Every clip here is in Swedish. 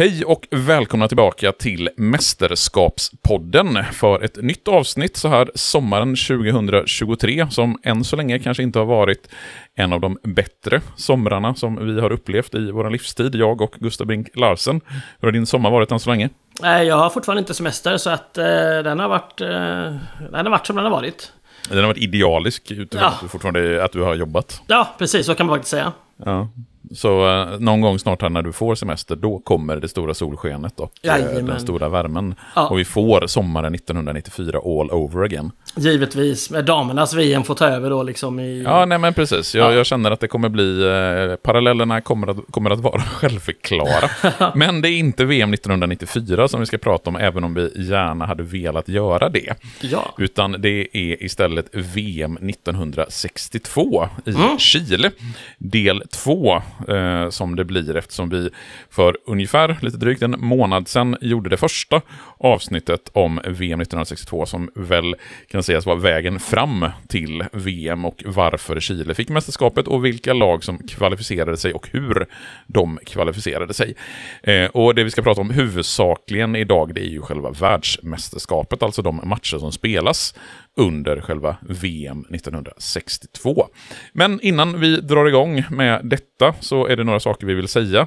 Hej och välkomna tillbaka till Mästerskapspodden för ett nytt avsnitt så här sommaren 2023 som än så länge kanske inte har varit en av de bättre somrarna som vi har upplevt i vår livstid, jag och Gustav Brink Larsen. Hur har din sommar varit än så länge? Nej, jag har fortfarande inte semester så att eh, den, har varit, eh, den har varit som den har varit. Den har varit idealisk utifrån Ja. att, du fortfarande, att du har jobbat. Ja, precis så kan man faktiskt säga. Ja. Så eh, någon gång snart här när du får semester, då kommer det stora solskenet och eh, Jajamän. den stora värmen. Ja. Och vi får sommaren 1994 all over again. Givetvis, med damernas VM får ta över då liksom i... Ja, nej men precis. Jag, Ja. jag känner att det kommer bli, eh, parallellerna kommer att, kommer att vara självklara. men det är inte VM 1994 som vi ska prata om, även om vi gärna hade velat göra det. Ja. Utan det är istället VM 1962 i Chile. Del 2 eh, som det blir eftersom vi för ungefär lite drygt en månad sedan gjorde det första avsnittet om VM 1962 som väl kan sägas vara vägen fram till VM och varför Chile fick mästerskapet och vilka lag som kvalificerade sig och hur de kvalificerade sig. Eh, och det vi ska prata om huvudsakligen idag det är ju själva världsmästerskapet, alltså de matcher som spelas under själva VM 1962. Men innan vi drar igång med detta så är det några saker vi vill säga.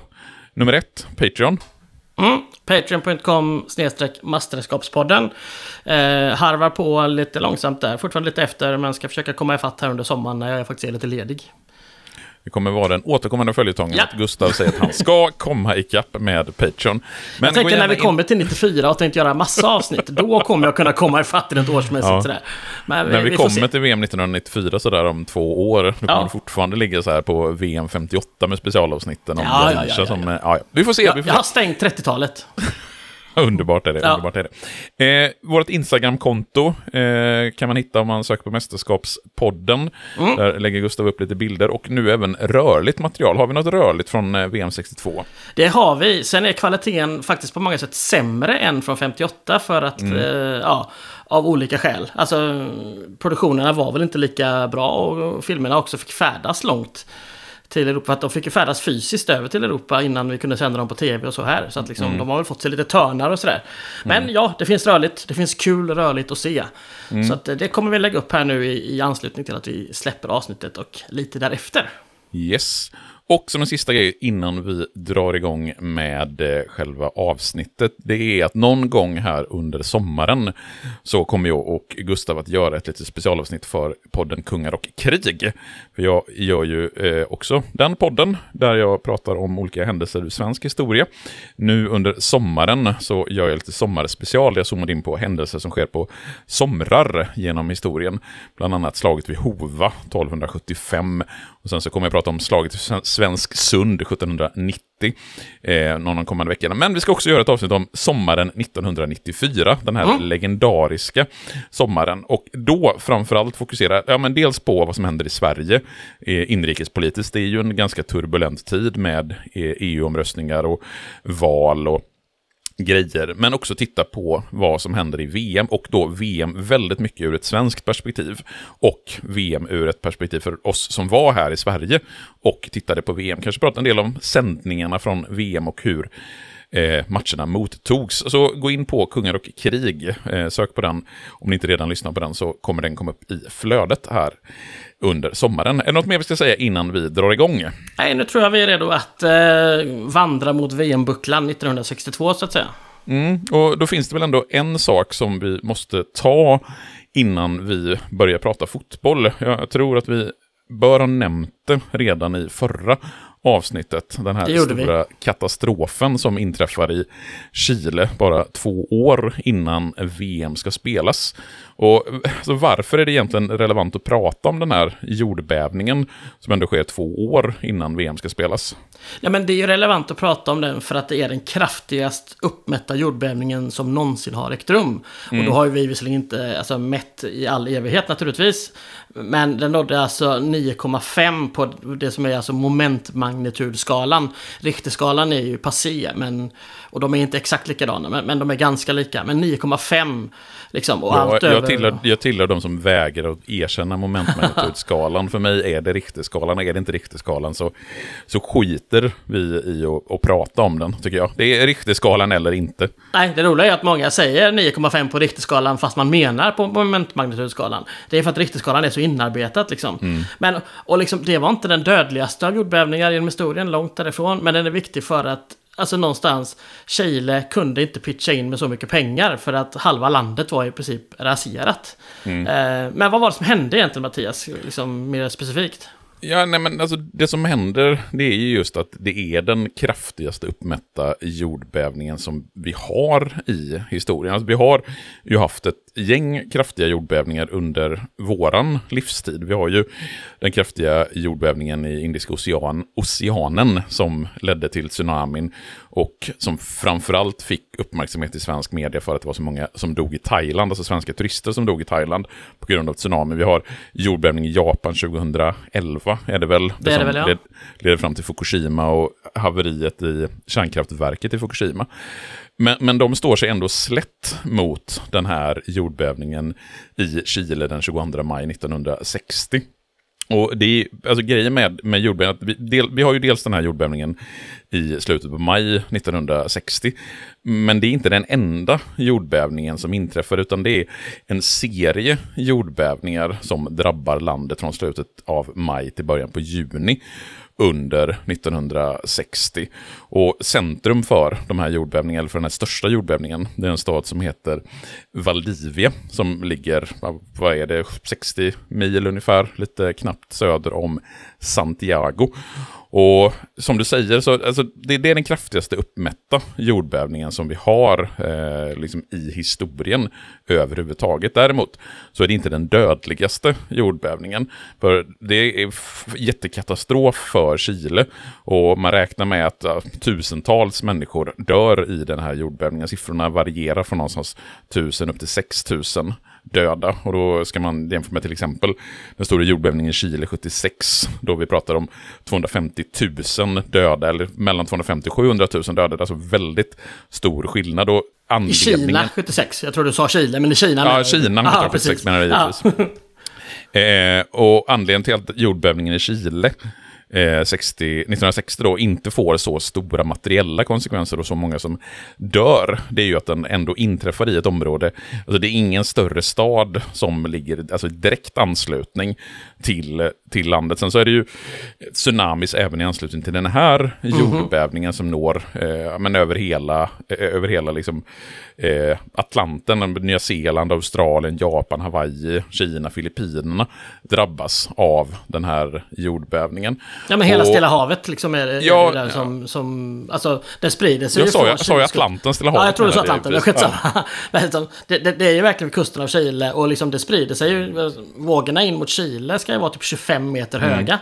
Nummer ett, Patreon. Mm. Patreon.com snedstreck masterskapspodden Eh, harvar på lite långsamt där, fortfarande lite efter, men ska försöka komma ifatt här under sommaren när jag faktiskt är lite ledig. Det kommer vara den återkommande följetongen Ja. att Gustav säger att han ska komma ikapp med Patreon. Men jag tänker gå när vi in- kommer till 94 och tänkte göra massa avsnitt, då kommer jag kunna komma ifatt rent årsmässigt Ja. sådär. Men När vi, får kommer till VM 1994 sådär om två år, då kommer Ja. fortfarande ligga så här på VM 58 med specialavsnitten om Ja, ja, ja, ja, som... eh, ja. Vi får se, Jag, vi får jag se. har stängt 30-talet. Underbart är det. Ja. Underbart är det. Eh, vårt Instagram-konto eh, kan man hitta om man söker på Mästerskapspodden. Mm. Där lägger Gustav upp lite bilder och nu även rörligt material. Har vi något rörligt från eh, VM 62? Det har vi. Sen är kvaliteten faktiskt på många sätt sämre än från 58 för att, Mm. eh, ja, av olika skäl. Alltså, produktionerna var väl inte lika bra och filmerna också fick färdas långt till Europa. För att de fick ju färdas fysiskt över till Europa innan vi kunde sända dem på tv och så här. Så att liksom, Mm. de har väl fått sig lite törnar och sådär. Men ja, det finns rörligt. Det finns kul rörligt att se. Mm. Så att eh, det kommer vi lägga upp här nu i, i anslutning till att vi släpper avsnittet och lite därefter. Yes. Och som en sista grej innan vi drar igång med eh, själva avsnittet, det är att någon gång här under sommaren så kommer jag och Gustav att göra ett litet specialavsnitt för podden Kungar och krig. För jag gör ju eh, också den podden där jag pratar om olika händelser ur svensk historia. Nu under sommaren så gör jag lite sommarspecial. Jag zoomar in på händelser som sker på somrar genom historien. Bland annat slaget vid Hova 1275. Och sen så kommer jag prata om slaget vid Svensk Sund 1790. Eh, någon av de kommande veckorna. Men vi ska också göra ett avsnitt om sommaren 1994. Den här legendariska sommaren. Och då framförallt fokusera, ja men dels på vad som händer i Sverige eh, inrikespolitiskt. Det är ju en ganska turbulent tid med eh, EU-omröstningar och val och grejer, men också titta på vad som händer i VM och då VM väldigt mycket ur ett svenskt perspektiv och VM ur ett perspektiv för oss som var här i Sverige och tittade på VM. Kanske prata en del om sändningarna från VM och hur eh, matcherna mottogs. Så gå in på Kungar och krig, eh, sök på den. Om ni inte redan lyssnar på den så kommer den komma upp i flödet här under sommaren. Är det något mer vi ska säga innan vi drar igång? Nej, nu tror jag vi är redo att eh, vandra mot VM-bucklan 1962 så att säga. Mm, och då finns det väl ändå en sak som vi måste ta innan vi börjar prata fotboll. Jag tror att vi bör ha nämnt det redan i förra avsnittet. Den här gjorde vi. stora katastrofen som inträffar i Chile bara två år innan VM ska spelas. Och alltså, varför är det egentligen relevant att prata om den här jordbävningen som ändå sker två år innan VM ska spelas? Ja, men det är ju relevant att prata om den för att det är den kraftigast uppmätta jordbävningen som någonsin har ägt rum. Och då har ju vi visserligen inte alltså, mätt i all evighet naturligtvis. Men den nådde alltså 9,5 på det som är alltså momentmagnitudskalan. Richterskalan är ju passé, men, och de är inte exakt likadana, men, men de är ganska lika. Men 9,5 liksom. Och Ja, allt jag över... tillhör, jag tillhör de som vägrar att erkänna momentmagnitudskalan. För mig är det Richterskalan, är det inte Richterskalan så, så skiter vi i att, att prata om den, tycker jag. Det är Richterskalan eller inte. Nej, det roliga är att många säger 9,5 på Richterskalan fast man menar på momentmagnitudskalan. Det är för att Richterskalan är så inarbetat liksom. Mm. Men, och liksom, det var inte den dödligaste av jordbävningar genom historien, långt därifrån. Men den är viktig för att Alltså någonstans, Chile kunde inte pitcha in med så mycket pengar för att halva landet var i princip raserat. Mm. Eh, men vad var det som hände egentligen Mattias, liksom mer specifikt? Ja, nej men alltså det som händer, det är ju just att det är den kraftigaste uppmätta jordbävningen som vi har i historien. Alltså vi har ju haft ett gäng kraftiga jordbävningar under våran livstid. Vi har ju den kraftiga jordbävningen i Indiska ocean, oceanen som ledde till tsunamin och som framförallt fick uppmärksamhet i svensk media för att det var så många som dog i Thailand, alltså svenska turister som dog i Thailand på grund av tsunami. Vi har jordbävning i Japan 2011, är det väl? Det, det, är det väl, ja. leder fram till Fukushima och haveriet i kärnkraftverket i Fukushima. Men, men de står sig ändå slätt mot den här jordbävningen i Chile den 22 maj 1960. Och det är, alltså grejen med, med jordbävningen, vi, del, vi har ju dels den här jordbävningen i slutet på maj 1960. Men det är inte den enda jordbävningen som inträffar, utan det är en serie jordbävningar som drabbar landet från slutet av maj till början på juni under 1960. Och centrum för de här jordbävningarna, eller för den här största jordbävningen, det är en stad som heter Valdivia, som ligger, vad är det, 60 mil ungefär, lite knappt söder om Santiago. Och som du säger, så, alltså, det, det, är den kraftigaste uppmätta jordbävningen som vi har eh, liksom i historien överhuvudtaget. Däremot så är det inte den dödligaste jordbävningen. För det är jättekatastrof för Chile. Och man räknar med att uh, tusentals människor dör i den här jordbävningen. Siffrorna varierar från någonstans tusen upp till 6000 döda. Och då ska man jämföra med till exempel den stora jordbävningen i Chile 76, då vi pratar om 250 000 döda, eller mellan 250 och 700 000 döda. Alltså väldigt stor skillnad. Och anledningen... I Kina 76, jag tror du sa Chile, men i Kina Ja, Kina 1976 menar jag givetvis. Eh, och anledningen till att jordbävningen i Chile Eh, 60, 1960 då inte får så stora materiella konsekvenser och så många som dör, det är ju att den ändå inträffar i ett område. Alltså det är ingen större stad som ligger alltså direkt anslutning till, till landet. Sen så är det ju tsunamis även i anslutning till den här mhm. jordbävningen mm som når eh, men över hela, eh, över hela liksom, eh, Atlanten, Nya Zeeland, Australien, Japan, Hawaii, Kina, Filippinerna drabbas av den här jordbävningen. Ja, men hela och, Stilla havet liksom är, är ja, det där som, som, alltså det sprider sig jag sa, jag sa ju Atlanten, Stilla havet. Ja, jag tror du sa Atlanten, skitsamma. Ja. det, det, det är ju verkligen kusten av Chile och liksom det sprider sig ju, vågorna in mot Chile ska ju vara typ 25 meter mm. höga.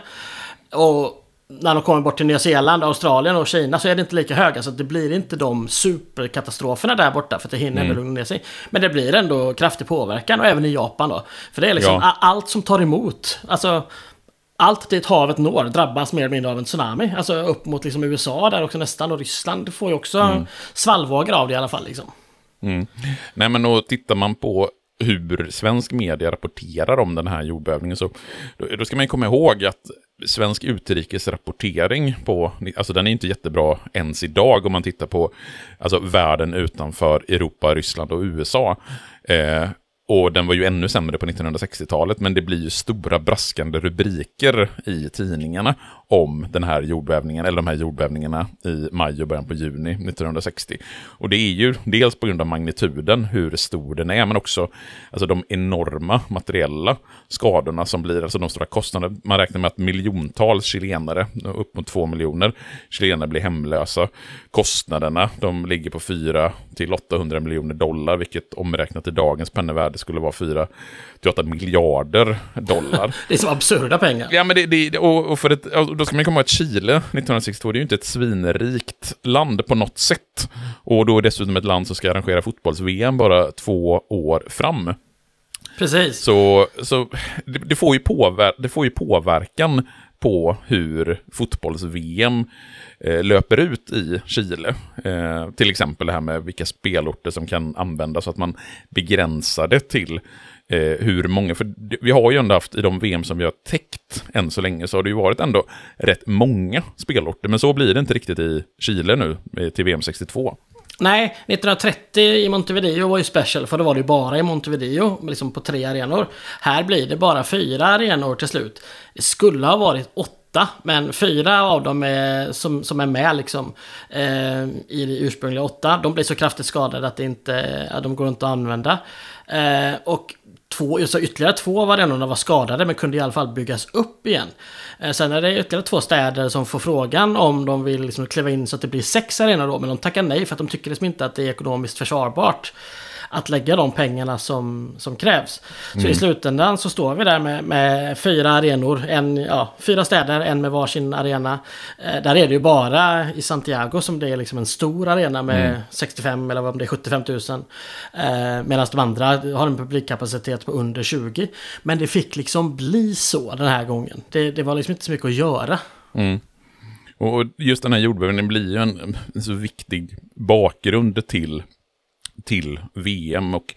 Och när de kommer bort till Nya Zeeland, Australien och Kina så är det inte lika höga. Så det blir inte de superkatastroferna där borta för att det hinner mm. ändå lugna ner sig. Men det blir ändå kraftig påverkan och även i Japan då. För det är liksom ja. allt som tar emot. Alltså allt dit havet når drabbas mer eller mindre av en tsunami. Alltså upp mot liksom USA där också nästan och Ryssland får ju också mm. svallvågor av det i alla fall. Liksom. Mm. Nej men då tittar man på hur svensk media rapporterar om den här jordbävningen så då, då ska man komma ihåg att svensk utrikesrapportering på, alltså den är inte jättebra ens idag om man tittar på alltså världen utanför Europa, Ryssland och USA. Eh, och den var ju ännu sämre på 1960-talet, men det blir ju stora braskande rubriker i tidningarna om den här jordbävningen, eller de här jordbävningarna i maj och början på juni 1960. Och det är ju dels på grund av magnituden, hur stor den är, men också alltså, de enorma materiella skadorna som blir, alltså de stora kostnaderna. Man räknar med att miljontals chilenare, upp mot två miljoner chilenare blir hemlösa. Kostnaderna, de ligger på 4 till 800 miljoner dollar, vilket omräknat i dagens penningvärde skulle vara 4 till 8 miljarder dollar. det är så absurda pengar. Ja, men det, det och, och för ett, då ska man komma ihåg att Chile 1962, det är ju inte ett svinrikt land på något sätt. Och då är dessutom ett land som ska arrangera fotbolls-VM bara två år fram. Precis. Så, så det, det, får ju påver det får ju påverkan på hur fotbolls-VM eh, löper ut i Chile. Eh, till exempel det här med vilka spelorter som kan användas så att man begränsar det till eh, hur många, för vi har ju ändå haft i de VM som vi har täckt än så länge, så har det ju varit ändå rätt många spelorter. Men så blir det inte riktigt i Chile nu, till VM 62. Nej, 1930 i Montevideo var ju special för då var det ju bara i Montevideo, liksom på tre arenor. Här blir det bara fyra arenor till slut. Det skulle ha varit åtta, men fyra av dem är, som, som är med liksom, eh, i det ursprungliga åtta, de blir så kraftigt skadade att det inte, de går inte att använda. Eh, och två, så ytterligare två av arenorna var skadade men kunde i alla fall byggas upp igen. Eh, sen är det ytterligare två städer som får frågan om de vill liksom kliva in så att det blir sex arenor då. Men de tackar nej för att de tycker liksom inte att det är ekonomiskt försvarbart att lägga de pengarna som, som krävs. Så mm. i slutändan så står vi där med, med, fyra arenor, en, ja, fyra städer, en med varsin arena. Eh, där är det ju bara i Santiago som det är liksom en stor arena med mm. 65 eller om det är 75 000. Eh, Medan de andra har en publikkapacitet på under 20. Men det fick liksom bli så den här gången. Det, det var liksom inte så mycket att göra. Mm. Och just den här jordbävningen blir ju en, en så viktig bakgrund till till VM och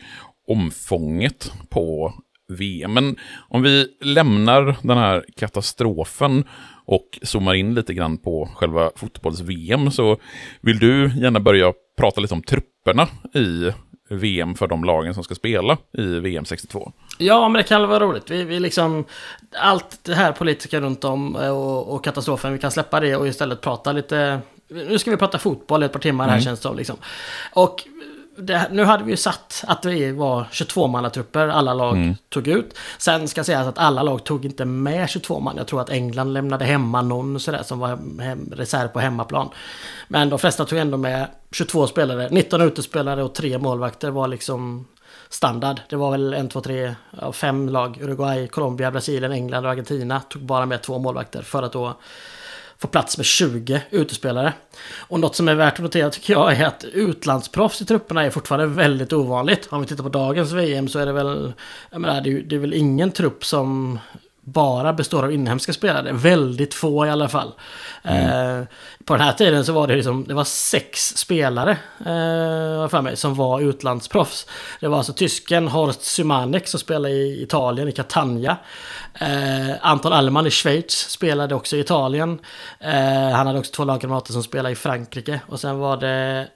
omfånget på VM. Men om vi lämnar den här katastrofen och zoomar in lite grann på själva fotbolls-VM så vill du gärna börja prata lite om trupperna i VM för de lagen som ska spela i VM 62. Ja, men det kan vara roligt. Vi, vi liksom, allt det här politiska runt om och, och, katastrofen, vi kan släppa det och istället prata lite... Nu ska vi prata fotboll i ett par timmar här mm. känns det som. Liksom. Och det, nu hade vi ju satt att det var 22-mannatrupper alla lag mm. tog ut. Sen ska sägas att alla lag tog inte med 22 man. Jag tror att England lämnade hemma någon sådär som var hem, reserv på hemmaplan. Men de flesta tog ändå med 22 spelare. 19 utespelare och 3 målvakter var liksom standard. Det var väl 1, 2, 3, 5 lag. Uruguay, Colombia, Brasilien, England och Argentina tog bara med två målvakter för att då få plats med 20 utespelare. Och något som är värt att notera tycker jag är att utlandsproffs i trupperna är fortfarande väldigt ovanligt. Om vi tittar på dagens VM så är det väl, jag menar, det är, det är väl ingen trupp som bara består av inhemska spelare. Väldigt få i alla fall. Mm. Eh, på den här tiden så var det liksom, det var sex spelare eh, för mig som var utlandsproffs. Det var alltså tysken Horst Sumanek som spelade i Italien, i Catania. Eh, Anton Allman i Schweiz spelade också i Italien. Eh, han hade också två lagkamrater som spelade i Frankrike. Och sen var det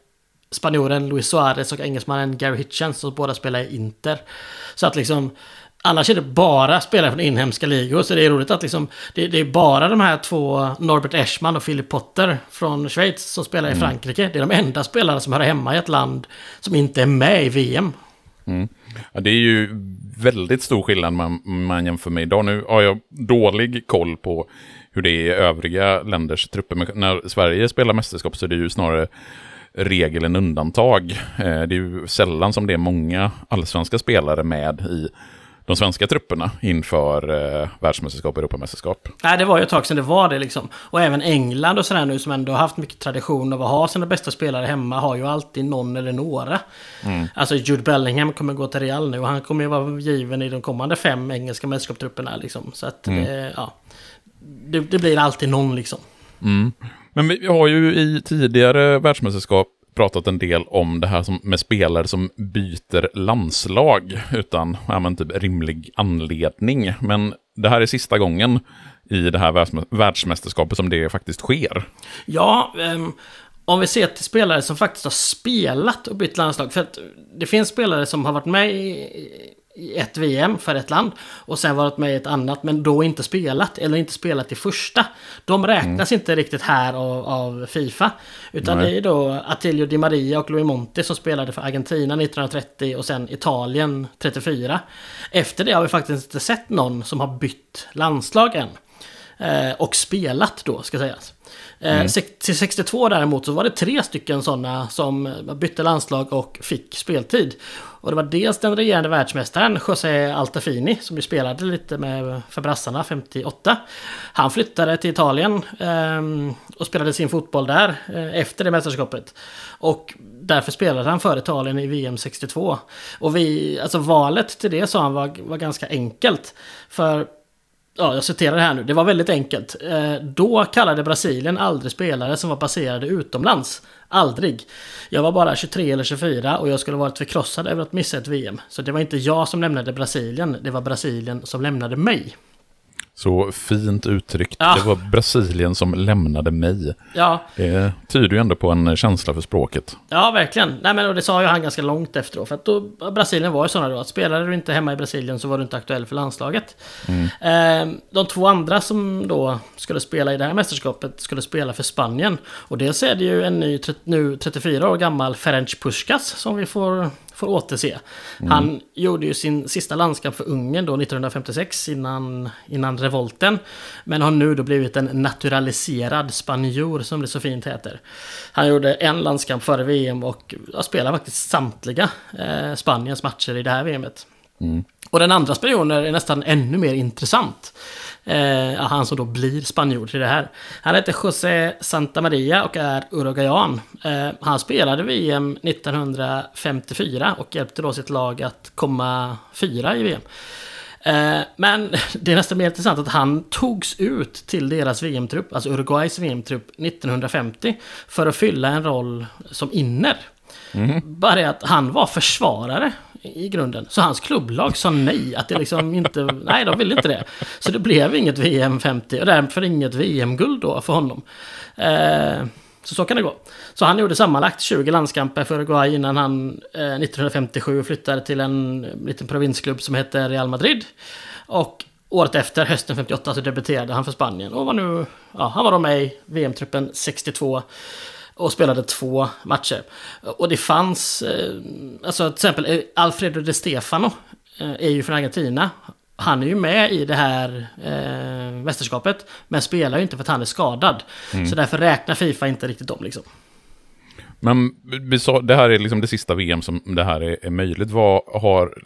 spanjoren Luis Suarez och engelsmannen Gary Hitchens som båda spelade i Inter. Så att liksom Annars är det bara spelare från inhemska ligor. Så det är roligt att liksom, det, det, är bara de här två, Norbert Eschman och Philip Potter från Schweiz, som spelar i mm. Frankrike. Det är de enda spelarna som hör hemma i ett land som inte är med i VM. Mm. Ja, det är ju väldigt stor skillnad man, man jämför med idag. Nu har jag dålig koll på hur det är i övriga länders trupper. Men när Sverige spelar mästerskap så är det ju snarare regel än undantag. Eh, det är ju sällan som det är många allsvenska spelare med i de svenska trupperna inför eh, världsmästerskap och Europamästerskap. Nej, det var ju ett tag sedan det var det liksom. Och även England och sådär nu som ändå har haft mycket tradition av att ha sina bästa spelare hemma har ju alltid någon eller några. Mm. Alltså Jude Bellingham kommer gå till Real nu och han kommer ju vara given i de kommande fem engelska mästerskapstrupperna liksom. Så att mm. det, ja, det, det, blir alltid någon liksom. Mm. Men vi har ju i tidigare världsmästerskap pratat en del om det här som, med spelare som byter landslag utan ja, men typ rimlig anledning. Men det här är sista gången i det här världsmästerskapet som det faktiskt sker. Ja, um, om vi ser till spelare som faktiskt har spelat och bytt landslag. För att det finns spelare som har varit med i, i ett VM för ett land och sen varit med i ett annat men då inte spelat eller inte spelat i första. De räknas mm. inte riktigt här av, av Fifa. Utan Nej. det är då Attilio Di Maria och Louis Monti som spelade för Argentina 1930 och sen Italien 34. Efter det har vi faktiskt inte sett någon som har bytt landslag än. Eh, och spelat då ska sägas. Eh, mm. Till 62 däremot så var det tre stycken sådana som bytte landslag och fick speltid. Och det var dels den regerande världsmästaren José Altafini som ju spelade lite med för brassarna 58. Han flyttade till Italien eh, och spelade sin fotboll där eh, efter det mästerskapet. Och därför spelade han för Italien i VM 62. Och vi, alltså valet till det sa han var, var ganska enkelt. För Ja, jag citerar det här nu. Det var väldigt enkelt. Eh, då kallade Brasilien aldrig spelare som var baserade utomlands. Aldrig. Jag var bara 23 eller 24 och jag skulle varit förkrossad över att missa ett VM. Så det var inte jag som lämnade Brasilien, det var Brasilien som lämnade mig. Så fint uttryckt. Ja. Det var Brasilien som lämnade mig. Ja, Det tyder ju ändå på en känsla för språket. ja verkligen. Nej, men och det sa ju han ganska långt efter då. För att då, Brasilien var ju sådana då att spelade du inte hemma i Brasilien så var du inte aktuell för landslaget. Eh, de två andra som då skulle spela i det här mästerskapet skulle spela för Spanien. Och dels är det ju en ny, nu 34 år gammal Ferenc Puskas som vi får, får återse. Han gjorde ju sin sista landskamp för Ungern då 1956 innan, innan revolten. Men har nu då blivit en naturaliserad spanjor som det så fint heter. Han gjorde en landskamp före VM och ja, spelade faktiskt samtliga eh, Spaniens matcher i det här VMet. Och den andra spanjoren är nästan ännu mer intressant. Eh, han som då blir spanjor till det här. Han heter José Santamaria och är uruguayan. Eh, han spelade VM 1954 och hjälpte då sitt lag att komma fyra i VM. Eh, men det är nästan mer intressant att han togs ut till deras VM-trupp, alltså Uruguays VM-trupp 1950 för att fylla en roll som inner. Bara det att han var försvarare i grunden. Så hans klubblag sa nej. Att det liksom inte... Nej, de ville inte det. Så det blev inget VM 50 och därför inget VM-guld då för honom. Eh, så så kan det gå. Så han gjorde sammanlagt 20 landskamper för Uruguay innan han eh, 1957 flyttade till en liten provinsklubb som heter Real Madrid. Och året efter, hösten 58, så debuterade han för Spanien. Och var nu... Ja, han var då med i VM-truppen 62 och spelade två matcher. Och det fanns, eh, alltså till exempel eh, Alfredo de Stefano eh, är ju från Argentina. Han är ju med i det här eh, mästerskapet, men spelar ju inte för att han är skadad. Så därför räknar Fifa inte riktigt dem liksom. Men det här är liksom det sista VM som det här är, är möjligt. Vad har,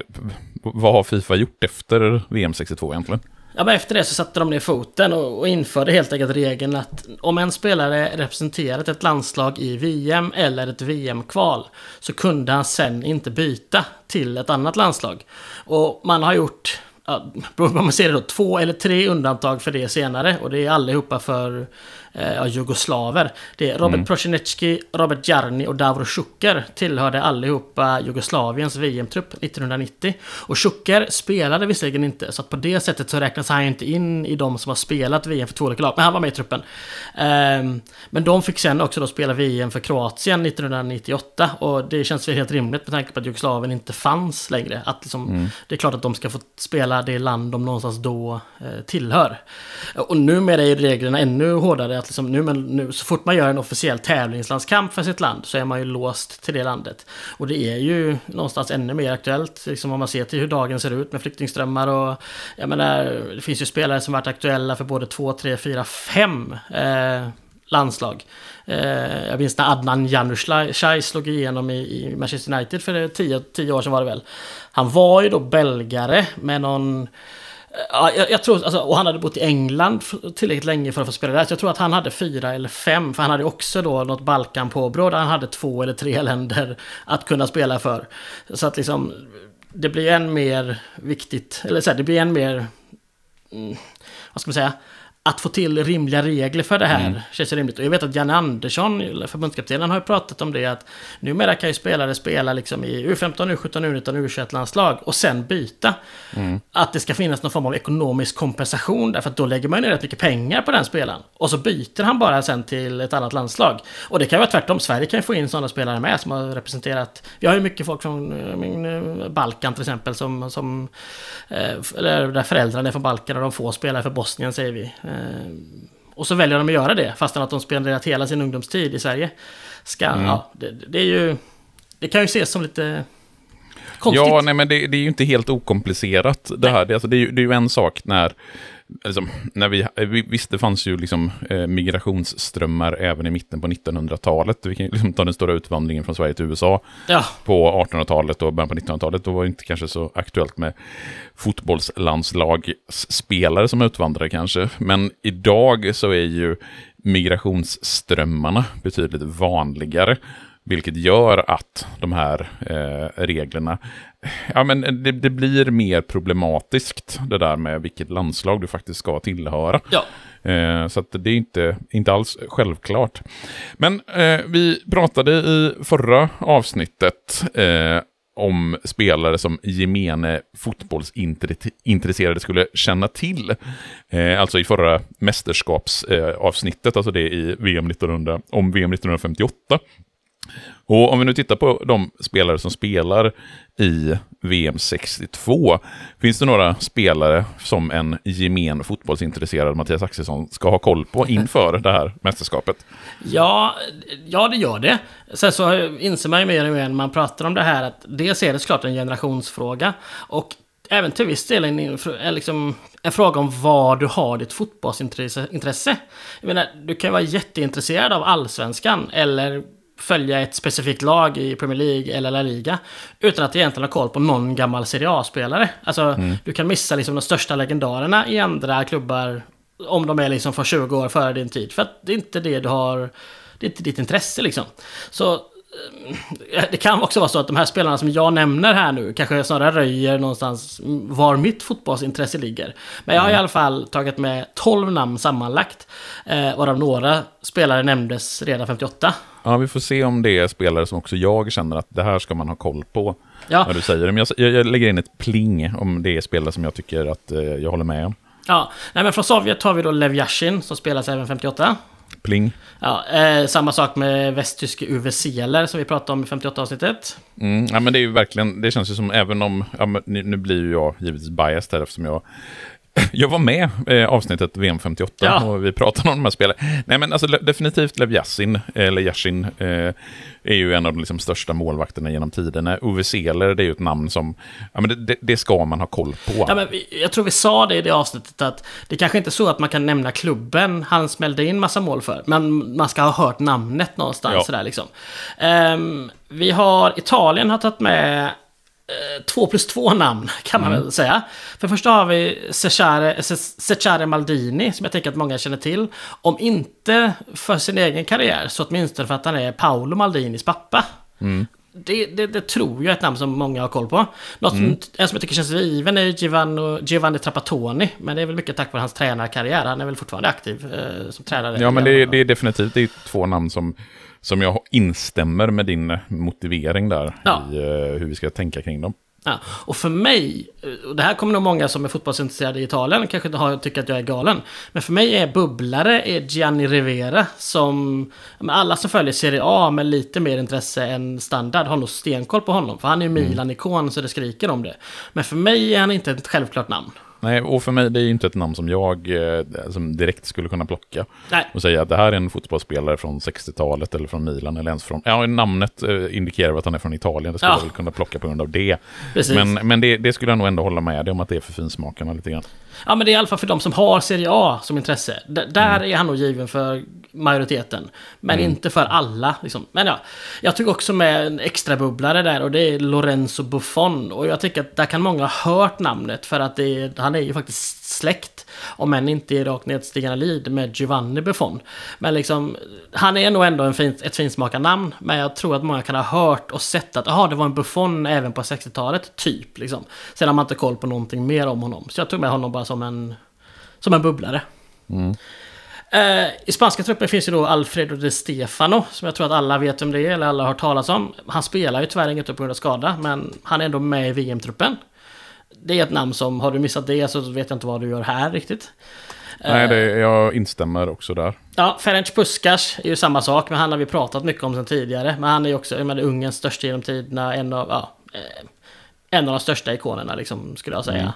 vad har Fifa gjort efter VM 62 egentligen? Ja, men efter det så satte de ner foten och, och införde helt enkelt regeln att om en spelare representerat ett landslag i VM eller ett VM-kval så kunde han sen inte byta till ett annat landslag. Och man har gjort, ja, beroende på vad man ser det då, två eller tre undantag för det senare och det är allihopa för eh, jugoslaver. Det är Robert Prosinecki, Robert Jarni och Davro Šuker tillhörde allihopa Jugoslaviens VM-trupp 1990. Och Šuker spelade visserligen inte, så på det sättet så räknas han inte in i de som har spelat VM för två olika lag, men han var med i truppen. Ehm, men de fick sen också då spela VM för Kroatien 1998 och det känns väl helt rimligt med tanke på att Jugoslavien inte fanns längre. Att liksom, Det är klart att de ska få spela det land de någonstans då eh, tillhör. Och numera är reglerna ännu hårdare. Att liksom, nu, men nu, så fort man gör en officiell tävlingslandskamp för sitt land så är man ju låst till det landet. Och det är ju någonstans ännu mer aktuellt. Liksom om man ser till hur dagen ser ut med flyktingströmmar och jag menar, det finns ju spelare som varit aktuella för både två, tre, fyra, fem eh, landslag. Eh, jag minns när Adnan Januszaj slog igenom i, i Manchester United för tio, tio år sedan var det väl. Han var ju då belgare med någon eh, Ja, jag, jag tror, alltså, och han hade bott i England tillräckligt länge för att få spela där. Så jag tror att han hade fyra eller fem. För han hade också då något Balkan-påbrå där han hade två eller tre länder att kunna spela för. Så att liksom, det blir än mer viktigt, eller så här, det blir än mer, mm, vad ska man säga, att få till rimliga regler för det här känns ju rimligt. Och jag vet att Janne Andersson, förbundskaptenen, har ju pratat om det att numera kan ju spelare spela liksom i U15, U17, U19, U21-landslag och sen byta. Att det ska finnas någon form av ekonomisk kompensation därför att då lägger man ner rätt mycket pengar på den spelaren. Och så byter han bara sen till ett annat landslag. Och det kan vara tvärtom. Sverige kan ju få in sådana spelare med som har representerat... Vi har ju mycket folk från eh, eh, Balkan till exempel som... som eh, eller där föräldrarna är från Balkan och de får spela för Bosnien säger vi. Eh, och så väljer de att göra det fastän att de spenderat hela sin ungdomstid i Sverige. Ska, ja, det, det är ju... Det kan ju ses som lite konstigt. Ja, nej men det, det är ju inte helt okomplicerat det här. Det, alltså, det, är ju, det är ju en sak när, liksom, när vi, vi, visst det fanns ju liksom eh, migrationsströmmar även i mitten på 1900-talet. Vi kan liksom ta den stora utvandringen från Sverige till USA Ja, på 1800-talet och början på 1900-talet. Då var det inte kanske så aktuellt med fotbollslandslagsspelare som utvandrare kanske. Men idag så är ju migrationsströmmarna betydligt vanligare. Vilket gör att de här eh, reglerna, ja men det, det, blir mer problematiskt det där med vilket landslag du faktiskt ska tillhöra. Ja. Eh, så det är inte, inte alls självklart. Men eh, vi pratade i förra avsnittet eh, om spelare som gemene fotbollsintresserade skulle känna till. Eh, alltså i förra mästerskapsavsnittet, eh, alltså det i VM 1900, om VM 1958. Och om vi nu tittar på de spelare som spelar i VM 62, finns det några spelare som en gemen fotbollsintresserad Mattias Axelsson ska ha koll på inför det här mästerskapet? Ja, ja det gör det. Sen så inser man ju mer och mer när man pratar om det här att dels är det såklart en generationsfråga och även till viss del en, liksom, en fråga om var du har ditt fotbollsintresse. Jag menar, du kan ju vara jätteintresserad av allsvenskan eller följa ett specifikt lag i Premier League eller La Liga. Utan att egentligen ha koll på någon gammal Serie A-spelare. Alltså, mm. du kan missa liksom de största legendarerna i andra klubbar. Om de är liksom för 20 år före din tid. För att det är inte det du har... Det är inte ditt intresse liksom. Så eh, det kan också vara så att de här spelarna som jag nämner här nu kanske snarare röjer någonstans var mitt fotbollsintresse ligger. Men jag har i mm. alla fall tagit med 12 namn sammanlagt. Eh, varav några spelare nämndes redan 58. Ja, vi får se om det är spelare som också jag känner att det här ska man ha koll på. Ja. När du säger det. Men jag, jag, lägger in ett pling om det är spelare som jag tycker att eh, jag håller med om. Ja, nej men från Sovjet har vi då Lev Yashin som spelas även 58. Pling. Ja, eh, samma sak med västtyske Uwe Seeler som vi pratade om i 58-avsnittet. Mm, ja, men det är ju verkligen, det känns ju som även om, ja, nu, nu blir ju jag givetvis biased här eftersom jag jag var med eh, avsnittet VM 58 ja. och vi pratade om de här spelen. Nej men alltså definitivt Lev Yassin, eller Yashin, eh, är ju en av de liksom, största målvakterna genom tiderna. Ove Seeler, det är ju ett namn som, ja men det, det, ska man ha koll på. Ja, men jag tror vi sa det i det avsnittet att det kanske inte är så att man kan nämna klubben han smällde in massa mål för. Men man ska ha hört namnet någonstans ja. sådär liksom. Um, vi har, Italien har tagit med två plus två namn kan man mm. väl säga. För första har vi Cecare Maldini som jag tänker att många känner till. Om inte för sin egen karriär så åtminstone för att han är Paolo Maldinis pappa. Mm. Det, det, det, tror jag är ett namn som många har koll på. Något mm. en som jag tycker känns given är Giovanni, Giovanni Trapattoni. Men det är väl mycket tack vare hans tränarkarriär. Han är väl fortfarande aktiv eh, som tränare. Ja, men det, det, är definitivt det är två namn som som jag instämmer med din motivering där, ja. i uh, hur vi ska tänka kring dem. Ja, och för mig, eh, och det här kommer nog många som är fotbollsintresserade i Italien kanske har, tycker att jag är galen. Men för mig är bubblare är Gianni Rivera som... Alla som följer Serie A med lite mer intresse än standard har nog stenkoll på honom. För han är ju mm. Milan-ikon så det skriker om det. Men för mig är han inte ett självklart namn. Nej, och för mig det är inte ett namn som jag eh, som direkt skulle kunna plocka. Nej. Och säga att det här är en fotbollsspelare från 60-talet eller från Milan eller ens från... Ja, namnet eh, indikerar att han är från Italien. Det skulle ja. jag väl kunna plocka på grund av det. Precis. Men, men det, det, skulle jag nog ändå hålla med dig om att det är för finsmakarna lite grann. Ja, men det är i alla fall för de som har Serie A som intresse. D där mm. är han nog given för majoriteten. Men mm. inte för alla. Liksom. Men ja, jag tog också med en extra bubblare där och det är Lorenzo Buffon. Och jag tycker att där kan många ha hört namnet för att är, han är ju faktiskt släkt. Om än inte i rakt nedstigande lid med Giovanni Buffon. Men liksom, han är nog ändå en fin, ett finsmakarnamn. Men jag tror att många kan ha hört och sett att aha, det var en Buffon även på 60-talet. Typ liksom. Sen har man inte koll på någonting mer om honom. Så jag tog med honom bara som en, som en bubblare. Mm. Eh, I spanska truppen finns ju då Alfredo de Stefano, som jag tror att alla vet vem det är, eller alla har hört talas om. Han spelar ju tyvärr inget på grund av skada, men han är ändå med i VM-truppen. Det är ett namn som, har du missat det så vet jag inte vad du gör här riktigt. Nej, det, jag instämmer också där. Ja, Ferenc Puskas är ju samma sak, men han har vi pratat mycket om sen tidigare. Men han är ju också, menar, Ungerns största genom tiderna, en av, ja, eh, en av de största ikonerna liksom, skulle jag säga. Mm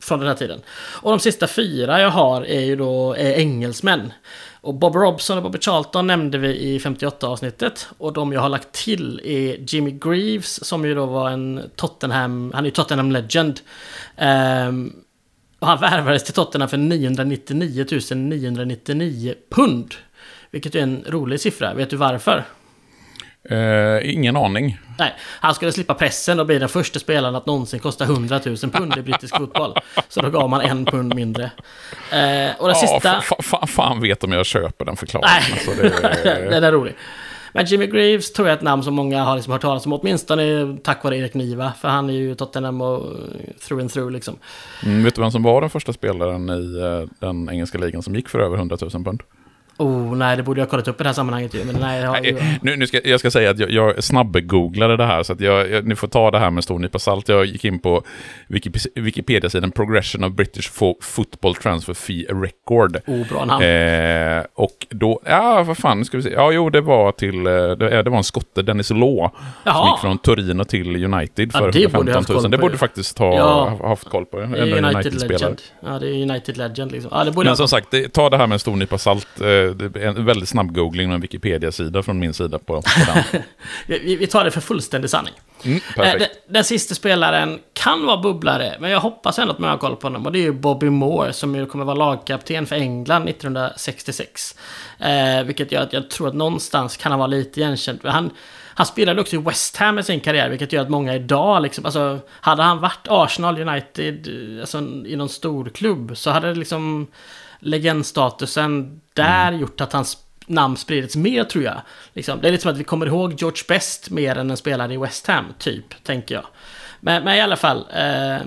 från den här tiden. Och de sista fyra jag har är ju då är engelsmän. Och Bob Robson och Bobby Charlton nämnde vi i 58-avsnittet. Och de jag har lagt till är Jimmy Greaves som ju då var en Tottenham, han är ju Tottenham Legend. Um, och han värvades till Tottenham för 999 999 pund. Vilket är en rolig siffra. Vet du varför? Uh, ingen aning. Nej, han skulle slippa pressen och bli den första spelaren att någonsin kosta 100 000 pund i brittisk fotboll. Så då gav man en pund mindre. Uh, och den ja, sista... Fan vet om jag köper den förklaringen. Nej, alltså, det... den är rolig. Men Jimmy Greaves tror jag är ett namn som många har liksom hört talas om, åtminstone tack vare Erik Niva. För han är ju Tottenham och through and through liksom. Mm, vet du vem som var den första spelaren i uh, den engelska ligan som gick för över 100 000 pund? Oh, nej, det borde jag ha kollat upp i det här sammanhanget ju. Men nej, jag, nej, nu, nu ska, jag ska säga att jag, jag snabb-googlade det här, så att jag, jag, ni får ta det här med stor nypa salt. Jag gick in på Wikipedia-sidan Progression of British Football Transfer Fee Record. Oh, bra namn. Eh, och då, ja, vad fan, ska vi se. Ja, jo, det var till, eh, det, det var en skotte, Dennis Law, Jaha. som gick från Torino till United för ja, 115 000. Det borde faktiskt ha ja. haft koll på. Det är United, United Legend. Ja, det är United Legend liksom. Ja, det borde Men som sagt, det, ta det här med en stor nypa salt. Eh, en väldigt snabb googling med en Wikipedia-sida från min sida på, på den. vi, vi, tar det för fullständig sanning. Mm, perfekt. Den, den sista spelaren kan vara bubblare, men jag hoppas ändå att man har koll på honom. Och det är ju Bobby Moore som ju kommer vara lagkapten för England 1966. Eh, vilket gör att jag tror att någonstans kan han vara lite igenkänd. Han, han spelade också i West Ham i sin karriär, vilket gör att många idag liksom, alltså, hade han varit Arsenal United, alltså i någon stor klubb så hade det liksom legendstatusen där mm. gjort att hans namn spridits mer tror jag. Liksom, det är lite som att vi kommer ihåg George Best mer än en spelare i West Ham, typ, tänker jag. Men, men i alla fall. Eh,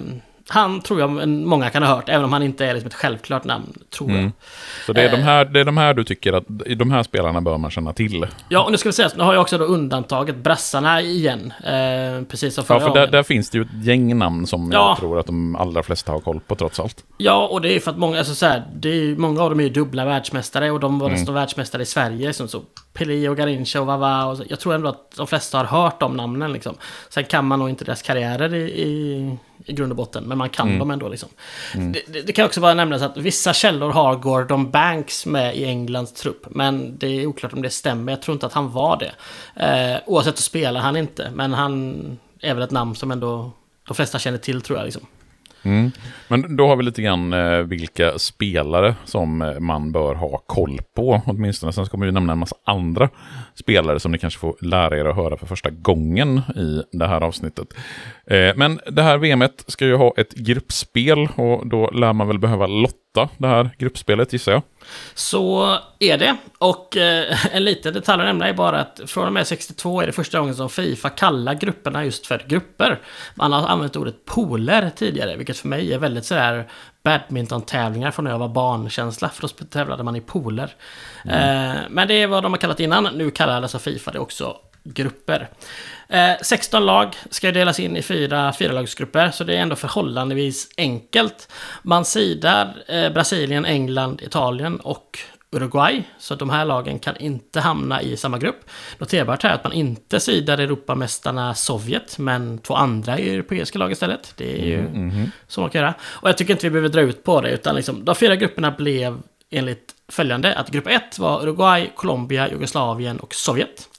han tror jag många kan ha hört, även om han inte är liksom ett självklart namn, tror jag. Mm. Så det är, de eh. här, det är de här du tycker att, de här spelarna bör man känna till? Ja, och nu ska vi säga, nu har jag också då undantaget brassarna igen. Eh, precis som förra Ja, för där, där, finns det ju ett gäng namn som ja. jag tror att de allra flesta har koll på trots allt. Ja, och det är för att många, alltså så här, det är, många av dem är ju dubbla världsmästare och de var mm. världsmästare i Sverige. Som så Pelé och Garincha och Vava. Och så, jag tror ändå att de flesta har hört de namnen liksom. Sen kan man nog inte deras karriärer i, i i grund och botten, men man kan mm. dem ändå. Liksom. Mm. Det, det, det, kan också vara nämnas att vissa källor har Gordon Banks med i Englands trupp, men det är oklart om det stämmer. Jag tror inte att han var det. Eh, oavsett så spelar han inte, men han är väl ett namn som ändå de flesta känner till tror jag. Liksom. Mm. Men då har vi lite grann eh, vilka spelare som eh, man bör ha koll på åtminstone. Sen kommer vi nämna en massa andra spelare som ni kanske får lära er att höra för första gången i det här avsnittet. Eh, men det här VMet ska ju ha ett gruppspel och då lär man väl behöva lotta det här gruppspelet gissar jag. Så är det. Och eh, en liten detalj att nämna är bara att från och med 62 är det första gången som Fifa kallar grupperna just för grupper. Man har använt ordet pooler tidigare, vilket för mig är väldigt sådär badminton-tävlingar från när jag var barnkänsla. För då tävlade man i pooler. Mm. Eh, men det är vad de har kallat innan. Nu kallar alltså Fifa det också grupper. Eh, 16 lag ska delas in i fyra fyralagsgrupper, så det är ändå förhållandevis enkelt. Man sidar eh, Brasilien, England, Italien och Uruguay. Så de här lagen kan inte hamna i samma grupp. Noterbart är att man inte sidar Europamästarna Sovjet, men två andra europeiska lag istället. Det är ju mm, mm, så man kan göra. Och jag tycker inte vi behöver dra ut på det, utan liksom, de fyra grupperna blev enligt följande att grupp 1 var Uruguay, Colombia, Jugoslavien och Sovjet.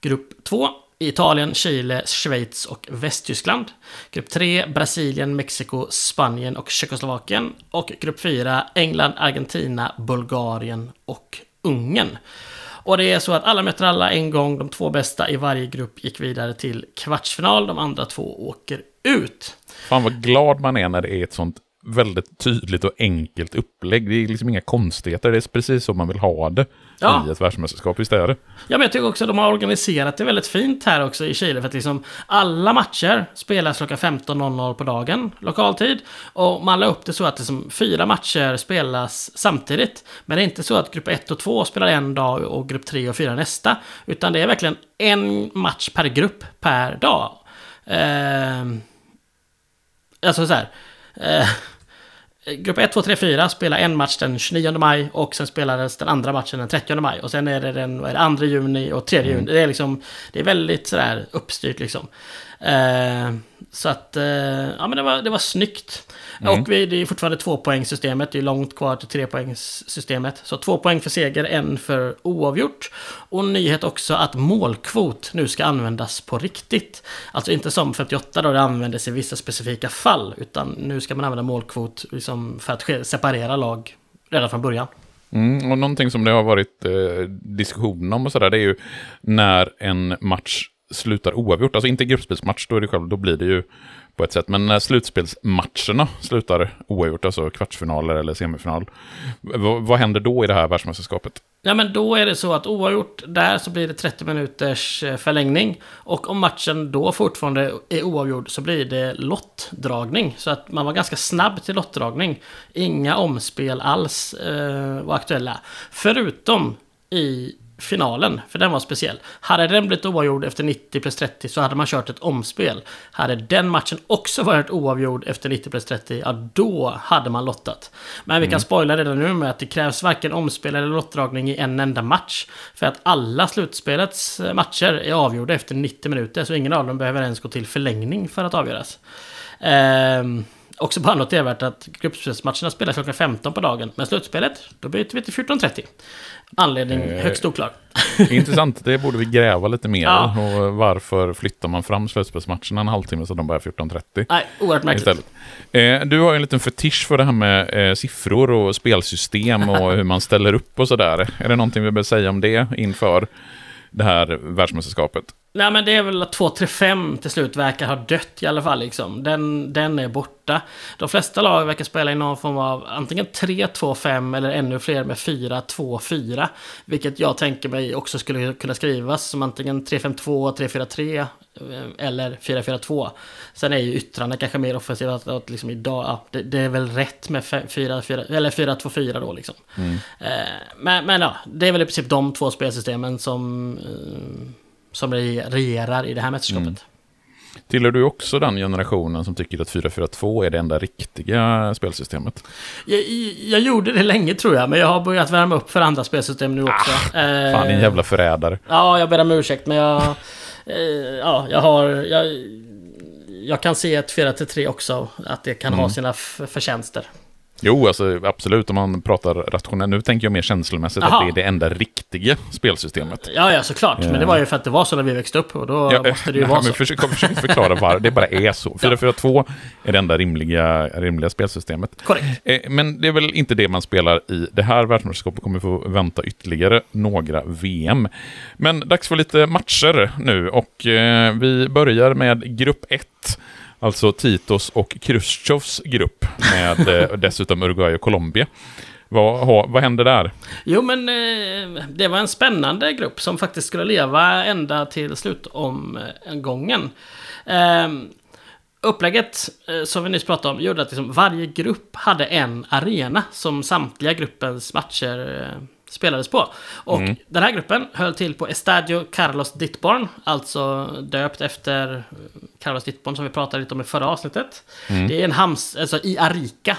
Grupp 2 Italien, Chile, Schweiz och Västtyskland. Grupp 3 Brasilien, Mexiko, Spanien och Tjeckoslovakien. Och grupp 4 England, Argentina, Bulgarien och Ungern. Och det är så att alla möter alla en gång. De två bästa i varje grupp gick vidare till kvartsfinal. De andra två åker ut. Fan vad glad man är när det är ett sånt väldigt tydligt och enkelt upplägg. Det är liksom inga konstigheter. Det är precis så man vill ha det ja. i ett världsmästerskap. Visst är det? Ja, men jag tycker också att de har organiserat det väldigt fint här också i Chile. För att liksom alla matcher spelas klockan 15.00 på dagen, lokaltid. Och man la upp det så att liksom fyra matcher spelas samtidigt. Men det är inte så att grupp 1 och 2 spelar en dag och grupp 3 och 4 nästa. Utan det är verkligen en match per grupp per dag. Eh, alltså så här. Eh, Grupp 1, 2, 3, 4 spelar en match den 29 maj och sen spelades den andra matchen den 30 maj. Och sen är det den är det 2 juni och 3 mm. juni. Det är liksom, det är väldigt sådär uppstyrt liksom. Eh, så att, eh, ja men det var, det var snyggt. Mm. Och vi, det är fortfarande tvåpoängssystemet, det är långt kvar till trepoängssystemet. Så två poäng för seger, en för oavgjort. Och nyhet också att målkvot nu ska användas på riktigt. Alltså inte som 58 då det användes i vissa specifika fall, utan nu ska man använda målkvot liksom för att separera lag redan från början. Mm, och någonting som det har varit eh, diskussion om och sådär, det är ju när en match slutar oavgjort, alltså inte gruppspelsmatch, då, är det själv, då blir det ju på ett sätt. Men när slutspelsmatcherna slutar oavgjort, alltså kvartsfinaler eller semifinal, vad, händer då i det här världsmästerskapet? Ja, men då är det så att oavgjort där så blir det 30 minuters eh, förlängning. Och om matchen då fortfarande är oavgjord så blir det lottdragning. Så att man var ganska snabb till lottdragning. Inga omspel alls eh, var aktuella. Förutom i finalen, för den var speciell. Hade den blivit oavgjord efter 90 plus 30 så hade man kört ett omspel. Hade den matchen också varit oavgjord efter 90 plus 30, ja då hade man lottat. Men vi kan mm. spoila redan nu med att det krävs varken omspel eller lottdragning i en enda match. För att alla slutspelets matcher är avgjorda efter 90 minuter, så ingen av dem behöver ens gå till förlängning för att avgöras. Ehm, Också bara noterat att gruppspelsmatcherna spelas klockan 15 på dagen, men slutspelet, då byter vi till 14.30. Anledning eh, högst oklar. intressant, det borde vi gräva lite mer ja. Och varför flyttar man fram slutspelsmatcherna en halvtimme så de börjar 14.30? Nej, oerhört märkligt. Eh, du har ju en liten fetisch för det här med eh, siffror och spelsystem och hur man ställer upp och sådär. Är det någonting vi behöver säga om det inför det här världsmästerskapet? Nej men det är väl att 2-3-5 till slut verkar ha dött i alla fall liksom. Den, den är borta. De flesta lag verkar spela i någon form av antingen 3-2-5 eller ännu fler med 4-2-4. Vilket jag tänker mig också skulle kunna skrivas som antingen 3-5-2, 3-4-3 eh, eller 4-4-2. Sen är ju yttrarna kanske mer offensiva. Att, liksom idag, ja, det, det, är väl rätt med 4-2-4 då liksom. Mm. Eh, men, men ja, det är väl i princip de två spelsystemen som eh, som regerar i det här mästerskapet. Mm. Tillhör du också den generationen som tycker att 4-4-2 är det enda riktiga spelsystemet? Jag, jag, gjorde det länge tror jag, men jag har börjat värma upp för andra spelsystem nu också. Ah, eh, fan, din jävla förrädare. Ja, jag ber om ursäkt, men jag... Eh, ja, jag har... Jag, jag kan se ett 4-3 också, att det kan mm. ha sina förtjänster. Jo, alltså absolut om man pratar rationellt. Nu tänker jag mer känslomässigt Aha. att det är det enda riktiga spelsystemet. Ja, ja såklart. Men det var ju för att det var så när vi växte upp och då ja, måste det ju vara så. Försök, försök förklara varför. Det bara är så. 442 är det enda rimliga, rimliga spelsystemet. Korrekt. Eh, men det är väl inte det man spelar i det här världsmästerskapet. kommer få vänta ytterligare några VM. Men dags för lite matcher nu och eh, vi börjar med grupp 1. Alltså Titos och Khrushchevs grupp med eh, dessutom Uruguay och Colombia. Vad, vad hände där? Jo, men eh, det var en spännande grupp som faktiskt skulle leva ända till slutomgången. Eh, upplägget eh, som vi nyss pratade om gjorde att liksom varje grupp hade en arena som samtliga gruppens matcher spelades på. Och mm. den här gruppen höll till på Estadio Carlos Dittborn, alltså döpt efter Carlos Dittborn som vi pratade lite om i förra avsnittet. Mm. Det är en hamns, alltså i Arica.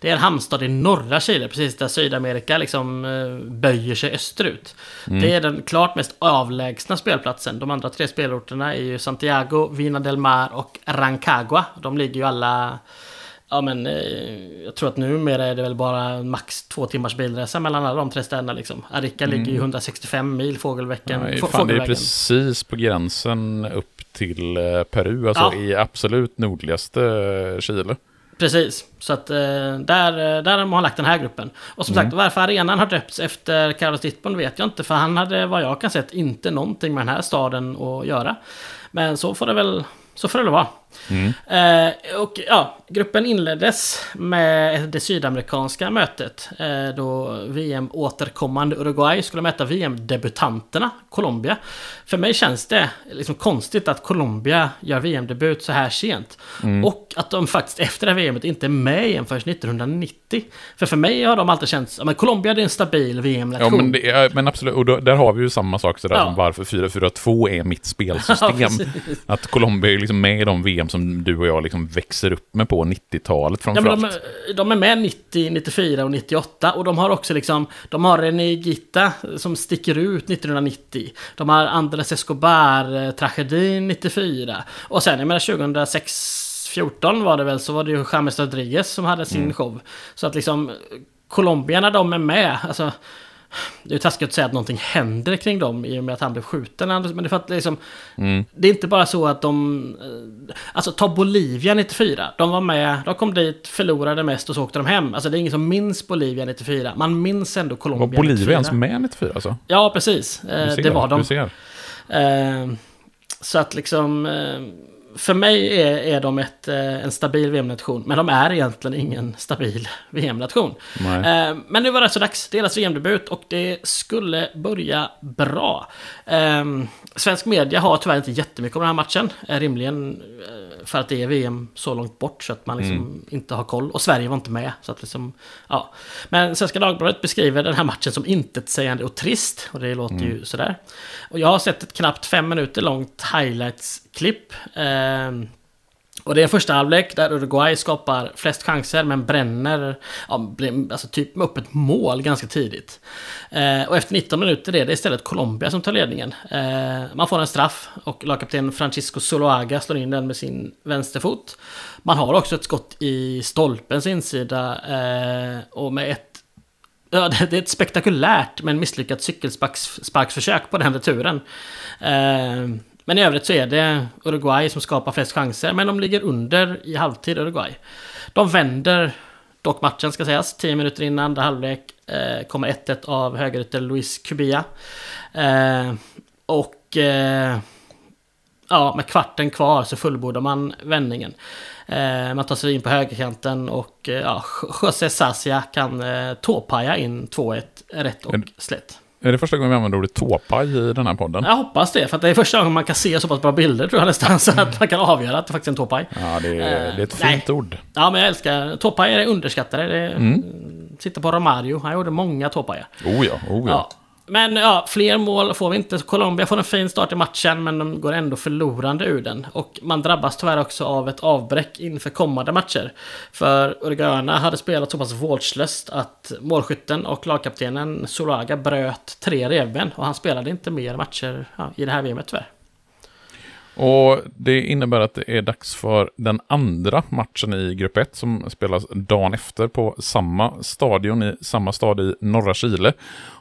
Det är en hamnstad i norra Chile, precis där Sydamerika liksom eh, böjer sig österut. Mm. Det är den klart mest avlägsna spelplatsen. De andra tre spelorterna är ju Santiago, Vina del Mar och Rancagua. De ligger ju alla Ja men eh, jag tror att numera är det väl bara max två timmars bilresa mellan alla de tre städerna liksom. Arica mm. ligger ju 165 mil fågelveckan. Ja, fan, det är precis på gränsen upp till eh, Peru, alltså ja. i absolut nordligaste eh, Chile. Precis, så att där, där har man lagt den här gruppen. Och som mm. sagt, varför arenan har döpts efter Carlos Dittborn vet jag inte. För han hade, vad jag kan sett, inte någonting med den här staden att göra. Men så får det väl, så får det väl vara. Mm. Eh, och ja, gruppen inleddes med det sydamerikanska mötet. Eh, då VM-återkommande Uruguay skulle möta VM-debutanterna Colombia. För mig känns det liksom konstigt att Colombia gör VM-debut så här sent. Mm. Och att de faktiskt efter det här VMet inte är med igen förrän 1990. För för mig har de alltid känts, ja Colombia är en stabil VM-nation. Ja men, det är, men absolut, och då, där har vi ju samma sak sådär ja. som varför 4-4-2 är mitt spelsystem. Ja, att Colombia är liksom med i de VM som du och jag liksom växer upp med på 90-talet framförallt. Ja, de, de, är med 90, 94 och 98 och de har också liksom, de har René Gita som sticker ut 1990. De har Andres Escobar-tragedin 94. Och sen, jag menar 2006 14 var det väl, så var det ju James Rodriguez som hade sin mm. show. Så att liksom, Colombia när de är med, alltså det är taskigt att säga att någonting händer kring dem i och med att han blev skjuten. Men det är för att liksom, mm. Det är inte bara så att de... Eh, alltså ta Bolivia 94. De var med, de kom dit, förlorade mest och så åkte de hem. Alltså det är ingen som minns Bolivia 94. Man minns ändå Colombia var Bolivia 94. ens med 94 alltså? Ja, precis. Eh, ser, det var de. Eh, så att liksom... för mig är, är de ett, eh, en stabil VM-nation, men de är egentligen ingen stabil VM-nation. Eh, men nu var det så dags, deras VM-debut och det skulle börja bra. Eh, svensk media har tyvärr inte jättemycket om den här matchen, rimligen för att det är VM så långt bort så att man liksom mm. inte har koll. Och Sverige var inte med. Så att liksom, ja. Men Svenska Dagbladet beskriver den här matchen som intetsägande och trist. Och det låter mm. ju sådär. Och jag har sett ett knappt fem minuter långt highlights-klipp. Eh, Ehm, och det är första halvlek där Uruguay skapar flest chanser men bränner ja, alltså typ upp ett mål ganska tidigt. Eh, och efter 19 minuter är det istället Colombia som tar ledningen. Eh, man får en straff och lagkapten Francisco Zuluaga slår in den med sin vänsterfot. Man har också ett skott i stolpens insida eh, och med ett Ja, det är ett spektakulärt men misslyckat cykelsparksförsök på den returen. Eh, men i övrigt så är det Uruguay som skapar flest chanser. Men de ligger under i halvtid, Uruguay. De vänder dock matchen ska sägas. 10 minuter innan andra halvlek eh, kommer 1-1 av högerytter Luis Cubia. Eh, och eh, ja, med kvarten kvar så fullbordar man vändningen. Eh, man tar sig in på högerkanten och eh, ja, José Sasia kan eh, tåpaja in 2-1 rätt och slätt. Är det första gången vi använder ordet tåpaj i den här podden? Jag hoppas det, för att det är första gången man kan se så pass bra bilder tror jag nästan, så att man kan avgöra att det faktiskt är en tåpaj. Ja, det är, det är ett fint nej. ord. Ja, men jag älskar... Tåpaj är underskattade. Det är, mm. Sitter på Romario, han gjorde många tåpajar. Oh ja, oh ja. ja. Men ja, fler mål får vi inte. Colombia får en fin start i matchen, men de går ändå förlorande ur den. Och man drabbas tyvärr också av ett avbräck inför kommande matcher. För Uruguayarna hade spelat så pass vårdslöst att målskytten och lagkaptenen Solaga bröt tre revben. Och han spelade inte mer matcher ja, i det här VMet tyvärr. Och det innebär att det är dags för den andra matchen i grupp 1 som spelas dagen efter på samma stadion i samma stad i norra Chile.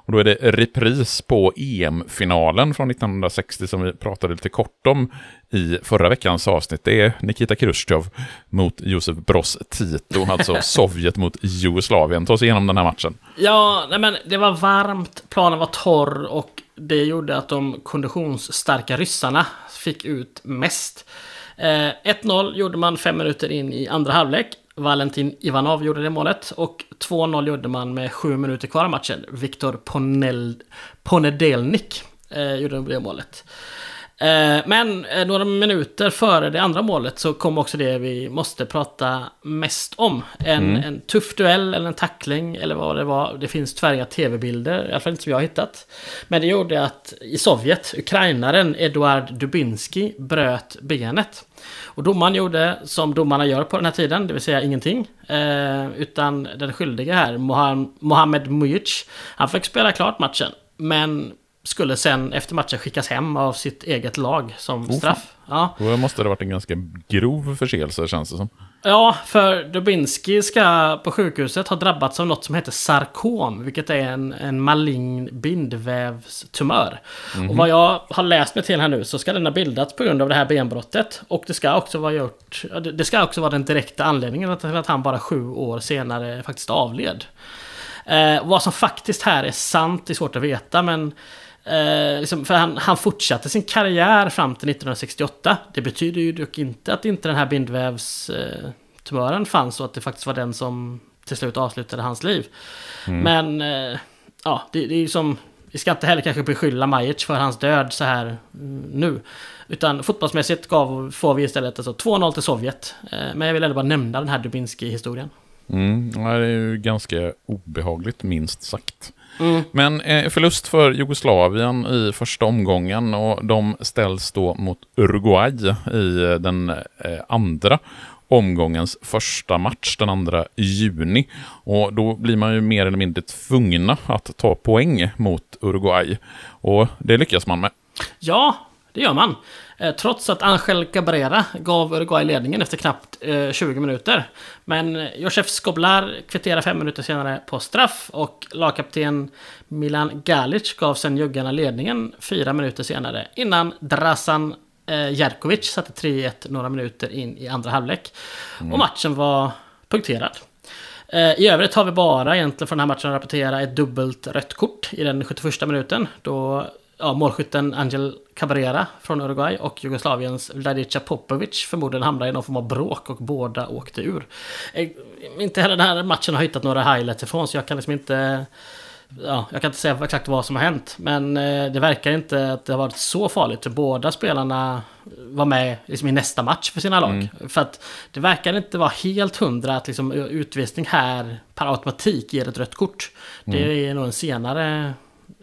Och då är det repris på EM-finalen från 1960 som vi pratade lite kort om i förra veckans avsnitt. Det är Nikita Khrushchev mot Josef Broz Tito, alltså Sovjet mot Jugoslavien. Ta oss igenom den här matchen. Ja, nej men det var varmt, planen var torr och det gjorde att de konditionsstarka ryssarna fick ut mest. Eh, 1-0 gjorde man fem minuter in i andra halvlek. Valentin Ivanov gjorde det målet. Och 2-0 gjorde man med sju minuter kvar av matchen. Viktor Ponel, Ponedelnik eh, gjorde det målet. Eh, men eh, några minuter före det andra målet så kom också det vi måste prata mest om. En, mm. en tuff duell eller en tackling eller vad det var. Det finns tyvärr tv-bilder, i alla fall inte som jag har hittat. Men det gjorde att i Sovjet, ukrainaren Eduard Dubinski bröt benet. Och domaren gjorde som domarna gör på den här tiden, det vill säga ingenting. Eh, utan den skyldige här, Mohamed Mujic, han fick spela klart matchen. Men skulle sen efter matchen skickas hem av sitt eget lag som oh, straff. Ja. Då måste det varit en ganska grov förseelse känns det som. Ja, för Dubinski ska på sjukhuset ha drabbats av något som heter sarkom, vilket är en, en malign bindvävstumör. Mm -hmm. Och vad jag har läst mig till här nu så ska den ha bildats på grund av det här benbrottet. Och det ska också vara gjort, det ska också vara den direkta anledningen till att han bara sju år senare faktiskt avled. Eh, vad som faktiskt här är sant är svårt att veta, men Eh, liksom, för han, han, fortsatte sin karriär fram till 1968. Det betyder ju dock inte att inte den här bindvävstumören eh, fanns och att det faktiskt var den som till slut avslutade hans liv. Mm. Men eh, ja, det, det, är ju som... Vi ska inte heller kanske beskylla Majic för hans död så här mm, nu. Utan fotbollsmässigt gav, får vi istället alltså 2-0 till Sovjet. Eh, men jag vill ändå bara nämna den här Dubinski-historien. Mm, det är ju ganska obehagligt minst sagt. Mm. Men eh, förlust för Jugoslavien i första omgången och de ställs då mot Uruguay i eh, den eh, andra omgångens första match den 2 juni. Och då blir man ju mer eller mindre tvungna att ta poäng mot Uruguay. Och det lyckas man med. Ja, det gör man. Eh, trots att Angel Cabrera gav Uruguay ledningen efter knappt 20 eh, minuter. Men Josef Skoblar kvitterade fem minuter senare på straff och lagkapten Milan Galic gav sen juggarna ledningen fyra minuter senare innan Drasan eh, Jerkovic satte 3-1 några minuter in i andra halvlek. Mm. Och matchen var punkterad. I övrigt har vi bara egentligen från den här matchen att rapportera ett dubbelt rött kort i den 71 minuten. Då ja, målskytten Angel Cabrera från Uruguay och Jugoslaviens Vladica Popovic förmodligen hamnade i någon form av bråk och båda åkte ur. Eh, inte heller den här matchen har hittat några highlights ifrån så jag kan liksom inte ja, jag kan inte säga exakt vad som har hänt. Men eh, det verkar inte att det har varit så farligt. För båda spelarna var med liksom, i nästa match för sina lag. Mm. För att det verkar inte vara helt hundra att liksom, utvisning här per automatik ger ett rött kort. Mm. Det är nog en senare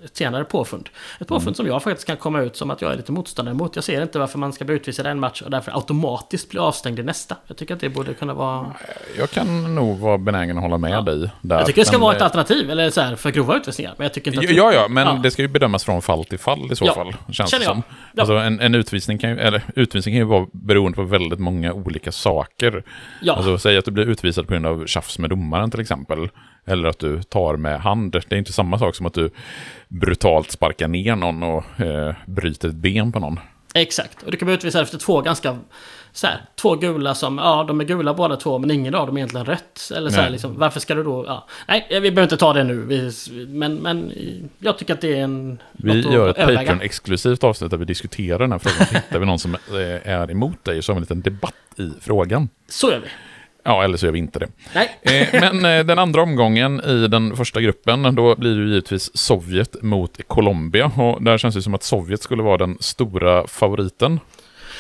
ett senare påfund. Ett påfund mm. som jag faktiskt kan komma ut som att jag är lite motståndare mot. Jag ser inte varför man ska bli utvisad en match och därför automatiskt bli avstängd i nästa. Jag tycker att det borde kunna vara... Jag kan nog vara benägen att hålla med ja. dig. Där. Jag tycker det ska men... vara ett alternativ, eller så här, för grova utvisningar. Men jag tycker inte att... Ja, ja, men ja. det ska ju bedömas från fall till fall i så ja. fall. Känns Känner det som. Ja. Alltså en, en, utvisning kan ju, eller utvisning kan ju vara beroende på väldigt många olika saker. Ja. Alltså säg att du blir utvisad på grund av tjafs med domaren till exempel. Eller att du tar med hand. Det är inte samma sak som att du brutalt sparkar ner någon och eh, bryter ett ben på någon. Exakt, och du kan bli utvisad efter två ganska så här, två gula som, ja de är gula båda två men ingen av dem är egentligen rött. Eller så här, liksom, varför ska du då, ja. Nej, vi behöver inte ta det nu. Vi, men, men jag tycker att det är en... Vi gör ett Patreon-exklusivt avsnitt där vi diskuterar den här frågan. Hittar vi någon som är emot dig så har vi en liten debatt i frågan. Så gör vi. Ja, eller så gör vi inte det. Eh, men eh, den andra omgången i den första gruppen, då blir det givetvis Sovjet mot Colombia. Och där känns det som att Sovjet skulle vara den stora favoriten.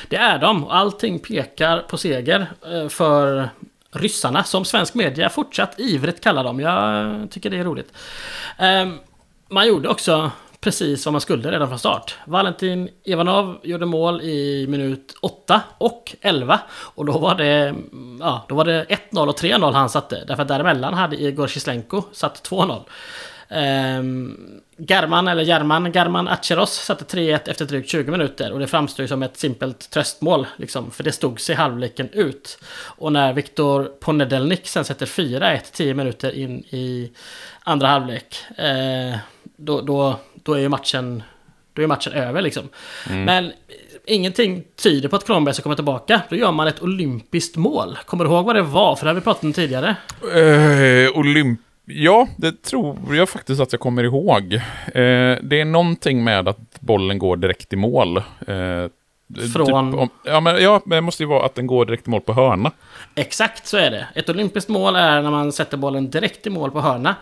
Det är de. Allting pekar på seger eh, för ryssarna, som svensk media fortsatt ivrigt kallar dem. Jag tycker det är roligt. Ehm, man gjorde också precis vad man skulle redan från start. Valentin Ivanov gjorde mål i minut 8 och 11. Och då var det, ja, då var det 1-0 och 3-0 han satte. Därför att däremellan hade Igor Kislenko satt 2-0. Um, ehm, German, eller German, German Acheros satte 3-1 efter drygt 20 minuter och det framstod ju som ett simpelt tröstmål, liksom, för det stod sig halvleken ut. Och när Viktor Ponedelnik sen sätter 4-1 10 minuter in i andra halvlek, eh, då, då, då är ju matchen, då är matchen över liksom. Mm. Men ingenting tyder på att Colombia ska komma tillbaka. Då gör man ett olympiskt mål. Kommer du ihåg vad det var? För det har vi pratat om tidigare. Uh, olymp Ja, det tror jag faktiskt att jag kommer ihåg. Eh, det är någonting med att bollen går direkt i mål. Eh, Från... Typ om, ja, men, ja, det måste ju vara att den går direkt i mål på hörna. Exakt så är det. Ett olympiskt mål är när man sätter bollen direkt i mål på hörna.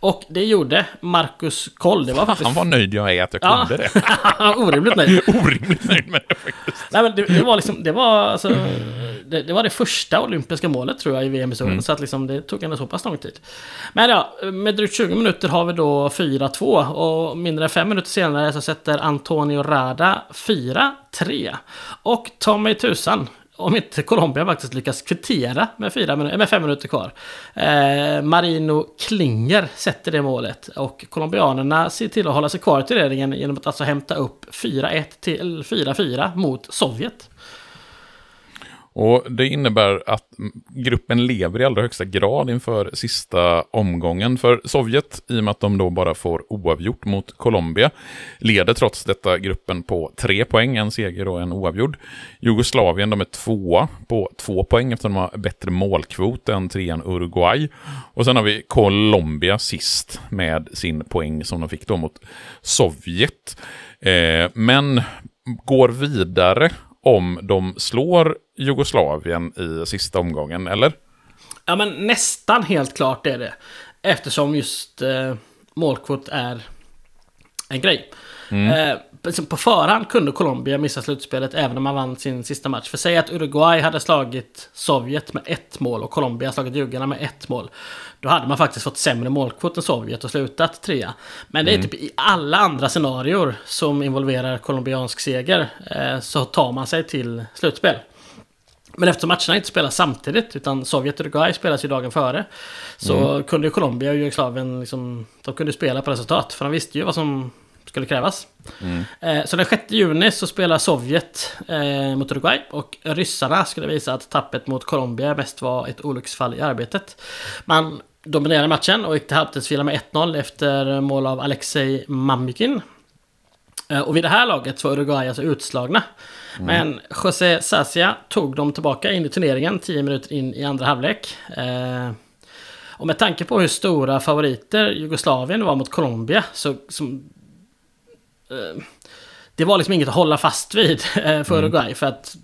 Och det gjorde Marcus Koll. Det var faktiskt... Han var nöjd jag är att jag kunde det. Orimligt nöjd. Orimligt nöjd med det faktiskt. Nej, men det, det var liksom, det var alltså... Det, det, var det första olympiska målet tror jag i VM-historien. Mm. Så att liksom, det tog ändå så pass lång tid. Men ja, med drygt 20 minuter har vi då 4-2. Och mindre än 5 minuter senare så sätter Antonio Rada 3. Och ta mig tusan om inte Colombia faktiskt lyckas kvittera med, fyra med fem minuter kvar. Eh, Marino Klinger sätter det målet och colombianerna ser till att hålla sig kvar i turneringen genom att alltså hämta upp 4-1 till 4-4 mot Sovjet. Och det innebär att gruppen lever i allra högsta grad inför sista omgången. För Sovjet, i och med att de då bara får oavgjort mot Colombia, leder trots detta gruppen på tre poäng, en seger och en oavgjord. Jugoslavien, de är tvåa på två poäng eftersom de har bättre målkvot än trean Uruguay. Och sen har vi Colombia sist med sin poäng som de fick då mot Sovjet. Eh, men går vidare om de slår Jugoslavien i sista omgången, eller? Ja, men nästan helt klart är det. Eftersom just eh, målkvot är en grej. Mm. Eh, på förhand kunde Colombia missa slutspelet även om man vann sin sista match. För säg att Uruguay hade slagit Sovjet med ett mål och Colombia slagit juggarna med ett mål. Då hade man faktiskt fått sämre målkvot än Sovjet och slutat trea. Men det är mm. typ i alla andra scenarier som involverar colombiansk seger eh, så tar man sig till slutspel. Men eftersom matcherna inte spelas samtidigt, utan Sovjet och Uruguay spelas ju dagen före. Så mm. kunde ju Colombia och Jugoslavien liksom, de kunde spela på resultat. För de visste ju vad som skulle krävas. Mm. Eh, så den 6 juni så spelar Sovjet eh, mot Uruguay och ryssarna skulle visa att tappet mot Colombia mest var ett olycksfall i arbetet. Man dominerade matchen och gick till halvtidsvila med 1-0 efter mål av Alexej Mamykin. Eh, och vid det här laget var Uruguay alltså utslagna. Mm. Men José Sasia tog dem tillbaka in i turneringen 10 minuter in i andra halvlek. Och med tanke på hur stora favoriter Jugoslavien var mot Colombia så som, det var liksom inget att hålla fast vid eh, för Uruguay. Mm. För att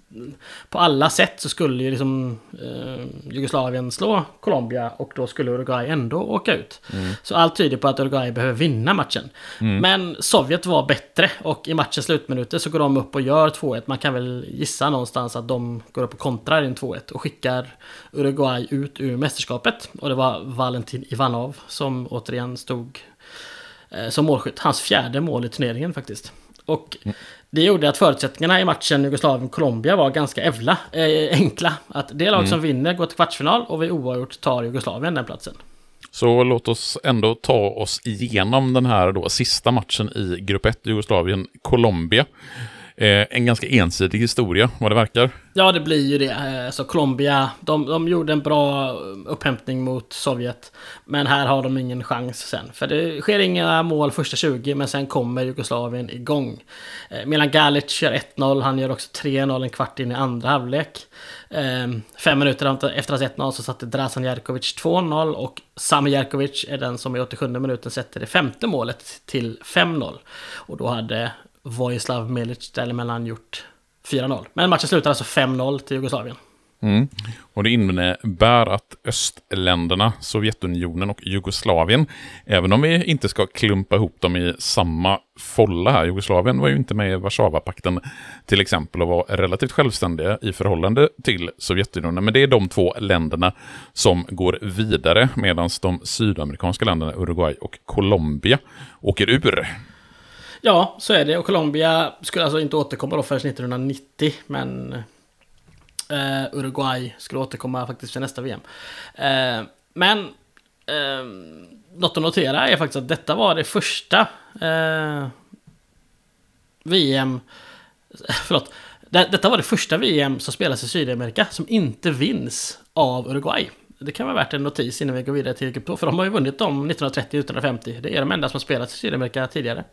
på alla sätt så skulle ju liksom eh, Jugoslavien slå Colombia och då skulle Uruguay ändå åka ut. Mm. Så allt tyder på att Uruguay behöver vinna matchen. Mm. Men Sovjet var bättre och i matchens slutminuter så går de upp och gör 2-1. Man kan väl gissa någonstans att de går upp och kontrar in 2-1 och skickar Uruguay ut ur mästerskapet. Och det var Valentin Ivanov som återigen stod eh, som målskytt. Hans fjärde mål i turneringen faktiskt. Och det gjorde att förutsättningarna i matchen Jugoslavien-Colombia var ganska ävla, äh, enkla. Att det lag mm. som vinner går till kvartsfinal och vi oavgjort tar Jugoslavien den platsen. Så låt oss ändå ta oss igenom den här då sista matchen i grupp 1, Jugoslavien-Colombia. Eh, en ganska ensidig historia, vad det verkar. Ja, det blir ju det. Alltså, Colombia, de, de gjorde en bra upphämtning mot Sovjet. Men här har de ingen chans sen. För det sker inga mål första 20, men sen kommer Jugoslavien igång. Eh, Milan Galic gör 1-0, han gör också 3-0 en kvart in i andra halvlek. Ehm, fem minuter efter hans 1-0 så satte Drasan Jerkovic 2-0 och Sami Jerkovic är den som i 87 minuten sätter det femte målet till 5-0. Och då hade Vojislav Milic däremellan gjort 4-0. Men matchen slutar alltså 5-0 till Jugoslavien. Mm. Och det innebär att östländerna, Sovjetunionen och Jugoslavien, även om vi inte ska klumpa ihop dem i samma folla här, Jugoslavien var ju inte med i Warszawapakten till exempel och var relativt självständiga i förhållande till Sovjetunionen, men det är de två länderna som går vidare medan de sydamerikanska länderna, Uruguay och Colombia, åker ur. Ja, så är det. Och Colombia skulle alltså inte återkomma då förrän 1990. Men eh, Uruguay skulle återkomma faktiskt för nästa VM. Eh, men eh, något att notera är faktiskt att detta var det första eh, VM... Förlåt. Detta var det första VM som spelas i Sydamerika som inte vinns av Uruguay. Det kan vara värt en notis innan vi går vidare till 2. För de har ju vunnit dem 1930-1950. Det är de enda som har spelat i Sydamerika tidigare.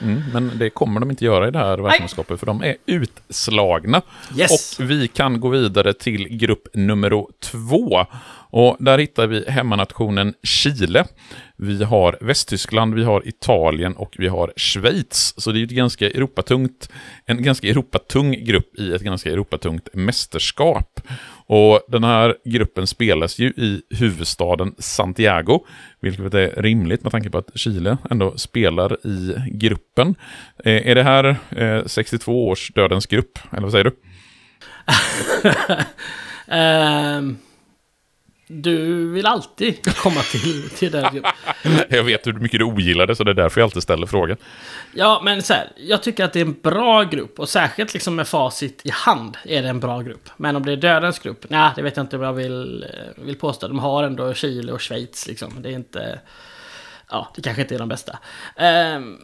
Mm, men det kommer de inte göra i det här världsmästerskapet. För de är utslagna. Yes. Och vi kan gå vidare till grupp nummer två. Och där hittar vi hemmanationen Chile. Vi har Västtyskland, vi har Italien och vi har Schweiz. Så det är ett ganska Europatungt, en ganska Europatung grupp i ett ganska Europatungt mästerskap. Och den här gruppen spelas ju i huvudstaden Santiago, vilket är rimligt med tanke på att Chile ändå spelar i gruppen. Eh, är det här eh, 62 års dödens grupp, eller vad säger du? um... Du vill alltid komma till, till den Jag vet hur mycket du ogillar det, så det är därför jag alltid ställer frågan. Ja, men så här, jag tycker att det är en bra grupp. Och särskilt liksom med facit i hand är det en bra grupp. Men om det är dödens grupp, nej, det vet jag inte vad jag vill, eh, vill påstå. De har ändå Chile och Schweiz liksom. Det är inte... Ja, det kanske inte är de bästa. Um,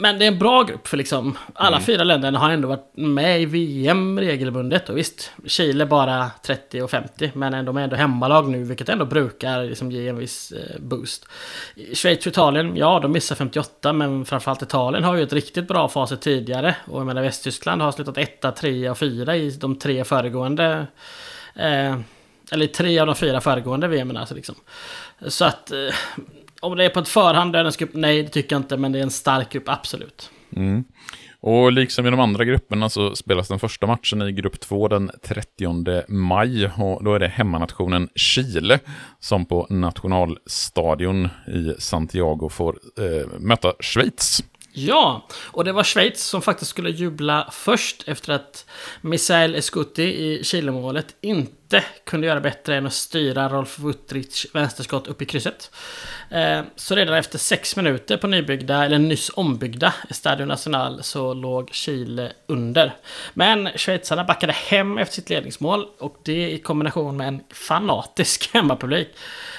men det är en bra grupp för liksom alla mm. fyra länderna har ändå varit med i VM regelbundet. Och visst, Chile bara 30 och 50. Men de är ändå hemmalag nu, vilket ändå brukar liksom ge en viss eh, boost. Schweiz och Italien, ja de missar 58. Men framförallt Italien har ju ett riktigt bra facit tidigare. Och jag menar Västtyskland har slutat 1, 3 och 4 i de tre föregående... Eh, eller tre av de fyra föregående VM. Alltså liksom. Så att... Om det är på ett förhand grupp, nej det tycker jag inte, men det är en stark grupp, absolut. Mm. Och liksom i de andra grupperna så spelas den första matchen i grupp 2 den 30 maj. Och då är det hemmanationen Chile som på nationalstadion i Santiago får eh, möta Schweiz. Ja, och det var Schweiz som faktiskt skulle jubla först efter att Misael Escuti i Chilemålet inte kunde göra bättre än att styra Rolf Wuttrich vänsterskott upp i krysset. Eh, så redan efter sex minuter på nybyggda, eller nyss ombyggda Estadio Nacional så låg Chile under. Men schweizarna backade hem efter sitt ledningsmål och det i kombination med en fanatisk hemmapublik.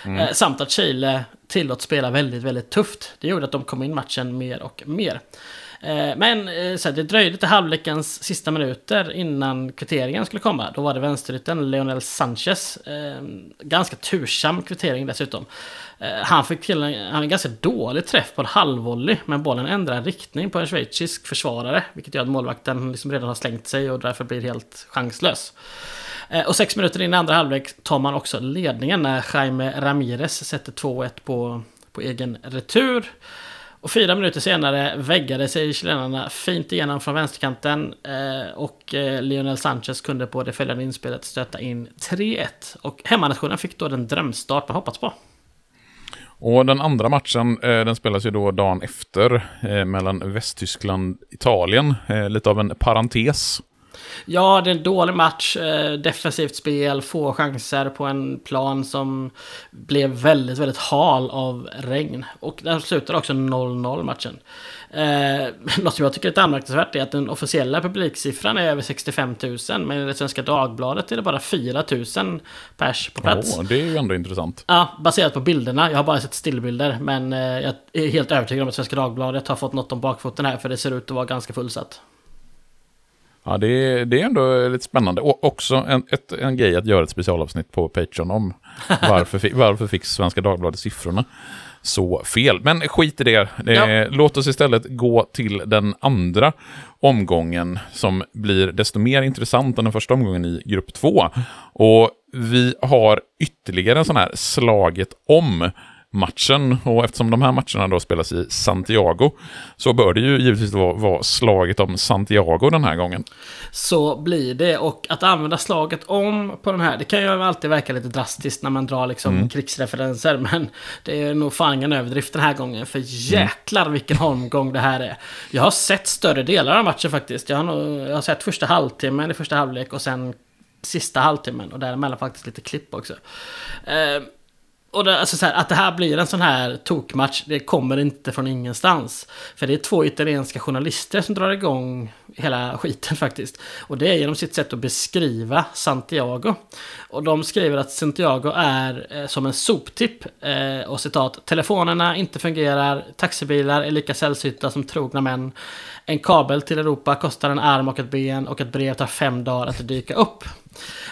Mm. Eh, samt att Chile tillåts spela väldigt, väldigt tufft. Det gjorde att de kom in matchen mer och mer. Eh, men eh, det dröjde till halvlekens sista minuter innan kvitteringen skulle komma. Då var det vänsterytten Leonel Sanchez. Eh, ganska tursam kvittering dessutom. Eh, han fick till en, han en ganska dålig träff på en halvvolley, men bollen ändrar riktning på en schweizisk försvarare, vilket gör att målvakten liksom redan har slängt sig och därför blir helt chanslös. Eh, och sex minuter in i andra halvlek tar man också ledningen när Jaime Ramirez sätter 2-1 på, på egen retur. Och fyra minuter senare väggade sig chilenarna fint igenom från vänsterkanten eh, och eh, Lionel Sanchez kunde på det följande inspelet stöta in 3-1. Och hemmanationen fick då den drömstart man hoppats på. Och den andra matchen, den spelas ju då dagen efter mellan Västtyskland och Italien. Lite av en parentes. Ja, det är en dålig match. Eh, defensivt spel, få chanser på en plan som blev väldigt, väldigt hal av regn. Och den slutar också 0-0 matchen. Eh, något som jag tycker är lite anmärkningsvärt är att den officiella publiksiffran är över 65 000. Men i det Svenska Dagbladet är det bara 4 000 pers på plats. Oh, det är ju ändå intressant. Ja, baserat på bilderna. Jag har bara sett stillbilder. Men eh, jag är helt övertygad om att Svenska Dagbladet har fått något om bakfoten här. För det ser ut att vara ganska fullsatt. Ja, det är, det är ändå lite spännande. Och också en, ett, en grej att göra ett specialavsnitt på Patreon om. Varför, varför fick Svenska Dagbladet siffrorna så fel? Men skit i det. det ja. Låt oss istället gå till den andra omgången som blir desto mer intressant än den första omgången i grupp två. Och vi har ytterligare en sån här slaget om matchen. Och eftersom de här matcherna då spelas i Santiago så bör det ju givetvis vara, vara slaget om Santiago den här gången. Så blir det. Och att använda slaget om på den här, det kan ju alltid verka lite drastiskt när man drar liksom mm. krigsreferenser. Men det är nog fan ingen överdrift den här gången. För jäklar mm. vilken omgång det här är. Jag har sett större delar av matchen faktiskt. Jag har, nog, jag har sett första halvtimmen i första halvlek och sen sista halvtimmen. Och däremellan faktiskt lite klipp också. Eh, och det, alltså här, att det här blir en sån här tokmatch, det kommer inte från ingenstans. För det är två italienska journalister som drar igång hela skiten faktiskt. Och det är genom sitt sätt att beskriva Santiago. Och de skriver att Santiago är eh, som en soptipp. Eh, och citat, telefonerna inte fungerar, taxibilar är lika sällsynta som trogna män. En kabel till Europa kostar en arm och ett ben och ett brev tar fem dagar att dyka upp.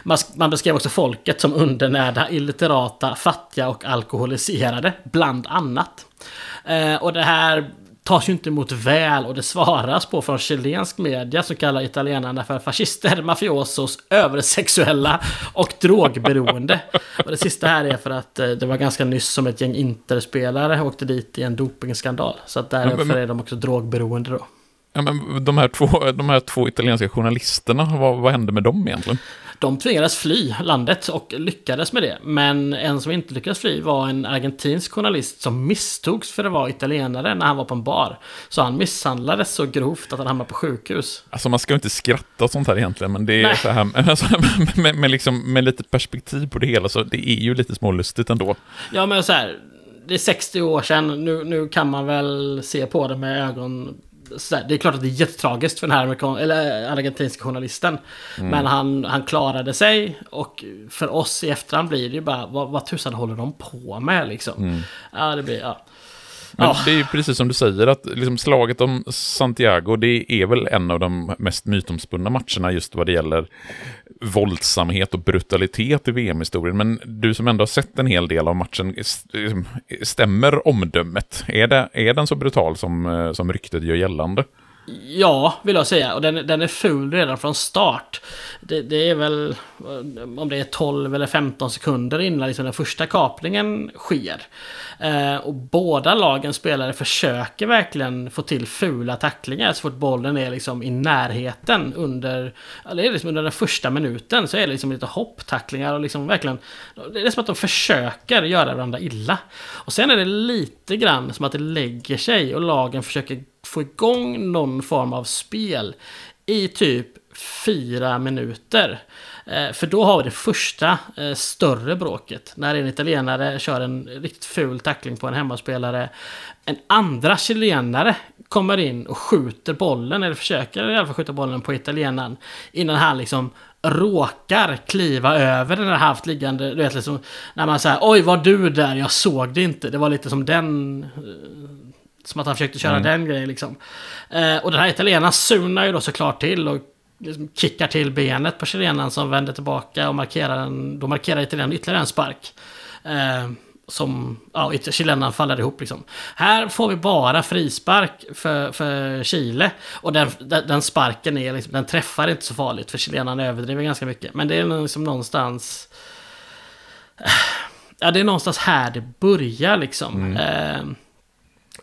Man, man beskrev också folket som undernärda, illiterata, fattiga och alkoholiserade, bland annat. Eh, och det här tas ju inte emot väl och det svaras på från chilensk media som kallar italienarna för fascister, mafiosos, översexuella och drogberoende. Och det sista här är för att eh, det var ganska nyss som ett gäng interspelare åkte dit i en dopingskandal. Så att därför är de också drogberoende då. Ja, men de, här två, de här två italienska journalisterna, vad, vad hände med dem egentligen? De tvingades fly landet och lyckades med det. Men en som inte lyckades fly var en argentinsk journalist som misstogs för att vara italienare när han var på en bar. Så han misshandlades så grovt att han hamnade på sjukhus. Alltså man ska inte skratta åt sånt här egentligen, men det är Nej. så här, alltså, med, med, liksom, med lite perspektiv på det hela så det är ju lite smålustigt ändå. Ja men så här, det är 60 år sedan, nu, nu kan man väl se på det med ögon sådär, det är klart att det är jättetragiskt för den här amerikan, eller argentinska journalisten. Mm. Men han, han klarade sig och för oss i efterhand blir det ju bara, vad, vad tusan håller de på med liksom? Mm. Ja, det blir, ja. Men det är ju precis som du säger, att liksom slaget om Santiago, det är väl en av de mest mytomspunna matcherna just vad det gäller våldsamhet och brutalitet i VM-historien. Men du som ändå har sett en hel del av matchen, liksom, stämmer omdömet? Är, det, är den så brutal som, eh, som ryktet gör gällande? Ja, vill jag säga. Och den, den är ful redan från start. Det, det, är väl om det är 12 eller 15 sekunder innan liksom den första kapningen sker. Eh, och båda lagens spelare försöker verkligen få till fula tacklingar så fort bollen är liksom i närheten under, eller liksom under den första minuten så är det liksom lite hopptacklingar och liksom verkligen, det är som att de försöker göra varandra illa. Och sen är det lite grann som att det lägger sig och lagen försöker få igång någon form av spel i typ fyra minuter. Eh, för då har vi det första eh, större bråket. När en italienare kör en riktigt ful tackling på en hemmaspelare. En andra chilenare kommer in och skjuter bollen, eller försöker i alla fall skjuta bollen på italienaren. Innan han liksom råkar kliva över den här halvt liggande, du vet liksom, när man säger oj var du där, jag såg det inte. Det var lite som den eh, som att han försökte köra mm. den grejen liksom. Eh, och den här italienaren sunar ju då såklart till och liksom kickar till benet på chilenaren som vänder tillbaka och markerar en, då markerar italienaren ytterligare en spark. Eh, som, ja, chilenaren faller ihop liksom. Här får vi bara frispark för, för Chile. Och den, den sparken är liksom, den träffar inte så farligt för chilenaren överdriver ganska mycket. Men det är liksom någonstans... Ja, det är någonstans här det börjar liksom. Mm. Eh,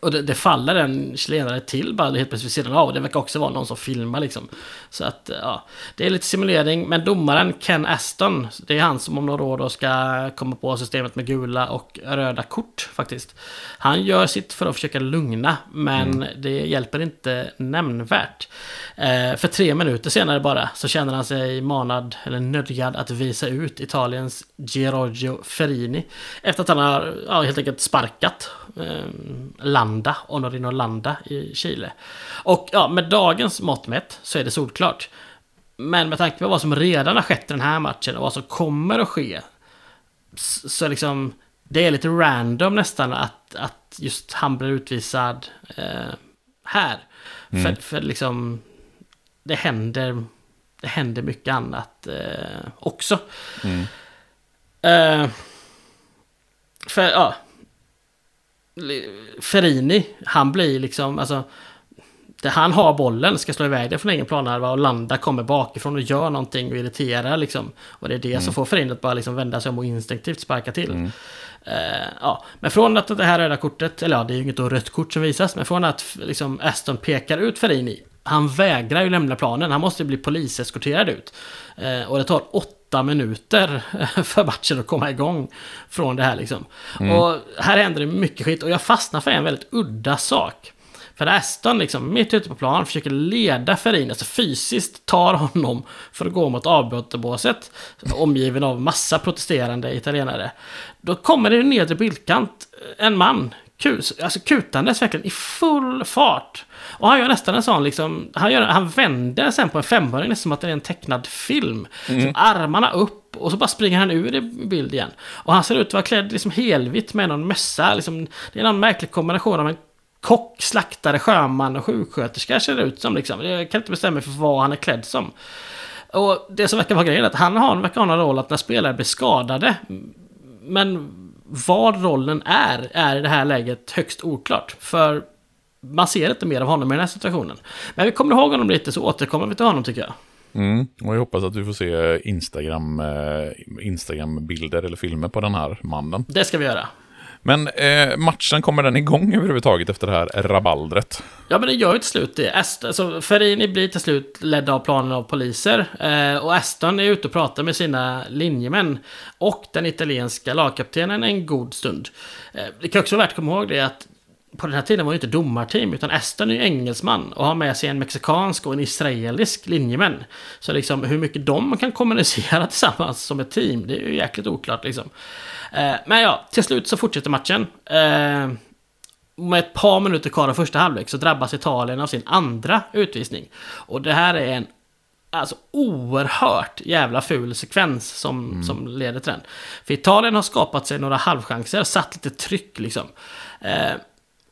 Och det, det, faller en chilenare till bara helt plötsligt vid sidan av. Det verkar också vara någon som filmar liksom. Så att, ja. Det är lite simulering, men domaren Ken Aston, det är han som om några år då ska komma på systemet med gula och röda kort faktiskt. Han gör sitt för att försöka lugna, men mm. det hjälper inte nämnvärt. Eh, för tre minuter senare bara så känner han sig manad, eller nödgad att visa ut Italiens Giorgio Ferini. Efter att han har ja, helt enkelt sparkat eh, Landa, Honorino Landa i Chile. Och ja, med dagens mått mätt så är det solklart. Men med tanke på vad som redan har skett i den här matchen och vad som kommer att ske. Så liksom, det är lite random nästan att, att just han blir utvisad eh, här. Mm. För, för liksom, det händer, det händer mycket annat eh, också. Mm. Eh, för, ja. Ferini, han blir liksom, alltså det han har bollen, ska slå iväg den från egen planhalva och landa, kommer bakifrån och gör någonting och irriterar liksom. Och det är det mm. som får Ferini att bara liksom vända sig om och instinktivt sparka till. Mm. Uh, ja, men från att det här röda kortet, eller ja, det är ju inget rött kort som visas, men från att liksom Aston pekar ut Ferini, han vägrar ju lämna planen, han måste bli poliseskorterad ut. Uh, och det tar åtta minuter för matchen att komma igång från det här liksom. Mm. Och här händer det mycket skit och jag fastnar för en väldigt udda sak. För Aston liksom mitt ute på plan försöker leda Ferin, alltså fysiskt tar honom för att gå mot avbrottbåset. Omgiven av massa protesterande italienare. Då kommer det ner till bildkant en man, kus, alltså kutandes verkligen i full fart. Och han gör nästan en sån liksom, han, gör, han vänder sen på en femöring nästan som att det är en tecknad film. Mm. Så armarna upp och så bara springer han ur i bild igen. Och han ser ut att vara klädd liksom helvitt med någon mössa. Liksom, det är någon märklig kombination av en kock, slaktare, sjöman och sjuksköterska ser det ut som. Liksom. Jag kan inte bestämma mig för vad han är klädd som. Och det som verkar vara grejen är att han har, verkar ha en roll att när spelare blir skadade. Men vad rollen är, är i det här läget högst oklart. För man ser inte mer av honom i den här situationen. Men vi kommer ihåg honom lite så återkommer vi till honom tycker jag. Mm, och jag hoppas att du får se Instagram, eh, Instagram-bilder eller filmer på den här mannen. Det ska vi göra. Men eh, matchen, kommer den igång överhuvudtaget efter det här rabaldret? Ja, men det gör ju till slut det. Aston, alltså, Ferrini blir till slut ledd av planen av poliser. Eh, och Aston är ute och pratar med sina linjemän. Och den italienska lagkaptenen en god stund. Eh, det kan också vara värt att komma ihåg det att på den här tiden var det inte domarteam, utan Aston är ju engelsman och har med sig en mexikansk och en israelisk linjemän. Så liksom hur mycket de kan kommunicera tillsammans som ett team, det är ju jäkligt oklart liksom. Eh, men ja, till slut så fortsätter matchen. Eh, med ett par minuter kvar av första halvlek så drabbas Italien av sin andra utvisning. Och det här är en alltså oerhört jävla ful sekvens som, mm. som leder till den. För Italien har skapat sig några halvchanser, satt lite tryck liksom. Eh,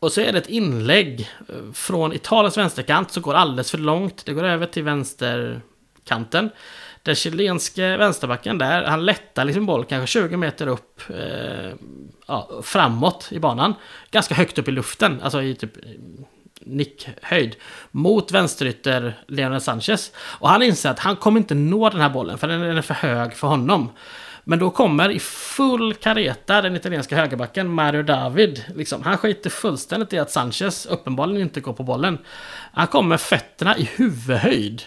och så är det ett inlägg eh, från Italiens vänsterkant som går alldeles för långt. Det går över till vänsterkanten. Den chilenske vänsterbacken där, han lättar liksom boll kanske 20 meter upp eh, ja, framåt i banan. Ganska högt upp i luften, alltså i typ eh, nickhöjd. Mot vänsterytter Leonel Sanchez. Och han inser att han kommer inte nå den här bollen, för den är för hög för honom. Men då kommer i full kareta den italienska högerbacken Mario David. Liksom, han skiter fullständigt i att Sanchez uppenbarligen inte går på bollen. Han kommer fötterna i huvudhöjd.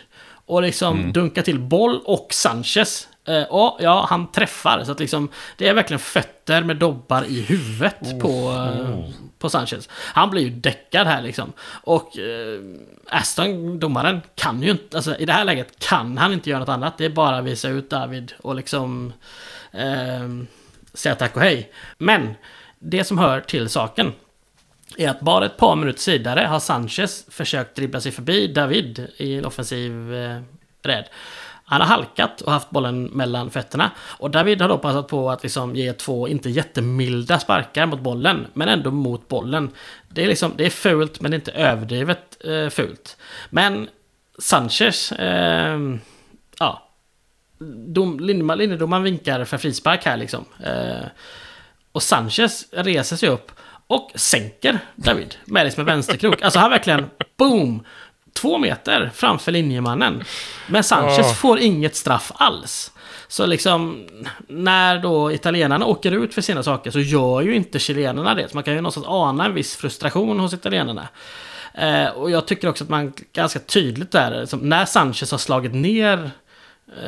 Och liksom mm. dunkar till boll och Sanchez. Eh, och ja, han träffar. Så att liksom, det är verkligen fötter med dobbar i huvudet oh, på, oh. på Sanchez. Han blir ju däckad här liksom. Och eh, Aston, domaren, kan ju inte, alltså i det här läget kan han inte göra något annat. Det är bara att visa ut David och liksom eh, säga tack och hej. Men det som hör till saken är att bara ett par minuter sidare har Sanchez försökt dribbla sig förbi David i en offensiv eh, räd. Han har halkat och haft bollen mellan fötterna. Och David har då passat på att liksom ge två, inte jättemilda sparkar mot bollen, men ändå mot bollen. Det är, liksom, det är fult, men det är inte överdrivet eh, fult. Men Sanchez, eh, ja, dom, linjedomaren vinkar för frispark här liksom. Eh, och Sanchez reser sig upp och sänker David med liksom en vänsterkrok. Alltså han verkligen, boom! Två meter framför linjemannen. Men Sanchez oh. får inget straff alls. Så liksom, när då italienarna åker ut för sina saker så gör ju inte chilenarna det. Så man kan ju någonstans ana en viss frustration hos italienarna. Eh, och jag tycker också att man ganska tydligt där, liksom, när Sanchez har slagit ner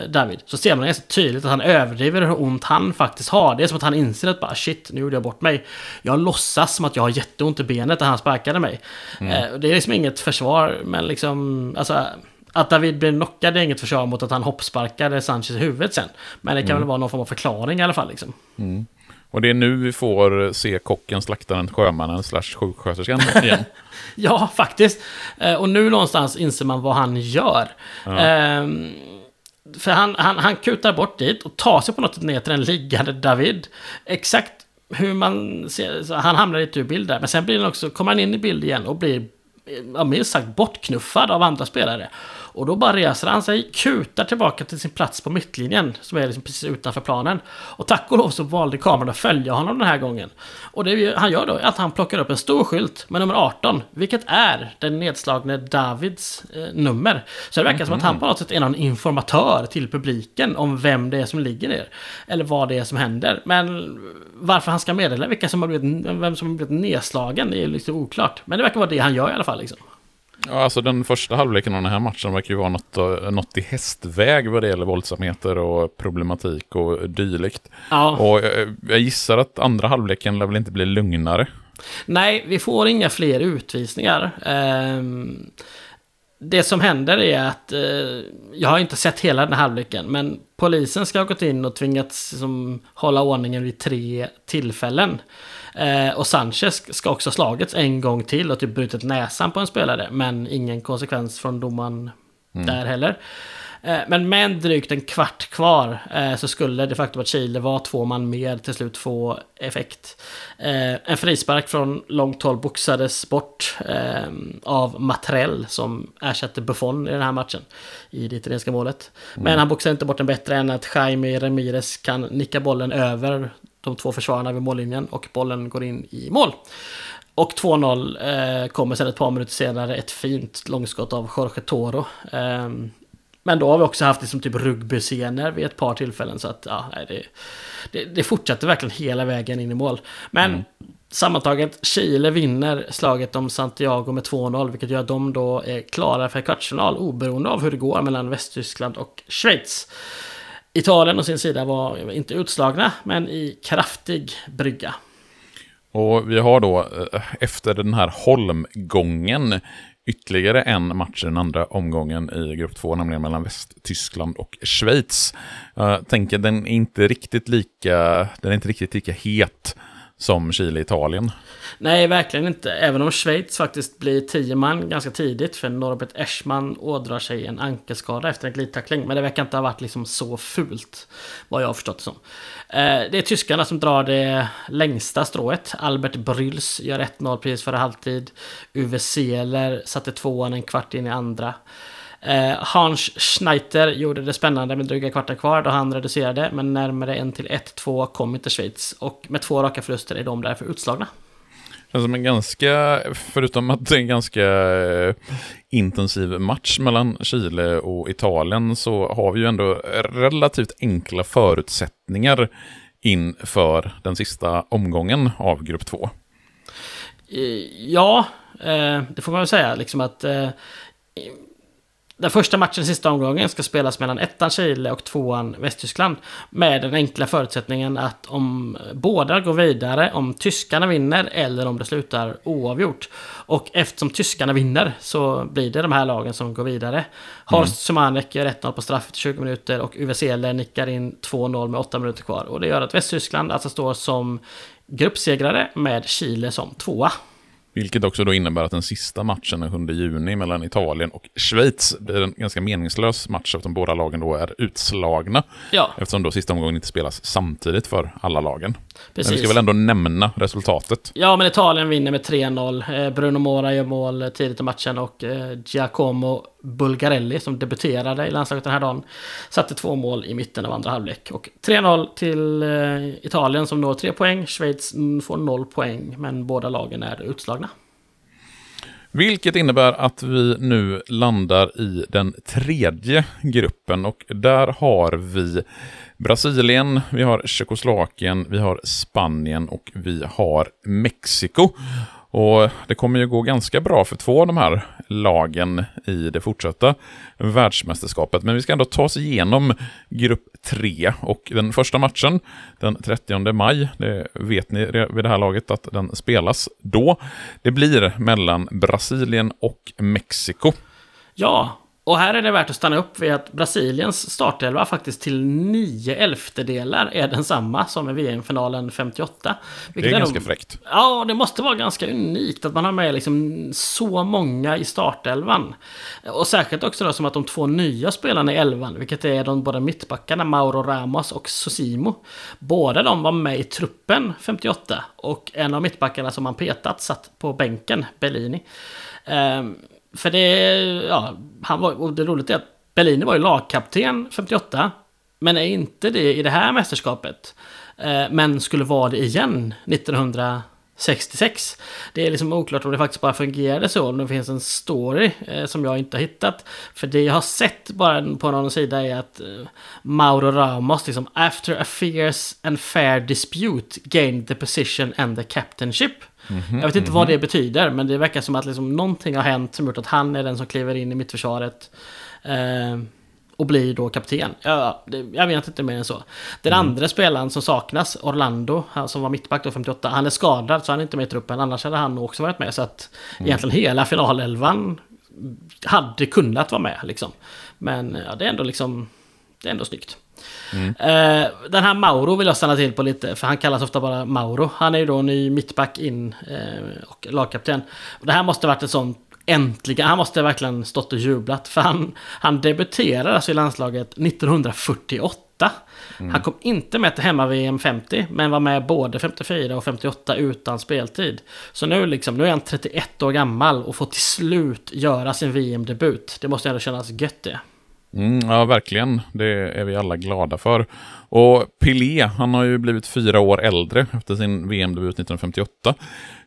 David, så ser man ganska tydligt att han överdriver hur ont han faktiskt har. Det är som att han inser att bara shit, nu gjorde jag bort mig. Jag låtsas som att jag har jätteont i benet när han sparkade mig. Mm. Eh, det är liksom inget försvar, men liksom, alltså, att David blir knockad är inget försvar mot att han hoppsparkade Sanchez i huvudet sen. Men det kan mm. väl vara någon form av förklaring i alla fall. Liksom. Mm. Och det är nu vi får se kocken, slaktaren, sjömannen slash sjuksköterskan igen. ja, faktiskt. Eh, och nu någonstans inser man vad han gör. Ja. Ehm, för han, han, han kutar bort dit och tar sig på något sätt ner till den liggande David. Exakt hur man ser, han hamnar lite ur bild där. Men sen blir han också, kommer han in i bild igen och blir ja, minst sagt bortknuffad av andra spelare. Och då bara reser han sig, kutar tillbaka till sin plats på mittlinjen, som är liksom precis utanför planen. Och tack och lov så valde kameran att följa honom den här gången. Och det han gör då är att han plockar upp en stor skylt med nummer 18, vilket är den nedslagne Davids eh, nummer. Så det verkar mm -hmm. som att han mhm. på något sätt är någon informatör till publiken om vem det är som ligger ner. Eller vad det är som händer. Men varför han ska meddela vilka som har blivit, vem som har blivit nedslagen är lite oklart. Men det verkar vara det han gör i alla fall. Liksom. Ja, alltså den första halvleken av den här matchen verkar ju vara något, eh, något i hästväg vad det gäller våldsamheter och problematik och dylikt. Ja. Och jag, eh, jag gissar att andra halvleken lär väl inte bli lugnare. Nej, vi får inga fler utvisningar. Um, det som händer är att, uh, jag har inte sett hela den här halvleken, men polisen ska ha gått in och tvingats liksom, hålla ordningen vid tre tillfällen. Eh, och Sanchez ska också ha slagits en gång till och typ brutit näsan på en spelare. Men ingen konsekvens från domaren mm. där heller. Eh, men med drygt en kvart kvar eh, så skulle det faktum att Chile var två man mer till slut få effekt. Eh, en frispark från långt håll boxades bort av Matrell som ersatte Buffon i den här matchen i det italienska målet. Mm. Men han boxade inte bort den bättre än att Jaime Ramirez kan nicka bollen över de två försvararna vid mållinjen och bollen går in i mål. Och 2-0 eh, kommer sen ett par minuter senare ett fint långskott av Jorge Toro. Eh, men då har vi också haft liksom typ rugbyscener vid ett par tillfällen. Så att ja, det, det, det fortsätter verkligen hela vägen in i mål. Men mm. sammantaget, Chile vinner slaget om Santiago med 2-0. Vilket gör att de då är klara för kvartsfinal oberoende av hur det går mellan Västtyskland och Schweiz. Italien å sin sida var inte utslagna, men i kraftig brygga. Och vi har då eh, efter den här holmgången ytterligare en match i den andra omgången i grupp 2, nämligen mellan Västtyskland och Schweiz. Jag tänker den är inte riktigt lika, den är inte riktigt lika het som Chile-Italien. Nej, verkligen inte. Även om Schweiz faktiskt blir tio man ganska tidigt. För Norbert Eschman ådrar sig en ankelskada efter en glidtackling. Men det verkar inte ha varit liksom så fult. Vad jag har förstått det som. Eh, det är tyskarna som drar det längsta strået. Albert Brüls gör 1-0 precis före halvtid. Uwe Seeler satte tvåan en kvart in i andra. Eh, Hans Schneider gjorde det spännande med dryga kvarten kvar då han reducerade, men närmare 1 till 1-2 kom inte Schweiz. Och med två raka förluster är de därför utslagna. Känns som en ganska, förutom att det är en ganska eh, intensiv match mellan Chile och Italien, så har vi ju ändå relativt enkla förutsättningar inför den sista omgången av grupp 2. Eh, ja, det får man väl säga. Liksom att den första matchen sista omgången ska spelas mellan ettan Chile och tvåan Västtyskland. Med den enkla förutsättningen att om båda går vidare, om tyskarna vinner eller om det slutar oavgjort. Och eftersom tyskarna vinner så blir det de här lagen som går vidare. Horst mm. Sumanek gör 1-0 på straff efter 20 minuter och Uwe Seeler nickar in 2-0 med 8 minuter kvar. Och det gör att Västtyskland alltså står som gruppsegrare med Chile som tvåa. Vilket också då innebär att den sista matchen den 7 juni mellan Italien och Schweiz blir en ganska meningslös match eftersom båda lagen då är utslagna. Ja. Eftersom då sista omgången inte spelas samtidigt för alla lagen. Precis. Men vi ska väl ändå nämna resultatet. Ja, men Italien vinner med 3-0. Eh, Bruno Mora gör mål tidigt i matchen och eh, Giacomo Bulgarelli som debuterade i landslaget den här dagen satte två mål i mitten av andra halvlek. Och 3-0 till eh, Italien som når tre poäng. Schweiz mm, får noll poäng, men båda lagen är utslagna. Vilket innebär att vi nu landar i den tredje gruppen och där har vi Brasilien, vi har Tjeckoslovakien, vi har Spanien och vi har Mexiko. Och det kommer ju gå ganska bra för två av de här lagen i det fortsatta världsmästerskapet. Men vi ska ändå ta oss igenom grupp 3 och den första matchen den 30 maj, det vet ni vid det här laget att den spelas då. Det blir mellan Brasilien och Mexiko. Ja, och här är det värt att stanna upp vid att Brasiliens startelva faktiskt till nio elftedelar är densamma som i VM-finalen 58. Det är, är ganska nog, fräckt. Ja, det måste vara ganska unikt att man har med liksom så många i startelvan. Och särskilt också då som att de två nya spelarna i elvan, vilket är de båda mittbackarna Mauro Ramos och Sosimo. Båda de var med i truppen 58 och en av mittbackarna som man petat satt på bänken, Bellini. Um, för det, ja, han var, och det roliga är att Bellini var ju lagkapten 58. Men är inte det i det här mästerskapet. Eh, men skulle vara det igen 1966. Det är liksom oklart om det faktiskt bara fungerade så. Om det finns en story eh, som jag inte har hittat. För det jag har sett bara på någon sida är att eh, Mauro Ramos liksom after a fierce and fair dispute gained the position and the captainship. Mm -hmm, jag vet inte mm -hmm. vad det betyder, men det verkar som att liksom någonting har hänt som gjort att han är den som kliver in i mittförsvaret. Eh, och blir då kapten. Ja, det, jag vet inte mer än så. Den mm. andra spelaren som saknas, Orlando, han som var mittback då 58, han är skadad så han är inte med i truppen. Annars hade han också varit med. Så att mm. egentligen hela finalelvan hade kunnat vara med. Liksom. Men ja, det är ändå liksom... Det är ändå snyggt. Mm. Uh, den här Mauro vill jag stanna till på lite, för han kallas ofta bara Mauro. Han är ju då ny mittback in uh, och lagkapten. Och det här måste varit ett sånt Äntligen! Han måste verkligen stått och jublat. För han, han debuterade alltså i landslaget 1948. Mm. Han kom inte med till hemma-VM 50, men var med både 54 och 58 utan speltid. Så nu, liksom, nu är han 31 år gammal och får till slut göra sin VM-debut. Det måste ändå kännas gött det. Mm, ja, verkligen. Det är vi alla glada för. Och Pelé, han har ju blivit fyra år äldre efter sin VM-debut 1958.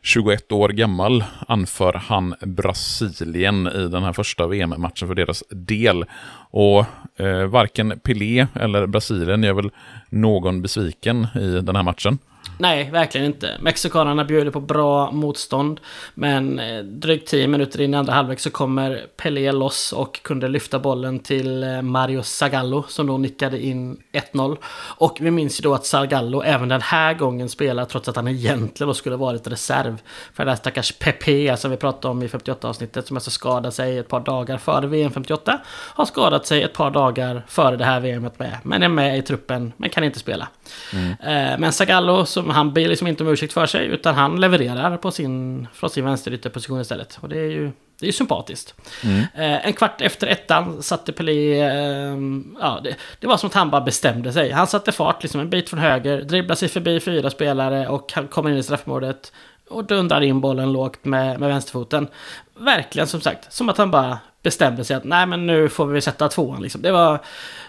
21 år gammal anför han Brasilien i den här första VM-matchen för deras del. Och eh, varken Pelé eller Brasilien gör väl någon besviken i den här matchen. Nej, verkligen inte. Mexikanerna bjuder på bra motstånd. Men eh, drygt 10 minuter in i andra halvlek så kommer Pelé loss och kunde lyfta bollen till eh, Mario Zagallo som då nickade in 1-0. Och vi minns ju då att Zagallo även den här gången spelar trots att han egentligen då skulle varit reserv. För den där stackars Pepe som vi pratade om i 58-avsnittet som alltså skadade sig ett par dagar före VM 58. Har skadat sig ett par dagar före det här VMet med. Men är med i truppen men kan inte spela. Mm. Eh, men Zagallo som han ber liksom inte om ursäkt för sig, utan han levererar på sin, från sin vänsterytterposition istället. Och det är ju det är sympatiskt. Mm. Eh, en kvart efter ettan satte Pelé... Eh, ja, det, det, var som att han bara bestämde sig. Han satte fart liksom en bit från höger, dribblade sig förbi fyra spelare och han kommer in i straffområdet. Och dundrar in bollen lågt med, med vänsterfoten. Verkligen som sagt, som att han bara bestämde sig att nej men nu får vi sätta tvåan liksom. Det var...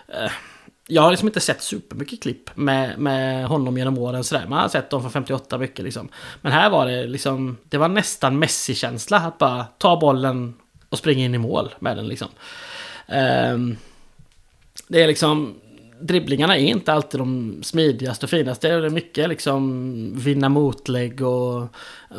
Eh, jag har liksom inte sett supermycket klipp med, med honom genom åren sådär. Man har sett dem från 58 mycket liksom. Men här var det liksom, det var nästan Messi-känsla att bara ta bollen och springa in i mål med den liksom. Um, det är liksom, dribblingarna är inte alltid de smidigaste och finaste. Det är mycket liksom vinna motlägg och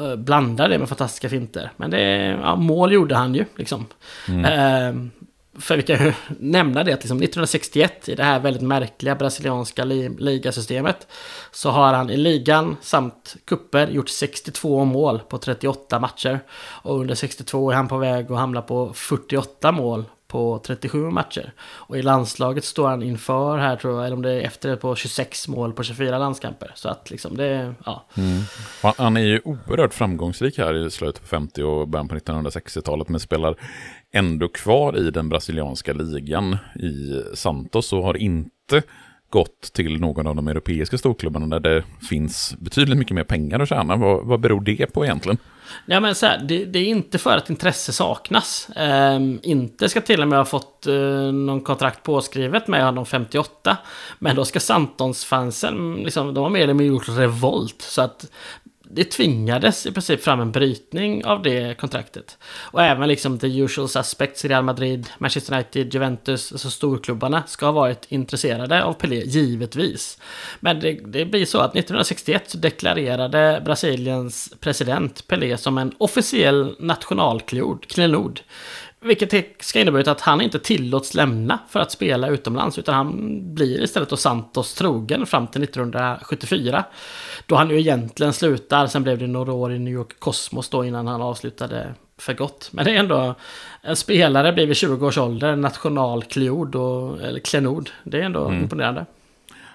uh, blanda det med fantastiska finter. Men det, ja, mål gjorde han ju liksom. Mm. Um, för vi kan ju nämna det att liksom 1961 i det här väldigt märkliga brasilianska ligasystemet så har han i ligan samt kupper gjort 62 mål på 38 matcher. Och under 62 är han på väg att hamna på 48 mål på 37 matcher. Och i landslaget står han inför här tror jag, eller om det är efter det, på 26 mål på 24 landskamper. Så att liksom det, ja. Mm. Han är ju oerhört framgångsrik här i slutet på 50 och början på 1960-talet, men spelar ändå kvar i den brasilianska ligan i Santos och har inte gått till någon av de europeiska storklubbarna där det finns betydligt mycket mer pengar att tjäna. Vad, vad beror det på egentligen? Ja, men så här, det, det, är inte för att intresse saknas. Ehm, inte ska till och med ha fått eh, någon kontrakt påskrivet med honom 58. Men då ska Santons-fansen, mm, liksom, de har mer eller mindre gjort revolt. Så att det tvingades i princip fram en brytning av det kontraktet. Och även liksom the usual suspects, Real Madrid, Manchester United, Juventus, alltså storklubbarna, ska ha varit intresserade av Pelé, givetvis. Men det, det blir så att 1961 så deklarerade Brasiliens president Pelé som en officiell nationalklenod. Vilket ska innebära att han inte tillåts lämna för att spela utomlands. Utan han blir istället då Santos trogen fram till 1974. Då han ju egentligen slutar. Sen blev det några år i New York Cosmos då innan han avslutade för gott. Men det är ändå en spelare blir vid 20 års ålder nationalklenod. Eller klenod. Det är ändå mm. imponerande.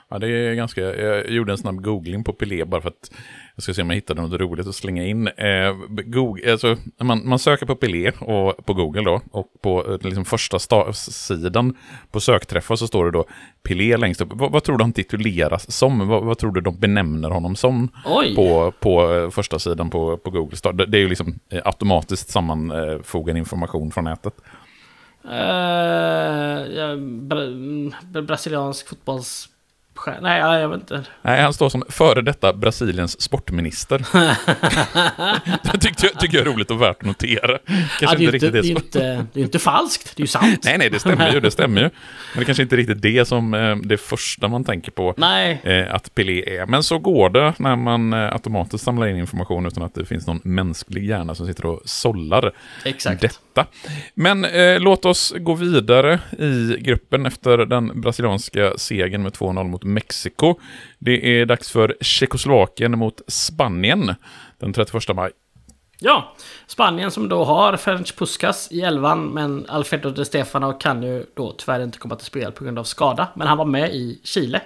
Ja, det är ganska... Jag gjorde en snabb googling på Pelé bara för att jag ska se om jag hittar något roligt att slänga in. Eh, Google, alltså, man, man söker på Pelé och, på Google då. Och på eh, liksom, första sidan på sökträffar så står det då Pelé längst upp. Vad, vad tror du han tituleras som? Vad, vad, tror du de benämner honom som? Oj. På, på eh, första sidan på, på Google. Det, det är ju liksom eh, automatiskt sammanfogad information från nätet. Uh, ja, bra, brasiliansk fotbolls Nej, jag vet inte. Nej, han står som före detta Brasiliens sportminister. det tyckte jag, tycker jag är roligt och värt att notera. Kanske ja, det, är inte, inte, det, är inte, det är inte falskt, det är ju sant. nej, nej, det stämmer ju, det stämmer ju. Men det kanske inte är riktigt det som eh, det första man tänker på nej. Eh, att Pelé är. Men så går det när man eh, automatiskt samlar in information utan att det finns någon mänsklig hjärna som sitter och sållar Exakt detta. Men eh, låt oss gå vidare i gruppen efter den brasilianska segern med 2-0 mot Mexiko. Det är dags för Tjeckoslovakien mot Spanien den 31 maj. Ja, Spanien som då har Ferenc Puskas i elvan men Alfredo de Stefano kan ju då tyvärr inte komma till spel på grund av skada. Men han var med i Chile.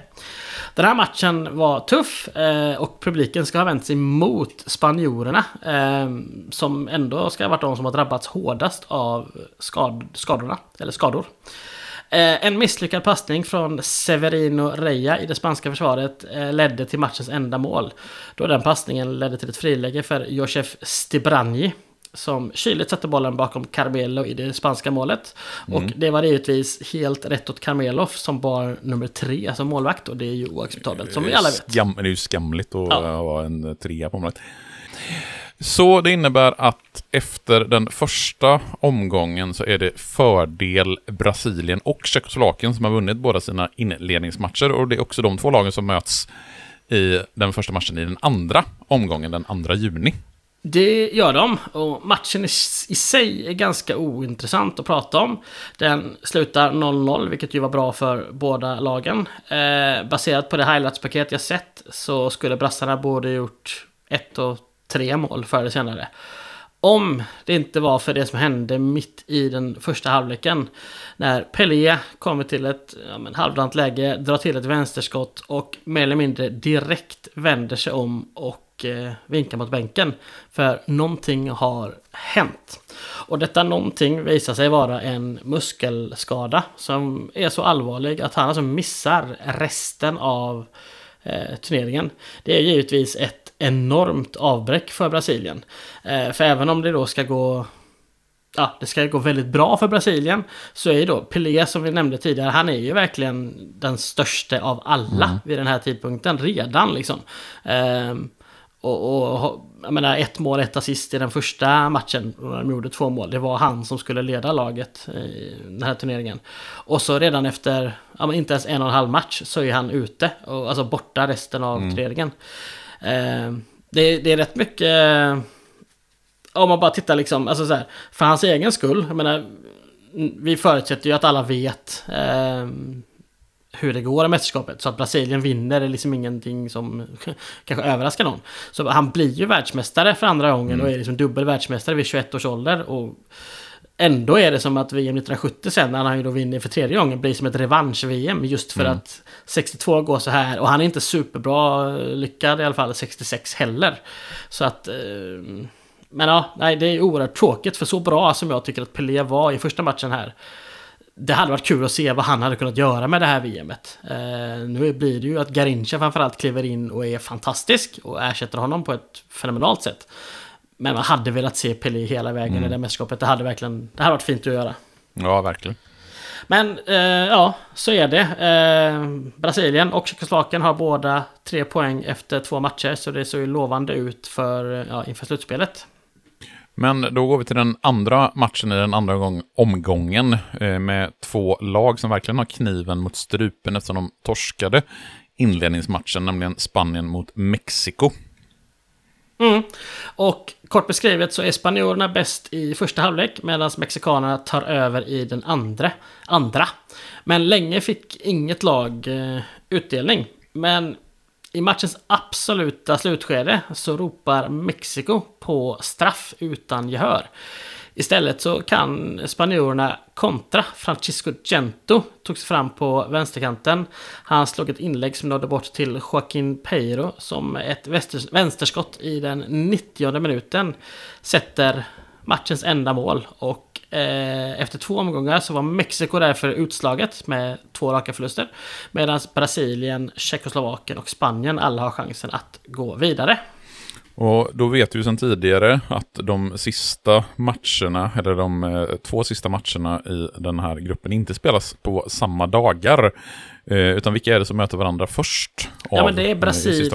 Den här matchen var tuff eh, och publiken ska ha vänt sig mot spanjorerna. Eh, som ändå ska ha varit de som har drabbats hårdast av skad skadorna, eller skador. Eh, en misslyckad passning från Severino Reja i det spanska försvaret ledde till matchens enda mål. Då den passningen ledde till ett friläge för Josef Stibranji. Som kyligt satte bollen bakom Carmelo i det spanska målet. Mm. Och det var givetvis helt rätt åt Carmelo som bar nummer tre, alltså målvakt. Och det är ju oacceptabelt, som vi alla vet. Skam, det är ju skamligt att ja. ha en trea på målet. Så det innebär att efter den första omgången så är det fördel Brasilien och Tjeckoslovakien som har vunnit båda sina inledningsmatcher och det är också de två lagen som möts i den första matchen i den andra omgången den 2 juni. Det gör de och matchen i, sig är ganska ointressant att prata om. Den slutar 0-0 vilket ju var bra för båda lagen. Eh, baserat på det highlights-paket jag sett så skulle brassarna både gjort ett och tre mål förr eller senare. Om det inte var för det som hände mitt i den första halvleken. När Pelé kommer till ett ja, men, halvdant läge, drar till ett vänsterskott och mer eller mindre direkt vänder sig om och eh, vinkar mot bänken. För någonting har hänt. Och detta någonting visar sig vara en muskelskada som är så allvarlig att han alltså missar resten av eh, turneringen. Det är givetvis ett enormt avbräck för Brasilien. Eh, för även om det då ska gå ja, det ska gå väldigt bra för Brasilien. Så är ju då Pelé som vi nämnde tidigare, han är ju verkligen den största av alla mm. vid den här tidpunkten redan liksom. Ehm, och, och jag menar ett mål, ett assist i den första matchen. Och de gjorde två mål. Det var han som skulle leda laget i den här turneringen. Och så redan efter, ja men inte ens en och en halv match så är han ute. Och, alltså borta resten av mm. turneringen. Eh, det, det, är rätt mycket... Eh, om man bara tittar liksom, alltså så här, för hans egen skull. Jag menar, vi förutsätter ju att alla vet eh, hur det går i mästerskapet. Så att Brasilien vinner är liksom ingenting som kanske överraskar någon. Så han blir ju världsmästare för andra gången mm. och är liksom dubbel världsmästare vid 21 års ålder. Och Ändå är det som att VM 1970 sen, när han ju då vinner för tredje gången, blir som ett revansch-VM. Just för mm. att 62 går så här. Och han är inte superbra lyckad i alla fall 66 heller. Så att... Eh, men ja, nej, det är oerhört tråkigt. För så bra som jag tycker att Pelé var i första matchen här. Det hade varit kul att se vad han hade kunnat göra med det här VMet. Eh, nu blir det ju att Garincha framförallt kliver in och är fantastisk och ersätter honom på ett fenomenalt sätt. Men man hade velat se Pelé hela vägen mm. i det mästerskapet. Det hade verkligen det hade varit fint att göra. Ja, verkligen. Men eh, ja, så är det. Eh, Brasilien och Tjeckoslovakien har båda tre poäng efter två matcher. Så det ser ju lovande ut för, ja, inför slutspelet. Men då går vi till den andra matchen i den andra gång, omgången eh, med två lag som verkligen har kniven mot strupen eftersom de torskade inledningsmatchen, nämligen Spanien mot Mexiko. Mm. Och kort beskrivet så är spanjorerna bäst i första halvlek medan mexikanerna tar över i den andra. andra. Men länge fick inget lag eh, utdelning. Men i matchens absoluta slutskede så ropar Mexiko på straff utan gehör. Istället så kan spanjorerna kontra. Francisco Gento tog sig fram på vänsterkanten. Han slog ett inlägg som nådde bort till Joaquin Peiro som ett vänsterskott i den 90 minuten sätter matchens enda mål. Och eh, efter två omgångar så var Mexiko därför utslaget med två raka förluster. Medan Brasilien, Tjeckoslovakien och Spanien alla har chansen att gå vidare. Och då vet vi sedan tidigare att de sista matcherna, eller de eh, två sista matcherna i den här gruppen inte spelas på samma dagar. Eh, utan vilka är det som möter varandra först? Ja, men det är, Brasil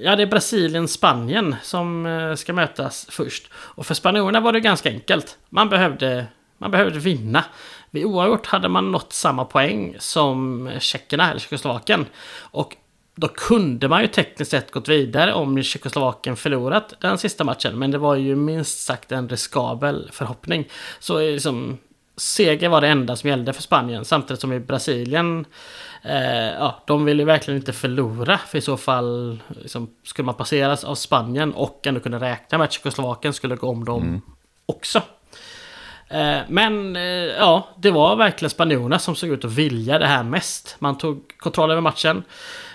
ja, det är Brasilien-Spanien som eh, ska mötas först. Och för spanjorerna var det ganska enkelt. Man behövde, man behövde vinna. Vid oavgjort hade man nått samma poäng som tjeckerna, eller Tjeckoslovakien. Och då kunde man ju tekniskt sett gått vidare om Tjeckoslovakien förlorat den sista matchen. Men det var ju minst sagt en riskabel förhoppning. Så liksom, seger var det enda som gällde för Spanien. Samtidigt som i Brasilien, eh, ja, de ville verkligen inte förlora. För i så fall liksom, skulle man passeras av Spanien och ändå kunna räkna med att Tjeckoslovakien skulle gå om dem mm. också. Eh, men eh, ja, det var verkligen spanjorerna som såg ut att vilja det här mest. Man tog kontroll över matchen.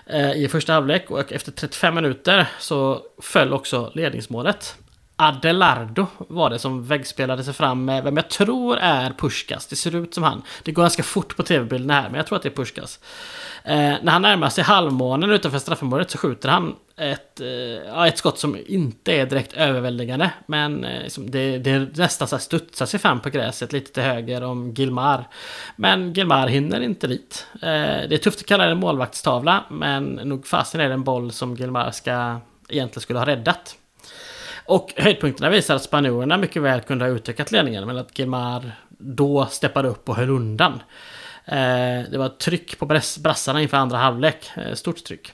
Eh, i första halvlek och efter 35 minuter så föll också ledningsmålet. Adelardo var det som väggspelade sig fram med vem jag tror är Pushkas. Det ser ut som han. Det går ganska fort på tv-bilderna här, men jag tror att det är Pushkas. Eh, när han närmar sig halvmånen utanför straffområdet så skjuter han ett, eh, ett skott som inte är direkt överväldigande. Men eh, liksom det, det nästan så här studsar sig fram på gräset lite till höger om Gilmar. Men Gilmar hinner inte dit. Eh, det är tufft att kalla det en målvaktstavla, men nog fasen är det en boll som Gilmar ska, egentligen skulle ha räddat. Och höjdpunkterna visar att spanjorerna mycket väl kunde ha utökat ledningen, men att Gilmar då steppade upp och höll undan. Eh, det var tryck på brassarna inför andra halvlek. Eh, stort tryck.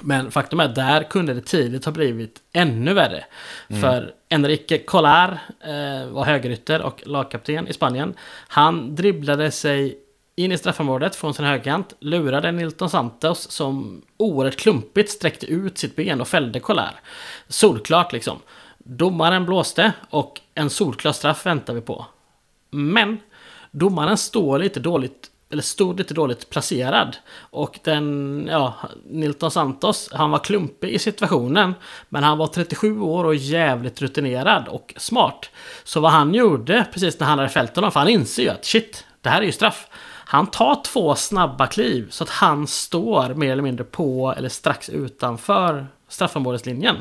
Men faktum är att där kunde det tidigt ha blivit ännu värre. Mm. För Enrique Collar eh, var högerytter och lagkapten i Spanien. Han dribblade sig in i straffområdet från sin högerkant, lurade Nilton Santos som oerhört klumpigt sträckte ut sitt ben och fällde Collar. Solklart liksom. Domaren blåste och en solklar straff väntar vi på. Men domaren står lite dåligt eller stod lite dåligt placerad. Och den, ja, Nilton Santos, han var klumpig i situationen. Men han var 37 år och jävligt rutinerad och smart. Så vad han gjorde precis när han hade fällt honom, för han inser ju att shit, det här är ju straff. Han tar två snabba kliv så att han står mer eller mindre på eller strax utanför straffområdeslinjen.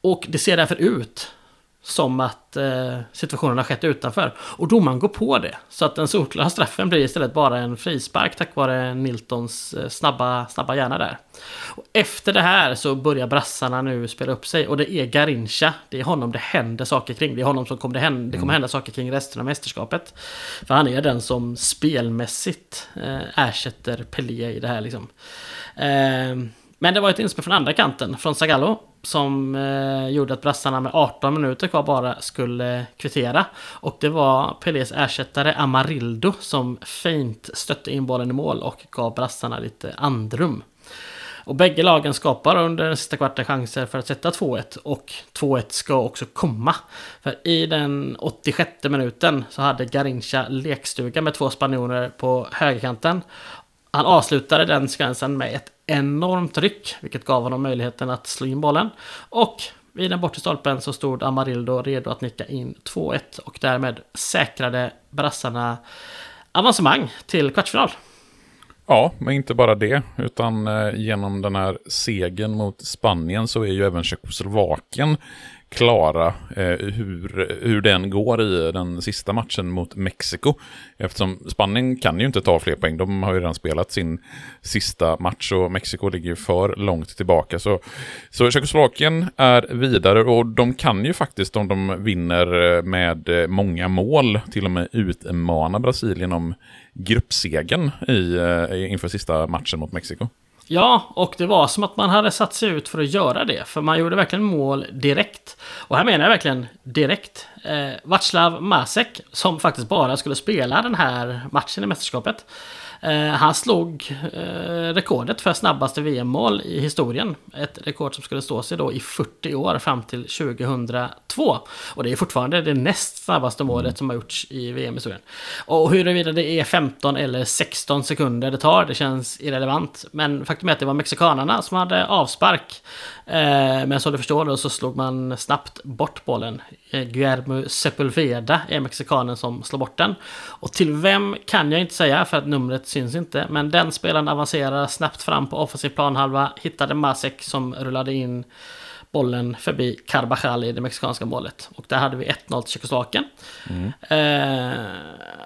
Och det ser därför ut som att eh, situationen har skett utanför. Och domaren går på det. Så att den solklara straffen blir istället bara en frispark tack vare Niltons eh, snabba, snabba hjärna där. Och efter det här så börjar brassarna nu spela upp sig och det är Garincha. Det är honom det händer saker kring. Det är honom som kommer det, hända, det kommer hända saker kring resten av mästerskapet. För han är den som spelmässigt eh, ersätter Pelé i det här liksom. Eh, men det var ett inspel från andra kanten, från Zagallo. Som eh, gjorde att brassarna med 18 minuter kvar bara skulle kvittera. Och det var Pelés ersättare Amarildo som fint stötte in bollen i mål och gav brassarna lite andrum. Och bägge lagen skapar under den sista kvarten chanser för att sätta 2-1 och 2-1 ska också komma. För i den 86 minuten så hade Garincha lekstuga med två spanjorer på högerkanten. Han avslutade den sekvensen med ett enormt ryck, vilket gav honom möjligheten att slå in bollen. Och vid den bortre stolpen så stod Amarildo redo att nicka in 2-1 och därmed säkrade brassarna avancemang till kvartsfinal. Ja, men inte bara det, utan eh, genom den här segern mot Spanien så är ju även Tjeckoslovakien klara eh, hur, hur den går i den sista matchen mot Mexiko. Eftersom Spanien kan ju inte ta fler poäng. De har ju redan spelat sin sista match och Mexiko ligger ju för långt tillbaka. Så, så Tjeckoslovakien är vidare och de kan ju faktiskt om de vinner eh, med eh, många mål till och med utmana Brasilien om gruppsegen i, eh, inför sista matchen mot Mexiko. Ja, och det var som att man hade satt sig ut för att göra det. För man gjorde verkligen mål direkt. Och här menar jag verkligen direkt. Eh, Václav Masek, som faktiskt bara skulle spela den här matchen i mästerskapet. Eh, han slog eh, rekordet för snabbaste VM-mål i historien. Ett rekord som skulle stå sig då i 40 år fram till 2002. Och det är fortfarande det näst snabbaste målet som har gjorts i VM-historien. Och huruvida det är 15 eller 16 sekunder det tar, det känns irrelevant. Men faktum är att det var mexikanerna som hade avspark. Eh, men som du förstår då så slog man snabbt bort bollen. Guillermo Sepulveda är mexikanen som slår bort den. Och till vem kan jag inte säga för att numret syns inte. Men den spelaren avancerar snabbt fram på offensiv planhalva. Hittade Masek som rullade in bollen förbi Carvajal i det mexikanska målet. Och där hade vi 1-0 till Tjeckoslovakien. Mm. Eh,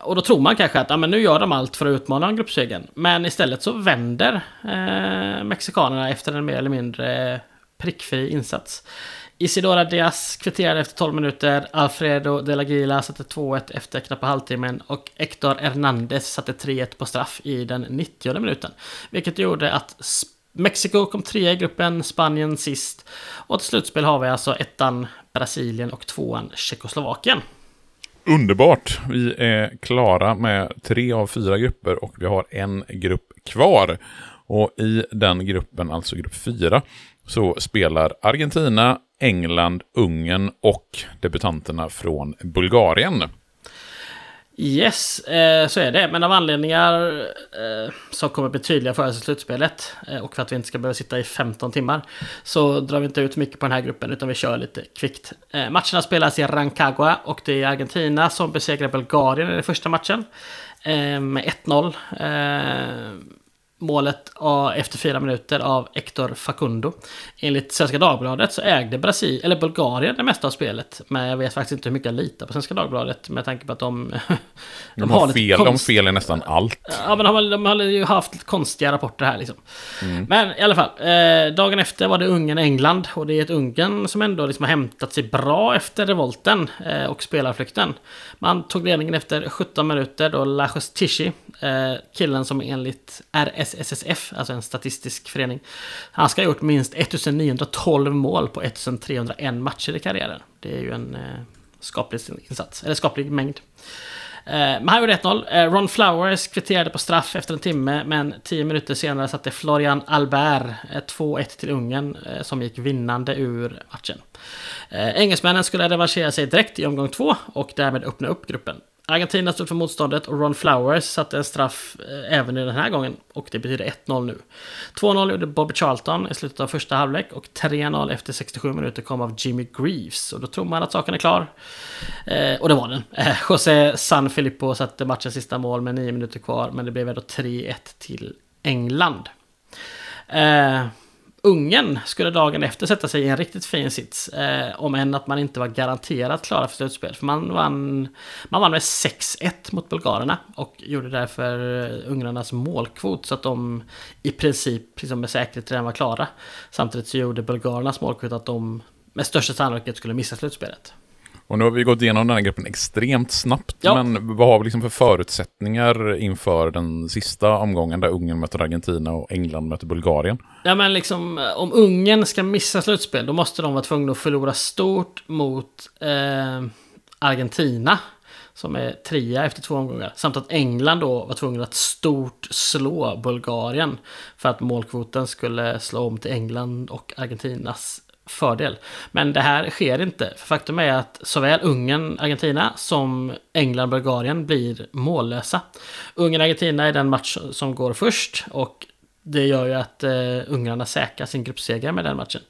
och då tror man kanske att ja, men nu gör de allt för att utmana gruppsegern. Men istället så vänder eh, mexikanerna efter en mer eller mindre prickfri insats. Isidora Diaz kvitterade efter 12 minuter. Alfredo de la Gila satte 2-1 efter knappa halvtimmen. Och Hector Hernandez satte 3-1 på straff i den 90 minuten. Vilket gjorde att Mexiko kom trea i gruppen, Spanien sist. Och till slutspel har vi alltså ettan Brasilien och tvåan Tjeckoslovakien. Underbart! Vi är klara med tre av fyra grupper och vi har en grupp kvar. Och i den gruppen, alltså grupp fyra, så spelar Argentina, England, Ungern och debutanterna från Bulgarien. Yes, eh, så är det. Men av anledningar eh, som kommer bli tydliga för oss i slutspelet eh, och för att vi inte ska behöva sitta i 15 timmar så drar vi inte ut mycket på den här gruppen utan vi kör lite kvickt. Eh, matcherna spelas i Rancagua och det är Argentina som besegrar Bulgarien i den första matchen eh, med 1-0 målet efter fyra minuter av Hector Facundo. Enligt Svenska Dagbladet så ägde Brasil, eller Bulgarien det mesta av spelet. Men jag vet faktiskt inte hur mycket jag litar på Svenska Dagbladet med tanke på att de... de, de har, fel, konst... de fel i nästan allt. Ja, men de har, de har ju haft lite konstiga rapporter här liksom. Mm. Men i alla fall, eh, dagen efter var det Ungern-England. Och det är ett Ungern som ändå liksom har hämtat sig bra efter revolten eh, och spelarflykten. Man tog ledningen efter 17 minuter då Lajos Tishi, eh, killen som enligt SSF, alltså en statistisk förening, han ska ha gjort minst 1912 mål på 1301 matcher i karriären. Det är ju en eh, skaplig insats, eller skaplig mängd. Eh, men han gjorde 1-0. Eh, Ron Flowers kvitterade på straff efter en timme, men 10 minuter senare satte Florian Albert 2-1 till Ungern, som gick vinnande ur matchen. Engelsmännen skulle revanschera sig direkt i omgång två och därmed öppna upp gruppen. Argentina stod för motståndet och Ron Flowers satte en straff eh, även i den här gången. Och det betyder 1-0 nu. 2-0 gjorde Bobby Charlton i slutet av första halvlek och 3-0 efter 67 minuter kom av Jimmy Greaves. Och då tror man att saken är klar. Eh, och det var den. Eh, José San Filippo satte matchens sista mål med 9 minuter kvar. Men det blev ändå 3-1 till England. Eh, Ungern skulle dagen efter sätta sig i en riktigt fin sits. Eh, om än att man inte var garanterat klara för slutspel. För man vann, man vann med 6-1 mot bulgarerna. Och gjorde därför eh, ungrarnas målkvot. Så att de i princip liksom med säkerhet redan var klara. Samtidigt så gjorde bulgarernas målkvot att de med största sannolikhet skulle missa slutspelet. Och nu har vi gått igenom den här gruppen extremt snabbt, ja. men vad har vi liksom för förutsättningar inför den sista omgången där Ungern möter Argentina och England möter Bulgarien? Ja men liksom, om Ungern ska missa slutspel, då måste de vara tvungna att förlora stort mot eh, Argentina. Som är trea efter två omgångar. Samt att England då var tvungen att stort slå Bulgarien. För att målkvoten skulle slå om till England och Argentinas fördel. Men det här sker inte. För faktum är att såväl Ungern, Argentina som England, Bulgarien blir mållösa. Ungern, Argentina är den match som går först och det gör ju att eh, ungrarna säkrar sin gruppseger med den matchen.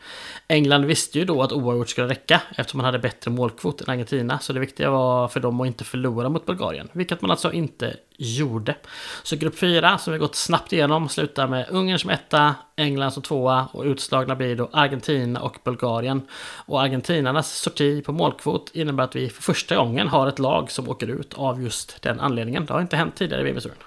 England visste ju då att oavgjort skulle räcka eftersom man hade bättre målkvot än Argentina. Så det viktiga var för dem att inte förlora mot Bulgarien, vilket man alltså inte gjorde. Så grupp 4, som vi gått snabbt igenom, slutar med Ungern som etta, England som tvåa och utslagna blir då Argentina och Bulgarien. Och Argentinarnas sorti på målkvot innebär att vi för första gången har ett lag som åker ut av just den anledningen. Det har inte hänt tidigare i VM-historien.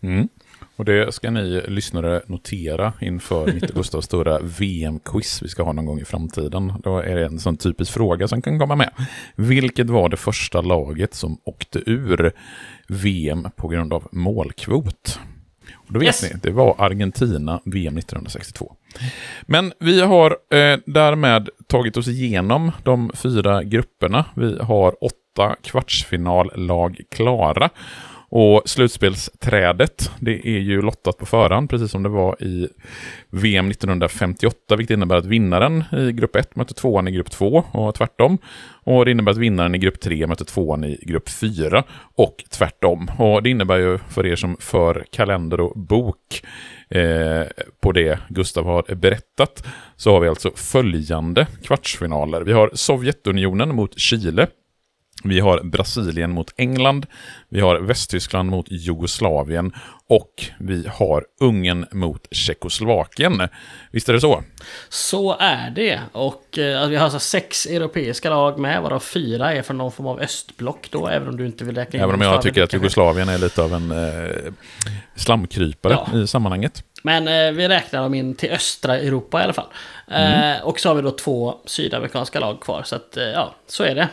Mm. Och det ska ni lyssnare notera inför mitt och Gustavs stora VM-quiz vi ska ha någon gång i framtiden. Då är det en sån typisk fråga som kan komma med. Vilket var det första laget som åkte ur VM på grund av målkvot? Och då vet yes. ni, det var Argentina VM 1962. Men vi har eh, därmed tagit oss igenom de fyra grupperna. Vi har åtta kvartsfinallag klara. Och slutspelsträdet, det är ju lottat på förhand, precis som det var i VM 1958, vilket innebär att vinnaren i grupp 1 möter tvåan i grupp 2 och tvärtom. Och det innebär att vinnaren i grupp 3 möter tvåan i grupp 4 och tvärtom. Och det innebär ju för er som för kalender och bok eh, på det Gustav har berättat, så har vi alltså följande kvartsfinaler. Vi har Sovjetunionen mot Chile vi har Brasilien mot England, vi har Västtyskland mot Jugoslavien och vi har Ungern mot Tjeckoslovakien. Visst är det så? Så är det. Och eh, vi har alltså sex europeiska lag med, varav fyra är från någon form av östblock då, även om du inte vill räkna in Även om jag tycker att Jugoslavien är lite av en eh, slamkrypare ja. i sammanhanget. Men eh, vi räknar dem in till östra Europa i alla fall. Mm. Eh, och så har vi då två sydamerikanska lag kvar. Så att, eh, ja, så är det.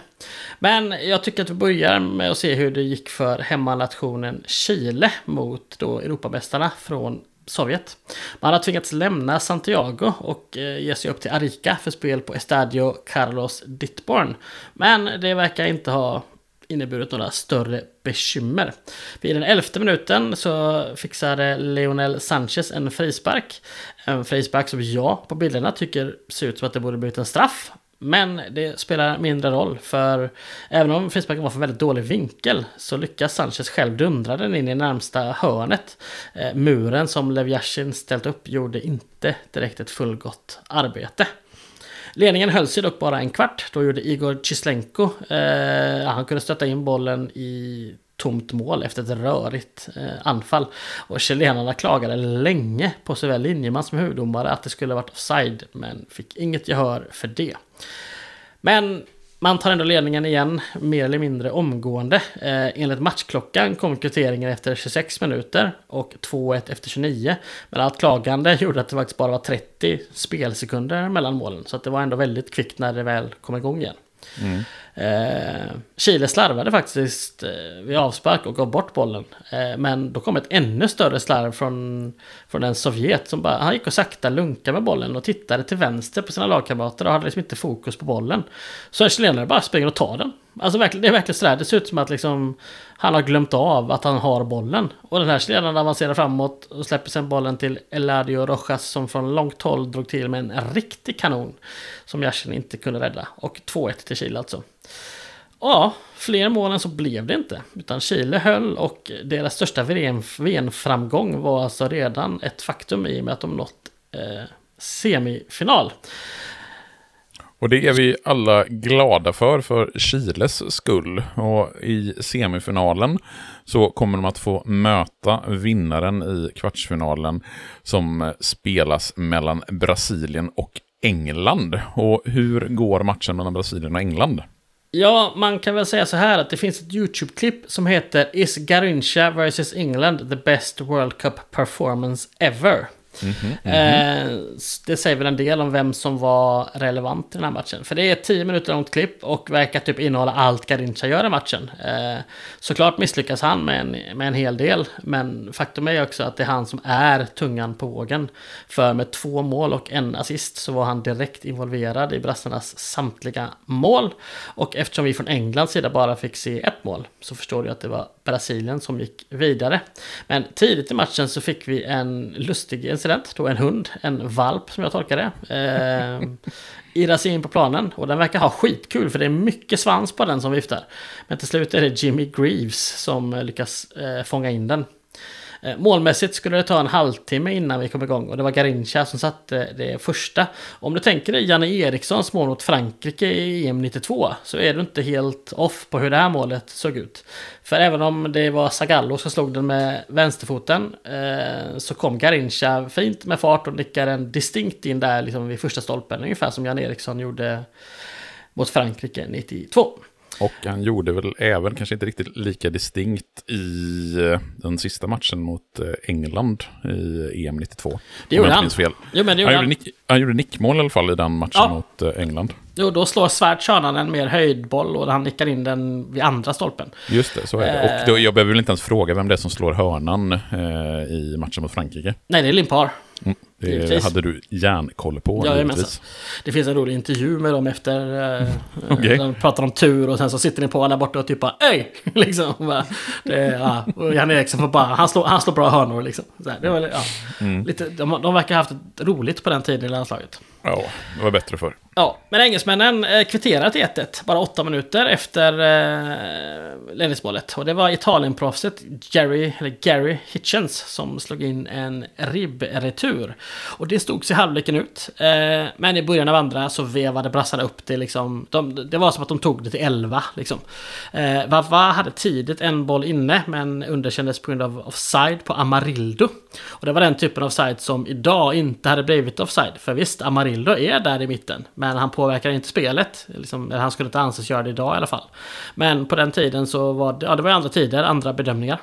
Men jag tycker att vi börjar med att se hur det gick för hemmanationen Chile mot då Europamästarna från Sovjet. Man har tvingats lämna Santiago och eh, ge sig upp till Arica för spel på Estadio Carlos Dittborn. Men det verkar inte ha inneburit några större bekymmer. Vid den elfte minuten så fixade Leonel Sanchez en frispark. En frispark som jag på bilderna tycker ser ut som att det borde blivit en straff. Men det spelar mindre roll, för även om frisparken var för väldigt dålig vinkel så lyckas Sanchez själv dundra den in i närmsta hörnet. Eh, muren som Lev Yashin ställt upp gjorde inte direkt ett fullgott arbete. Ledningen höll sig dock bara en kvart. Då gjorde Igor Chislenko, eh, han kunde stötta in bollen i tomt mål efter ett rörigt eh, anfall. Och chilenarna klagade länge på såväl linjeman som huvuddomare att det skulle varit offside, men fick inget gehör för det. Men man tar ändå ledningen igen, mer eller mindre omgående. Eh, enligt matchklockan kom kvitteringen efter 26 minuter och 2-1 efter 29. Men allt klagande gjorde att det faktiskt bara var 30 spelsekunder mellan målen. Så att det var ändå väldigt kvickt när det väl kom igång igen. Mm. Eh, Chile slarvade faktiskt eh, vid avspark och gav bort bollen. Eh, men då kom ett ännu större slarv från, från en Sovjet som bara, han gick och sakta lunkade med bollen och tittade till vänster på sina lagkamrater och hade liksom inte fokus på bollen. Så en chilenare bara springer och tar den. Alltså det är verkligen sådär, det ser ut som att liksom han har glömt av att han har bollen. Och den här chilenaren avancerar framåt och släpper sen bollen till Eladio Rojas som från långt håll drog till med en riktig kanon. Som Yashin inte kunde rädda. Och 2-1 till Chile alltså. Ja, fler mål än så blev det inte. Utan Chile höll och deras största VM-framgång var alltså redan ett faktum i och med att de nått eh, semifinal. Och det är vi alla glada för, för Chiles skull. Och i semifinalen så kommer de att få möta vinnaren i kvartsfinalen som eh, spelas mellan Brasilien och England. Och hur går matchen mellan Brasilien och England? Ja, man kan väl säga så här att det finns ett YouTube-klipp som heter Is Garincha vs England the best World Cup performance ever? Mm -hmm, mm -hmm. det säger väl en del om vem som var relevant i den här matchen. För det är ett 10 minuter långt klipp och verkar typ innehålla allt Garincha gör i matchen. Eh, såklart misslyckas han med en, med en hel del, men faktum är också att det är han som är tungan på vågen. För med två mål och en assist så var han direkt involverad i brassarnas samtliga mål. Och eftersom vi från Englands sida bara fick se ett mål så förstår du att det var Brasilien som gick vidare. Men tidigt i matchen så fick vi en lustig incident, då en hund, en valp som jag tolkar det, eh, irrar sig in på planen och den verkar ha skitkul för det är mycket svans på den som viftar. Men till slut är det Jimmy Greaves som lyckas eh, fånga in den. Eh, målmässigt skulle det ta en halvtimme innan vi kom igång och det var Garincha som satte det första. Om du tänker dig Janne Erikssons mål mot Frankrike i EM 92 så är du inte helt off på hur det här målet såg ut. För även om det var Zagallo som slog den med vänsterfoten eh, så kom Garincha fint med fart och nickade den distinkt in där liksom vid första stolpen. Ungefär som Jan Eriksson gjorde mot Frankrike 92. Och han gjorde väl även, kanske inte riktigt lika distinkt i eh, den sista matchen mot eh, England i EM 92. Det gjorde han. Fel. Jo, men det gjorde han. han. Gjorde nick, han gjorde nickmål i alla fall i den matchen ja. mot eh, England. Jo, då slår Svärd en mer höjdboll och han nickar in den vid andra stolpen. Just det, så är det. Och då, jag behöver väl inte ens fråga vem det är som slår hörnan eh, i matchen mot Frankrike. Nej, det är Limpar. Mm, det Givetvis. hade du järnkoll på. Ja, det finns en rolig intervju med dem efter... Eh, okay. De pratar om tur och sen så sitter ni på där borta och typ bara Öj! liksom. Bara, det, ja. Och Jan Eriksson får bara... Han slår, han slår bra hörnor liksom. Så här, det var, ja. Mm. lite, de, de verkar ha haft roligt på den tiden i landslaget. Ja, det var bättre för. Ja, men engelsmännen engelsmännen eh, kvitterar till 1-1 bara åtta minuter efter eh, ledningsmålet. Och det var Italienproffset Jerry, eller Gary Hitchens som slog in en ribbretur. Och det stod sig halvleken ut. Eh, men i början av andra så vevade brassarna upp det liksom. De, det var som att de tog det till 11 liksom. Eh, Vava hade tidigt en boll inne men underkändes på grund av offside på Amarildo. Och det var den typen av offside som idag inte hade blivit offside. För visst, Amarildo är där i mitten. Men han påverkar inte spelet. Liksom, han skulle inte anses göra det idag i alla fall. Men på den tiden så var det, ja, det var andra tider, andra bedömningar.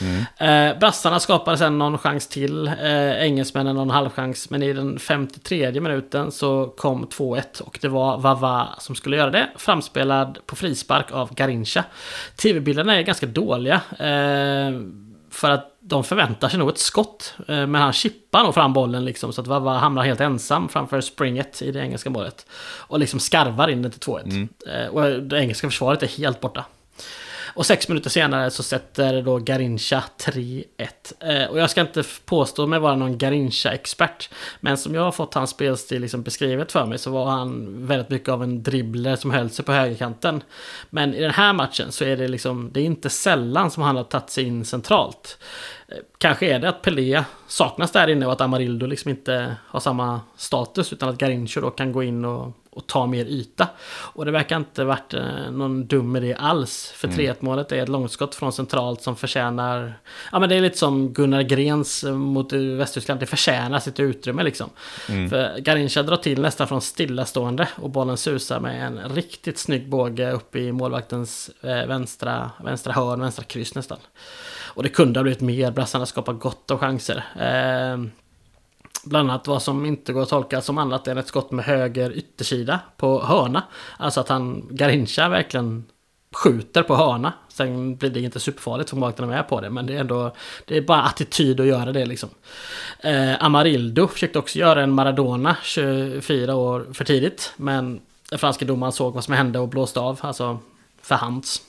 Mm. Eh, brassarna skapade sen någon chans till. Eh, engelsmännen någon halvchans. Men i den 53 minuten så kom 2-1 och det var Vava som skulle göra det. Framspelad på frispark av Garincha. TV-bilderna är ganska dåliga. Eh, för att de förväntar sig nog ett skott. Eh, men han chippar nog fram bollen liksom så att Vava hamnar helt ensam framför springet i det engelska målet. Och liksom skarvar in det till 2-1. Mm. Eh, och det engelska försvaret är helt borta. Och sex minuter senare så sätter då Garincha 3-1. Eh, och jag ska inte påstå mig vara någon Garincha-expert. Men som jag har fått hans spelstil liksom beskrivet för mig så var han väldigt mycket av en dribbler som höll sig på högerkanten. Men i den här matchen så är det liksom, det är inte sällan som han har tagit sig in centralt. Eh, kanske är det att Pelé saknas där inne och att Amarildo liksom inte har samma status utan att Garincho då kan gå in och och ta mer yta. Och det verkar inte varit eh, någon dum idé alls. För 3-1 mm. målet är ett långskott från centralt som förtjänar... Ja men det är lite som Gunnar Grens eh, mot Västtyskland. Det förtjänar sitt utrymme liksom. Mm. För Garincha drar till nästan från stillastående och bollen susar med en riktigt snygg båge upp i målvaktens eh, vänstra, vänstra hörn, vänstra kryss nästan. Och det kunde ha blivit mer. Brassarna skapar gott av chanser. Eh, Bland annat vad som inte går att tolka som annat än ett skott med höger yttersida på hörna. Alltså att han, Garincha verkligen skjuter på hörna. Sen blir det inte superfarligt för målvakterna är med på det. Men det är ändå, det är bara attityd att göra det liksom. Eh, Amarildo försökte också göra en Maradona 24 år för tidigt. Men den franske domaren såg vad som hände och blåste av. Alltså för hands.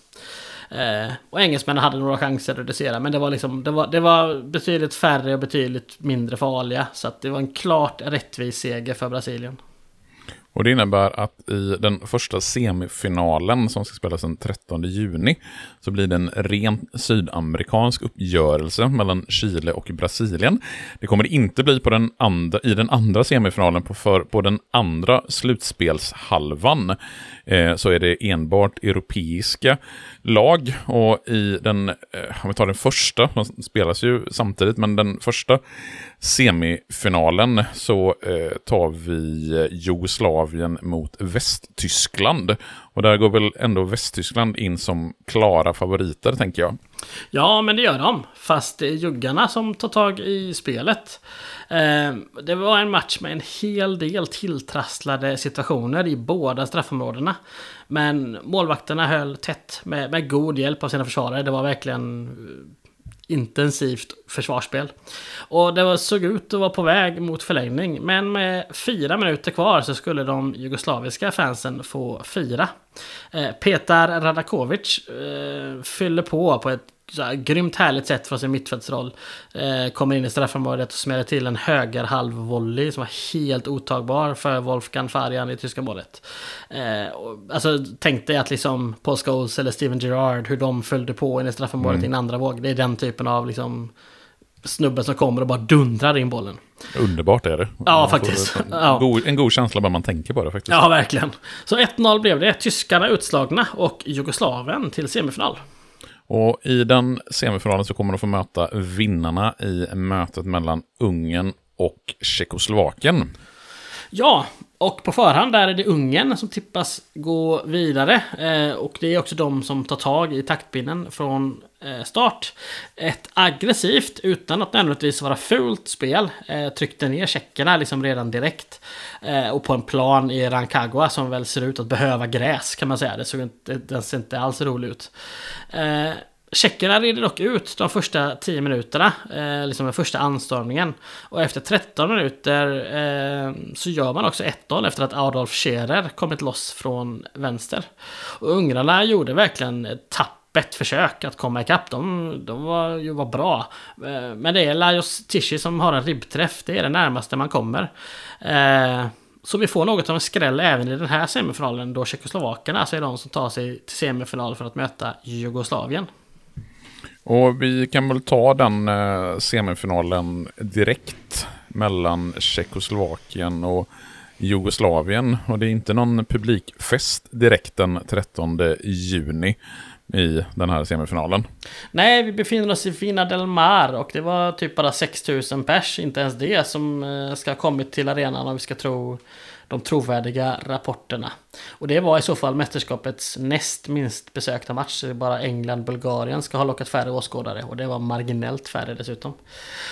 Eh, och engelsmännen hade några chanser att reducera, men det var, liksom, det, var, det var betydligt färre och betydligt mindre farliga. Så att det var en klart rättvis seger för Brasilien. Och det innebär att i den första semifinalen som ska spelas den 13 juni så blir det en rent sydamerikansk uppgörelse mellan Chile och Brasilien. Det kommer det inte bli på den andra, i den andra semifinalen på, för, på den andra slutspelshalvan. Eh, så är det enbart europeiska lag och i den, eh, om vi tar den första, de spelas ju samtidigt, men den första semifinalen så eh, tar vi eh, Jugoslavien mot Västtyskland. Och där går väl ändå Västtyskland in som klara favoriter, tänker jag. Ja, men det gör de. Fast det är juggarna som tar tag i spelet. Eh, det var en match med en hel del tilltrasslade situationer i båda straffområdena. Men målvakterna höll tätt med, med god hjälp av sina försvarare. Det var verkligen eh, intensivt försvarsspel. Och det såg ut att vara på väg mot förlängning. Men med fyra minuter kvar så skulle de jugoslaviska fansen få fira. Eh, Petar Radakovic eh, fyller på på ett så här, grymt härligt sätt från sin mittfältsroll. Eh, kommer in i straffområdet och smäller till en höger halvvolley som var helt otagbar för Wolfgang Farian i tyska målet. Eh, och, alltså tänk dig att liksom Paul Scholes eller Steven Gerrard, hur de följde på in i straffområdet mm. i en andra våg. Det är den typen av liksom snubben som kommer och bara dundrar in bollen. Underbart är det. Ja, faktiskt. En, god, en god känsla bara man tänker på det faktiskt. Ja, verkligen. Så 1-0 blev det. Tyskarna utslagna och Jugoslavien till semifinal. Och i den semifinalen så kommer de få möta vinnarna i mötet mellan Ungern och Tjeckoslovakien. Ja, och på förhand där är det Ungern som tippas gå vidare. Eh, och det är också de som tar tag i taktpinnen från eh, start. Ett aggressivt, utan att nödvändigtvis vara fult spel, eh, tryckte ner tjeckerna liksom redan direkt. Eh, och på en plan i Rancagua som väl ser ut att behöva gräs kan man säga. Det såg inte, den ser inte alls rolig ut. Eh, Tjeckerna reder dock ut de första 10 minuterna, eh, liksom den första anstormningen. Och efter 13 minuter eh, så gör man också 1-0 efter att Adolf Scherer kommit loss från vänster. Och ungrarna gjorde verkligen ett tappert försök att komma ikapp. De, de var ju var bra. Eh, men det är Lajos Tichy som har en ribbträff. Det är det närmaste man kommer. Eh, så vi får något av en skräll även i den här semifinalen då Tjeckoslovakerna alltså är de som tar sig till semifinal för att möta Jugoslavien. Och vi kan väl ta den eh, semifinalen direkt mellan Tjeckoslovakien och Jugoslavien. Och det är inte någon publikfest direkt den 13 juni i den här semifinalen. Nej, vi befinner oss i Fina del Mar och det var typ bara 6000 pers, inte ens det, som eh, ska ha kommit till arenan om vi ska tro de trovärdiga rapporterna. Och det var i så fall mästerskapets näst minst besökta match. Bara England-Bulgarien ska ha lockat färre åskådare och det var marginellt färre dessutom.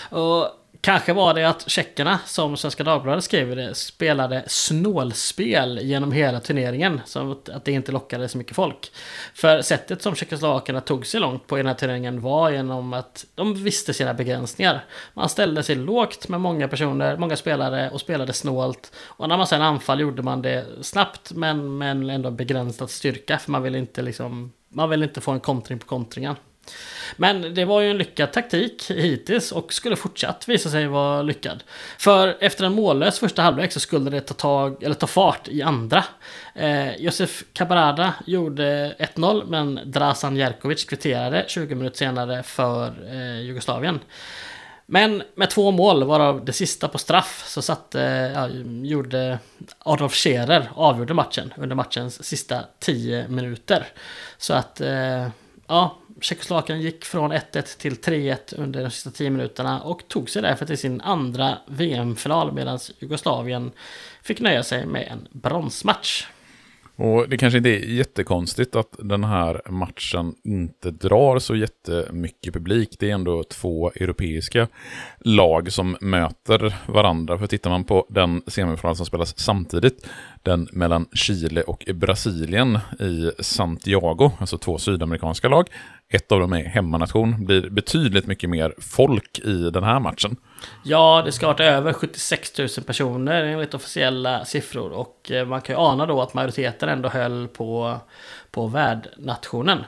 Och Kanske var det att tjeckerna, som Svenska Dagbladet skriver det, spelade snålspel genom hela turneringen. Så att det inte lockade så mycket folk. För sättet som tjeckoslovakerna tog sig långt på i den här turneringen var genom att de visste sina begränsningar. Man ställde sig lågt med många personer, många spelare och spelade snålt. Och när man sen anfall gjorde man det snabbt men, men ändå begränsat styrka. För man ville inte liksom, man ville inte få en kontring på kontringen. Men det var ju en lyckad taktik hittills och skulle fortsatt visa sig vara lyckad. För efter en mållös första halvlek så skulle det ta, tag, eller ta fart i andra. Eh, Josef Cabarada gjorde 1-0 men Drasan Jerkovic kvitterade 20 minuter senare för eh, Jugoslavien. Men med två mål, varav det sista på straff, så satte, ja, gjorde Adolf Scherer avgjorde matchen under matchens sista 10 minuter. Så att, eh, ja, Tjeckoslovakien gick från 1-1 till 3-1 under de sista 10 minuterna och tog sig därför till sin andra VM-final medan Jugoslavien fick nöja sig med en bronsmatch. Och det kanske inte är jättekonstigt att den här matchen inte drar så jättemycket publik. Det är ändå två europeiska lag som möter varandra. För tittar man på den semifinal som spelas samtidigt, den mellan Chile och Brasilien i Santiago, alltså två sydamerikanska lag. Ett av dem är hemmanation, blir betydligt mycket mer folk i den här matchen. Ja, det ska ha varit över 76 000 personer enligt officiella siffror och eh, man kan ju ana då att majoriteten ändå höll på, på värdnationen.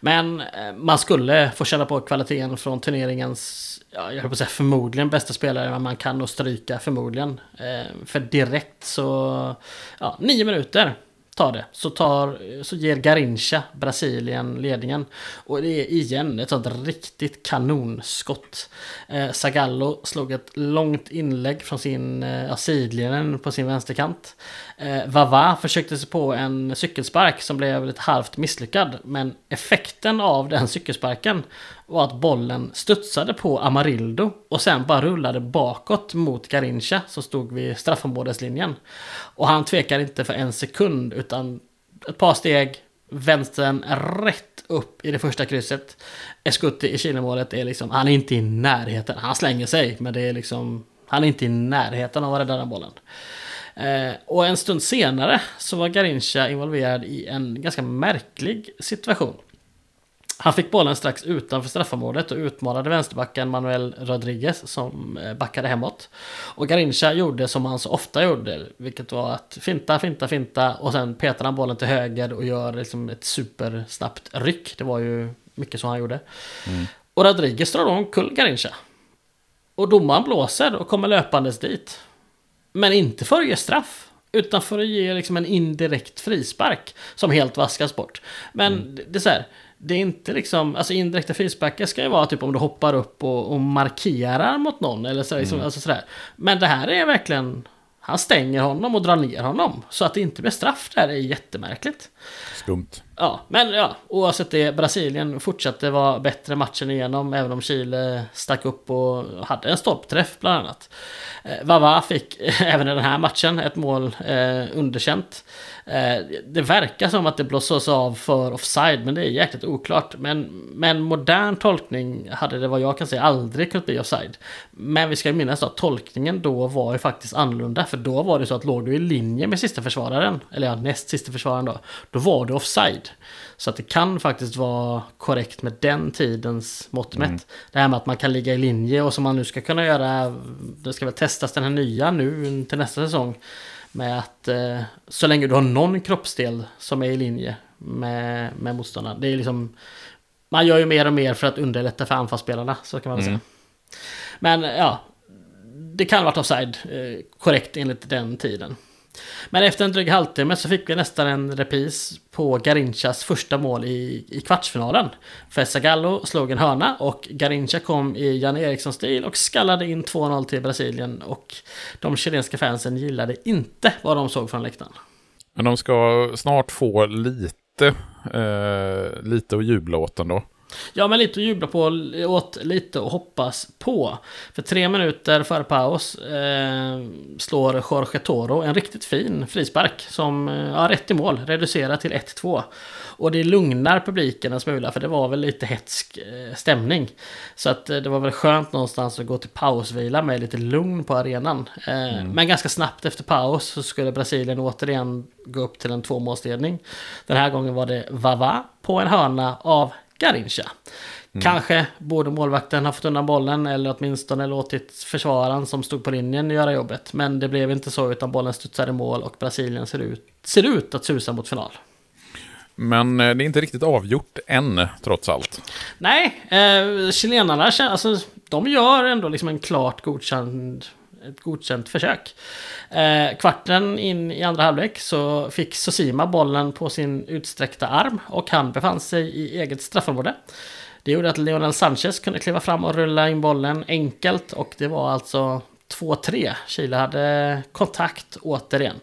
Men eh, man skulle få känna på kvaliteten från turneringens, ja, jag höll på att säga förmodligen bästa spelare, men man kan nog stryka förmodligen. Eh, för direkt så, ja, nio minuter tar det. Så, tar, så ger Garincha Brasilien ledningen. Och det är igen ett sånt riktigt kanonskott. Eh, Zagallo slog ett långt inlägg från sin eh, sidlinjen på sin vänsterkant. Eh, Vava försökte sig på en cykelspark som blev lite halvt misslyckad. Men effekten av den cykelsparken var att bollen studsade på Amarildo och sen bara rullade bakåt mot Garincha som stod vid straffområdeslinjen. Och han tvekar inte för en sekund utan ett par steg, vänstern rätt upp i det första krysset. Escutti i Kilemålet är liksom, han är inte i närheten. Han slänger sig, men det är liksom, han är inte i närheten av att rädda den bollen. Eh, och en stund senare så var Garincha involverad i en ganska märklig situation. Han fick bollen strax utanför straffområdet och utmanade vänsterbacken Manuel Rodriguez som eh, backade hemåt. Och Garincha gjorde som han så ofta gjorde, vilket var att finta, finta, finta och sen petar han bollen till höger och gör liksom ett supersnabbt ryck. Det var ju mycket så han gjorde. Och Rodriguez drar omkull Garincha. Och domaren blåser och kommer löpandes dit. Men inte för att ge straff. Utan för att ge liksom en indirekt frispark som helt vaskas bort. Men mm. det är så här, det är inte liksom, alltså indirekta frisparkar ska ju vara typ om du hoppar upp och, och markerar mot någon eller så, liksom, mm. alltså sådär. Men det här är verkligen, han stänger honom och drar ner honom. Så att det inte blir straff där är jättemärkligt. Skumt. Ja, men ja, oavsett det, Brasilien fortsatte vara bättre matchen igenom, även om Chile stack upp och hade en stolpträff bland annat. Eh, Vava fick eh, även i den här matchen ett mål eh, underkänt. Eh, det verkar som att det blåsas av för offside, men det är jäkligt oklart. Men med en modern tolkning hade det vad jag kan säga aldrig kunnat bli offside. Men vi ska minnas att tolkningen då var ju faktiskt annorlunda, för då var det så att låg du i linje med sista försvararen, eller ja, näst sista försvararen då, då var du offside. Så att det kan faktiskt vara korrekt med den tidens mått mätt. Mm. Det här med att man kan ligga i linje och som man nu ska kunna göra, det ska väl testas den här nya nu till nästa säsong. Med att eh, så länge du har någon kroppsdel som är i linje med, med motståndaren. Det är liksom, man gör ju mer och mer för att underlätta för anfallsspelarna, så kan man väl mm. säga. Men ja, det kan ha varit offside, eh, korrekt enligt den tiden. Men efter en dryg halvtimme så fick vi nästan en repris på Garinchas första mål i, i kvartsfinalen. För slog en hörna och Garincha kom i Jan Eriksson-stil och skallade in 2-0 till Brasilien. Och de chilenska fansen gillade inte vad de såg från läktaren. Men de ska snart få lite, eh, lite att jubla åt ändå. Ja, men lite att jubla på, åt lite att hoppas på. För tre minuter före paus eh, slår Jorge Toro en riktigt fin frispark som, eh, ja, rätt i mål, reducerar till 1-2. Och det lugnar publiken en smula, för det var väl lite hetsk eh, stämning. Så att eh, det var väl skönt någonstans att gå till pausvila med lite lugn på arenan. Mm. Men ganska snabbt efter paus så skulle Brasilien återigen gå upp till en tvåmålsledning. Den här gången var det Vava på en hörna av Garincha. Mm. Kanske borde målvakten ha fått undan bollen eller åtminstone låtit försvararen som stod på linjen göra jobbet. Men det blev inte så utan bollen studsade i mål och Brasilien ser ut, ser ut att susa mot final. Men eh, det är inte riktigt avgjort än, trots allt. Nej, eh, chilenarna, alltså, de gör ändå liksom en klart godkänd ett godkänt försök. Eh, kvarten in i andra halvlek så fick Sosima bollen på sin utsträckta arm och han befann sig i eget straffområde. Det gjorde att Leonel Sanchez kunde kliva fram och rulla in bollen enkelt och det var alltså 2-3. Chile hade kontakt återigen.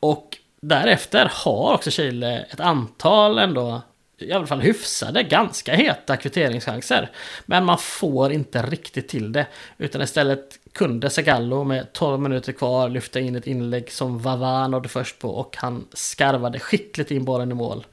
Och därefter har också Chile ett antal ändå i alla fall hyfsade, ganska heta kvitteringschanser. Men man får inte riktigt till det. Utan istället kunde Zagallo med 12 minuter kvar lyfta in ett inlägg som Vavan nådde först på och han skarvade skickligt in bollen i mål.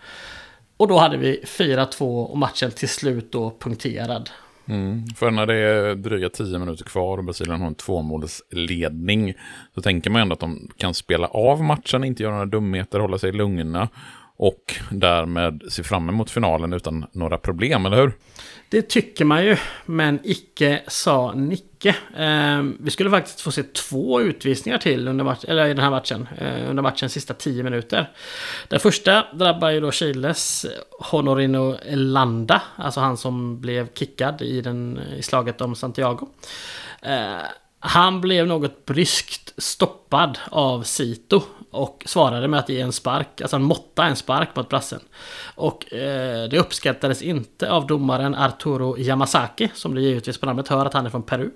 Och då hade vi 4-2 och matchen till slut då punkterad. Mm. För när det är dryga 10 minuter kvar och Brasilien har en tvåmålsledning så tänker man ändå att de kan spela av matchen, inte göra några dumheter, hålla sig lugna och därmed se fram emot finalen utan några problem, eller hur? Det tycker man ju, men icke sa Nicke. Eh, vi skulle faktiskt få se två utvisningar till under match, eller i den här matchen, eh, under matchens sista tio minuter. Den första drabbar ju då Chiles Honorino Landa, alltså han som blev kickad i, den, i slaget om Santiago. Eh, han blev något bryskt stoppad av Sito och svarade med att ge en spark, alltså en måtta en spark mot brassen. Och eh, det uppskattades inte av domaren Arturo Yamasaki, som det givetvis på namnet hör att han är från Peru.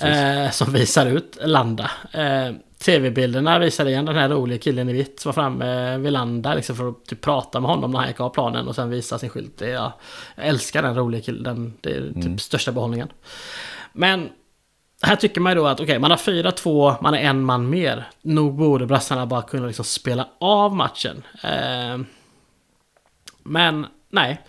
Eh, som visar ut Landa. Eh, Tv-bilderna visar igen den här roliga killen i vitt som var framme vid Landa liksom för att typ, prata med honom när han gick av planen och sen visa sin skylt. Det, ja, jag älskar den roliga killen, det är typ mm. största behållningen. Men här tycker man ju då att okej, okay, man har 4-2, man är en man mer. Nog borde brassarna bara kunna liksom spela av matchen. Eh, men nej.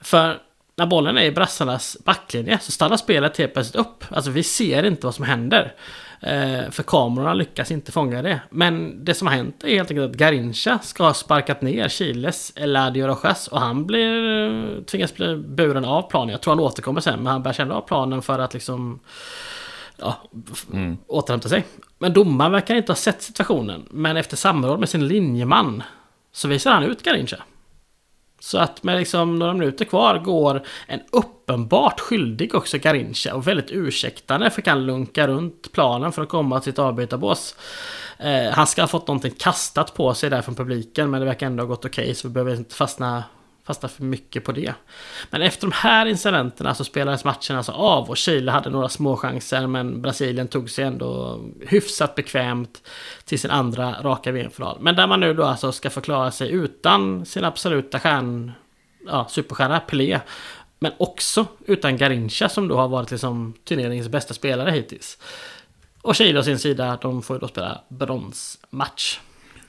För när bollen är i brassarnas backlinje så stannar spelet helt plötsligt upp. Alltså vi ser inte vad som händer. Eh, för kamerorna lyckas inte fånga det. Men det som har hänt är helt enkelt att Garincha ska ha sparkat ner Chiles Eladio Rojas och han blir, eh, tvingas bli buren av planen. Jag tror han återkommer sen, men han bär känna av planen för att liksom ja, mm. återhämta sig. Men domaren verkar inte ha sett situationen. Men efter samråd med sin linjeman så visar han ut Garincha. Så att med liksom några minuter kvar går en uppenbart skyldig också Garincha och väldigt ursäktande för kan lunka runt planen för att komma till sitt avbytarbås. Eh, han ska ha fått någonting kastat på sig där från publiken men det verkar ändå ha gått okej okay, så vi behöver inte fastna fastnat för mycket på det. Men efter de här incidenterna så spelades matchen alltså av och Chile hade några små chanser men Brasilien tog sig ändå hyfsat bekvämt till sin andra raka VM-final. Men där man nu då alltså ska förklara sig utan sin absoluta stjärn, ja, superstjärna Pelé. Men också utan Garincha som då har varit liksom turneringens bästa spelare hittills. Och Chile å sin sida, de får ju då spela bronsmatch.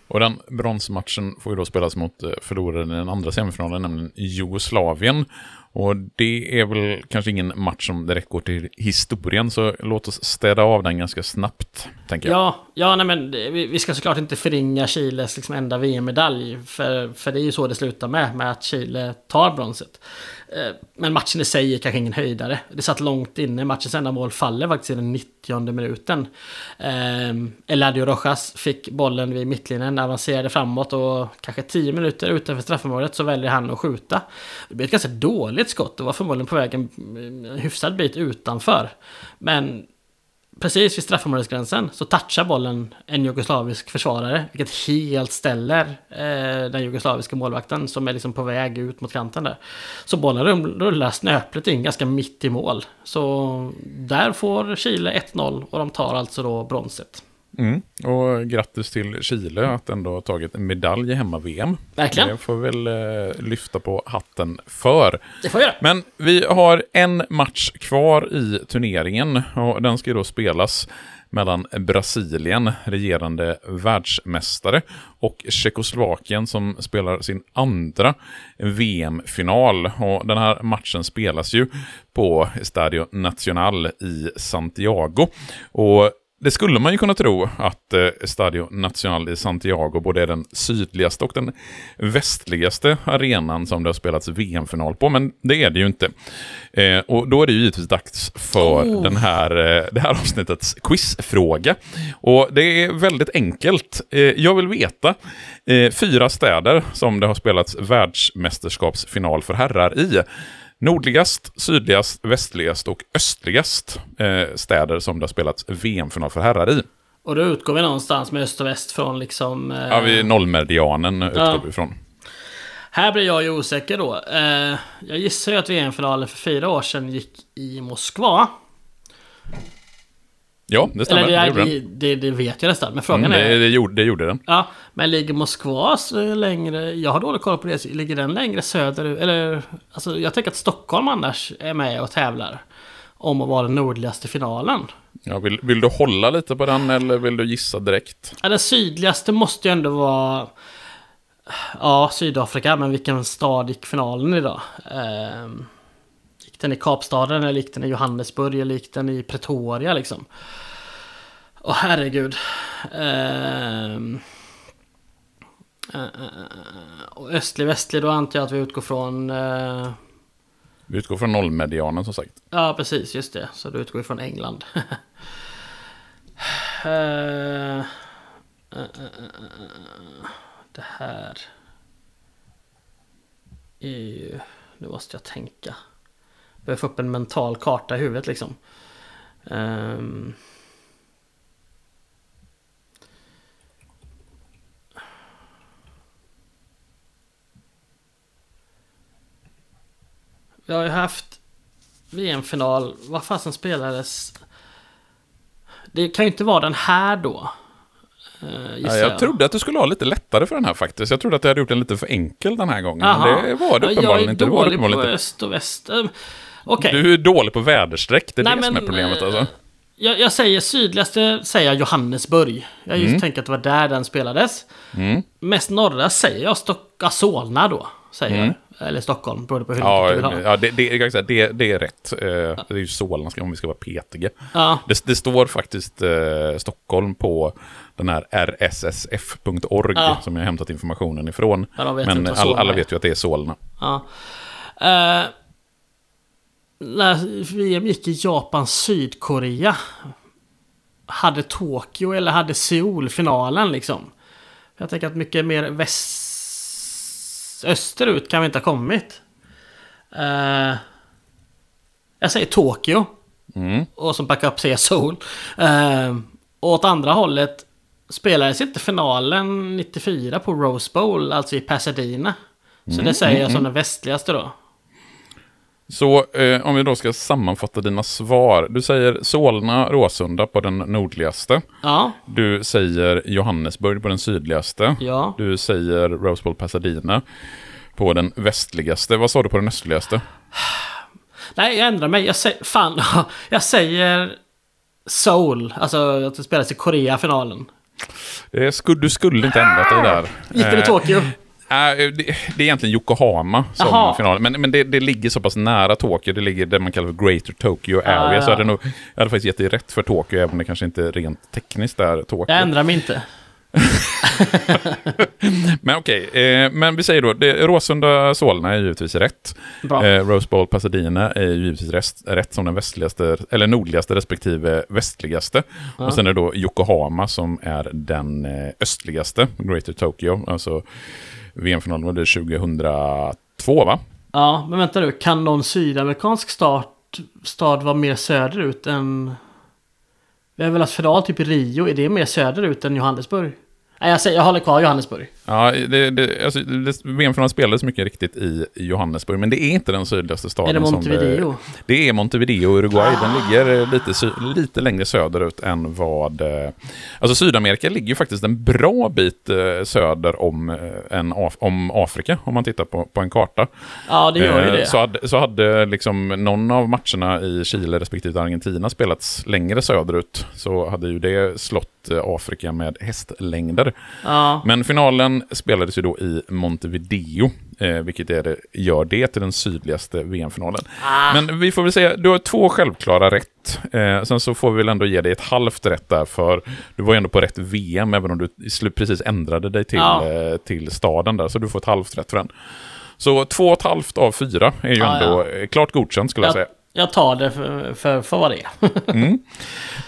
Och den bronsmatchen får ju då spelas mot eh, förloraren i den andra semifinalen, nämligen Jugoslavien. Och det är väl kanske ingen match som direkt går till historien, så låt oss städa av den ganska snabbt, tänker jag. Ja, ja nej men vi ska såklart inte förringa Chiles liksom enda VM-medalj, för, för det är ju så det slutar med, med att Chile tar bronset. Eh, men matchen i sig är kanske ingen höjdare. Det satt långt inne. Matchens enda mål faller faktiskt i den 90 minuten. Ehm, Eladio Rojas fick bollen vid mittlinjen, avancerade framåt och kanske 10 minuter utanför straffområdet så väljer han att skjuta. Det blev ett ganska dåligt skott och var förmodligen på väg en hyfsad bit utanför. Men precis vid straffområdesgränsen så touchar bollen en jugoslavisk försvarare. Vilket helt ställer eh, den jugoslaviska målvakten som är liksom på väg ut mot kanten där. Så bollen rullar snöpligt in ganska mitt i mål. Så där får Chile 1-0 och de tar alltså då bronset. Mm. Och grattis till Chile att ändå ha tagit en medalj i hemma-VM. Verkligen. Det får vi väl eh, lyfta på hatten för. Det får vi göra. Men vi har en match kvar i turneringen och den ska ju då spelas mellan Brasilien, regerande världsmästare, och Tjeckoslovakien som spelar sin andra VM-final. Och den här matchen spelas ju på Stadio Nacional i Santiago. Och det skulle man ju kunna tro att eh, Stadio Nacional i Santiago både är den sydligaste och den västligaste arenan som det har spelats VM-final på, men det är det ju inte. Eh, och då är det ju givetvis dags för oh. den här, eh, det här avsnittets quizfråga. Och det är väldigt enkelt. Eh, jag vill veta fyra städer som det har spelats världsmästerskapsfinal för herrar i nordligast, sydligast, västligast och östligast eh, städer som det har spelats VM-final för herrar i. Och då utgår vi någonstans med öst och väst från liksom... Eh... Ja, vi nollmedianen utgår ja. vi ifrån. Här blir jag ju osäker då. Eh, jag gissar ju att VM-finalen för fyra år sedan gick i Moskva. Ja, det stämmer. Eller det, det, det, det, vet jag nästan. Men frågan mm, är... Det gjorde, det gjorde den. Ja, men ligger Moskva längre... Jag har dålig koll på det. Ligger den längre söderut? Eller... Alltså, jag tänker att Stockholm annars är med och tävlar. Om att vara den nordligaste finalen. Ja, vill, vill du hålla lite på den eller vill du gissa direkt? Ja, den sydligaste måste ju ändå vara... Ja, Sydafrika. Men vilken stad gick finalen idag? Eh, gick den i Kapstaden eller gick den i Johannesburg eller gick den i Pretoria liksom? Åh oh, herregud. Uh, och östlig, västlig, då antar jag att vi utgår från... Uh... Vi utgår från nollmedianen som sagt. Ja, precis. Just det. Så då utgår vi från England. uh... Det här... är ju... Nu måste jag tänka. Jag behöver få upp en mental karta i huvudet liksom. Um... Vi har ju haft VM-final. Vad fasen spelades? Det kan ju inte vara den här då. Uh, ja, jag, jag trodde att du skulle ha lite lättare för den här faktiskt. Jag trodde att jag hade gjort den lite för enkel den här gången. Aha. Men det var det uppenbarligen inte. Jag är dålig på öst och väst. Okay. Du är dålig på väderstreck, det är Nej, det men, som är problemet alltså. Uh, jag, jag, säger sydligaste, säger jag Johannesburg. Jag just mm. tänker att det var där den spelades. Mm. Mest norra säger jag Stocka Solna då, säger mm. jag. Eller Stockholm, beroende på hur ja, du vill ha. Ja, det, det, det, det är rätt. Eh, ja. Det är ju Solna om vi ska vara petiga. Ja. Det, det står faktiskt eh, Stockholm på den här rssf.org ja. som jag hämtat informationen ifrån. Men all, alla vet ju att det är Solna. Uh, när VM gick i Japan, Sydkorea. Hade Tokyo eller hade Seoul finalen liksom? Jag tänker att mycket mer väst österut kan vi inte ha kommit. Eh, jag säger Tokyo. Mm. Och som backup säger Seoul. Eh, och åt andra hållet spelades inte finalen 94 på Rose Bowl, alltså i Pasadena. Så det säger jag som den västligaste då. Så eh, om vi då ska sammanfatta dina svar. Du säger Solna, Råsunda på den nordligaste. Ja, Du säger Johannesburg på den sydligaste. ja. Du säger Rose Bowl Pasadena på den västligaste. Vad sa du på den östligaste? Nej, jag ändrar mig. Jag säger, fan, jag säger Seoul. Alltså att det spelas i Korea finalen. Eh, du skulle inte ändrat dig där. Gick i Eh, Tokyo? Nej, det, det är egentligen Yokohama som Jaha. final. Men, men det, det ligger så pass nära Tokyo. Det ligger där man kallar för Greater Tokyo Area. Ah, ja. Så hade nog, jag hade faktiskt gett dig rätt för Tokyo, även om det kanske inte är rent tekniskt där Tokyo. Jag ändrar mig inte. Men okej, eh, men vi säger då, det, Råsunda Solna är givetvis rätt. Eh, Rose Bowl Pasadena är ju givetvis rest, rätt som den västligaste, eller nordligaste respektive västligaste. Och sen är det då Yokohama som är den eh, östligaste, Greater Tokyo. Alltså VM-finalen var det 2002 va? Ja, men vänta nu. Kan någon sydamerikansk start, stad vara mer söderut än... Vi har väl haft final typ i Rio. Är det mer söderut än Johannesburg? Nej, jag, säger, jag håller kvar Johannesburg. Ja, det, det, alltså, det, VM-finalen spelades mycket riktigt i Johannesburg, men det är inte den sydligaste staden. Är det Montevideo? Som, det, det är Montevideo, Uruguay. Den ligger eh, lite, sy, lite längre söderut än vad... eh, Alltså Sydamerika ligger ju faktiskt en bra bit eh, söder om, eh, en om Afrika, om man tittar på, på en karta. Ja, det gör ju Eh, det. Så hade, så hade liksom någon av matcherna i Chile respektive Argentina spelats längre söderut, så hade ju det slått eh, Afrika med hästlängder. Ja, Men finalen spelades ju då i Montevideo, eh, vilket är det, gör det till den sydligaste VM-finalen. Ah. Men vi får väl säga, du har två självklara rätt. Eh, sen så får vi väl ändå ge dig ett halvt rätt där, för du var ju ändå på rätt VM, även om du precis ändrade dig till, Ja. till staden där, så du får ett halvt rätt för den. Så två och ett halvt av fyra är ju Ja, ändå eh, klart godkänt skulle jag säga. Jag, tar det för, för, för vad det är.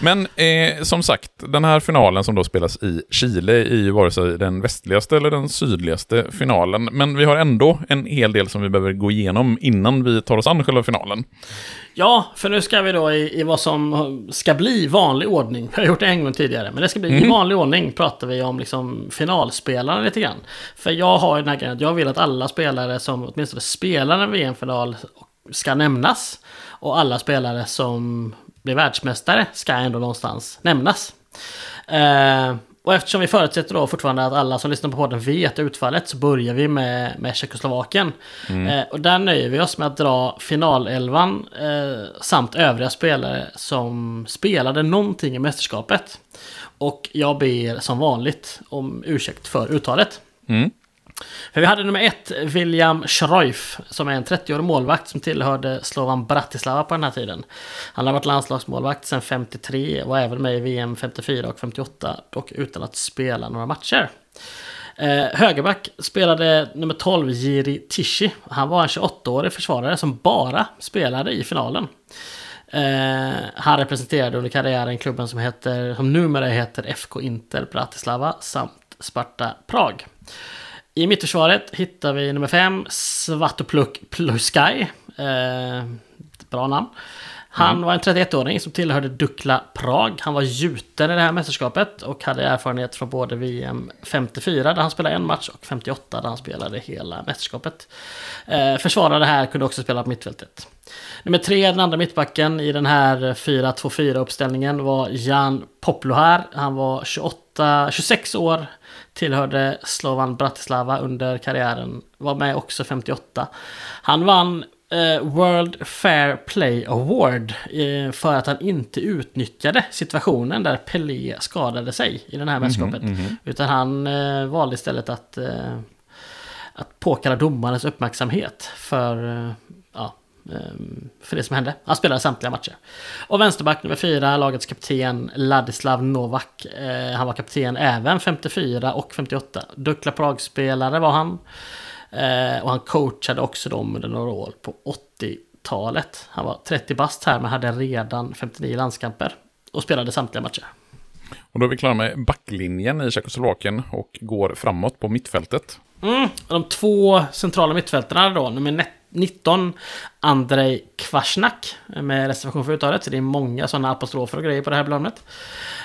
Men eh, som sagt, den här finalen som då spelas i Chile är ju vare sig den västligaste eller den sydligaste finalen. Men vi har ändå en hel del som vi behöver gå igenom innan vi tar oss an själva finalen. Ja, för nu ska vi då i, i vad som ska bli vanlig ordning. Jag har gjort det en gång tidigare, men det ska bli i vanlig ordning pratar vi om liksom finalspelarna lite grann. För jag har ju den här grejen att jag vill att alla spelare som åtminstone spelar en VM-final ska nämnas. Och alla spelare som blir världsmästare ska ändå någonstans nämnas. Eh, och eftersom vi förutsätter då fortfarande att alla som lyssnar på podden vet utfallet så börjar vi med, med Tjeckoslovakien. Eh, och där nöjer vi oss med att dra finalelvan eh, samt övriga spelare som spelade någonting i mästerskapet. Och jag ber som vanligt om ursäkt för uttalet. Mm. För vi hade nummer ett, William Schreuf, som är en 30-årig målvakt som tillhörde Slovan Bratislava på den här tiden. Han har varit landslagsmålvakt sedan 53, var även med i VM 54 och 58, dock utan att spela några matcher. Eh, högerback spelade nummer 12, Jiri Tishi. Han var en 28-årig försvarare som bara spelade i finalen. Eh, han representerade under karriären klubben som, heter, som numera heter FK Inter Bratislava samt Sparta Prag. I mittförsvaret hittar vi nummer 5, Svatopluk Pluskaj. Eh, bra namn. Han var en 31-åring som tillhörde Dukla Prag. Han var gjuten i det här mästerskapet och hade erfarenhet från både VM 54 där han spelade en match och 58 där han spelade hela mästerskapet. Eh, försvarare här kunde också spela på mittfältet. Nummer tre, den andra mittbacken i den här 4-2-4 uppställningen var Jan Poplohar. Han var 28, 26 år, tillhörde Slovan Bratislava under karriären, var med också 58. Han vann eh, World Fair Play Award eh, för att han inte utnyttjade situationen där Pelé skadade sig i det här mästerskapet. Utan han eh, valde istället att, att påkalla domarens uppmärksamhet för, för det som hände. Han spelade samtliga matcher. Och vänsterback nummer fyra, lagets kapten Ladislav Novak. Eh, han var kapten även 54 och 58. Dukla Prag-spelare var han. Eh, och han coachade också dem under några år på 80-talet. Han var 30 bast här men hade redan 59 landskamper. Och spelade samtliga matcher. Och då är vi klara med backlinjen i Tjeckoslovakien och går framåt på mittfältet. Mm, de två centrala mittfältarna då, nummer 19, Andrei Kvasnak, med reservation för uttalet. Så det är många sådana apostrofer och grejer på det här bladet.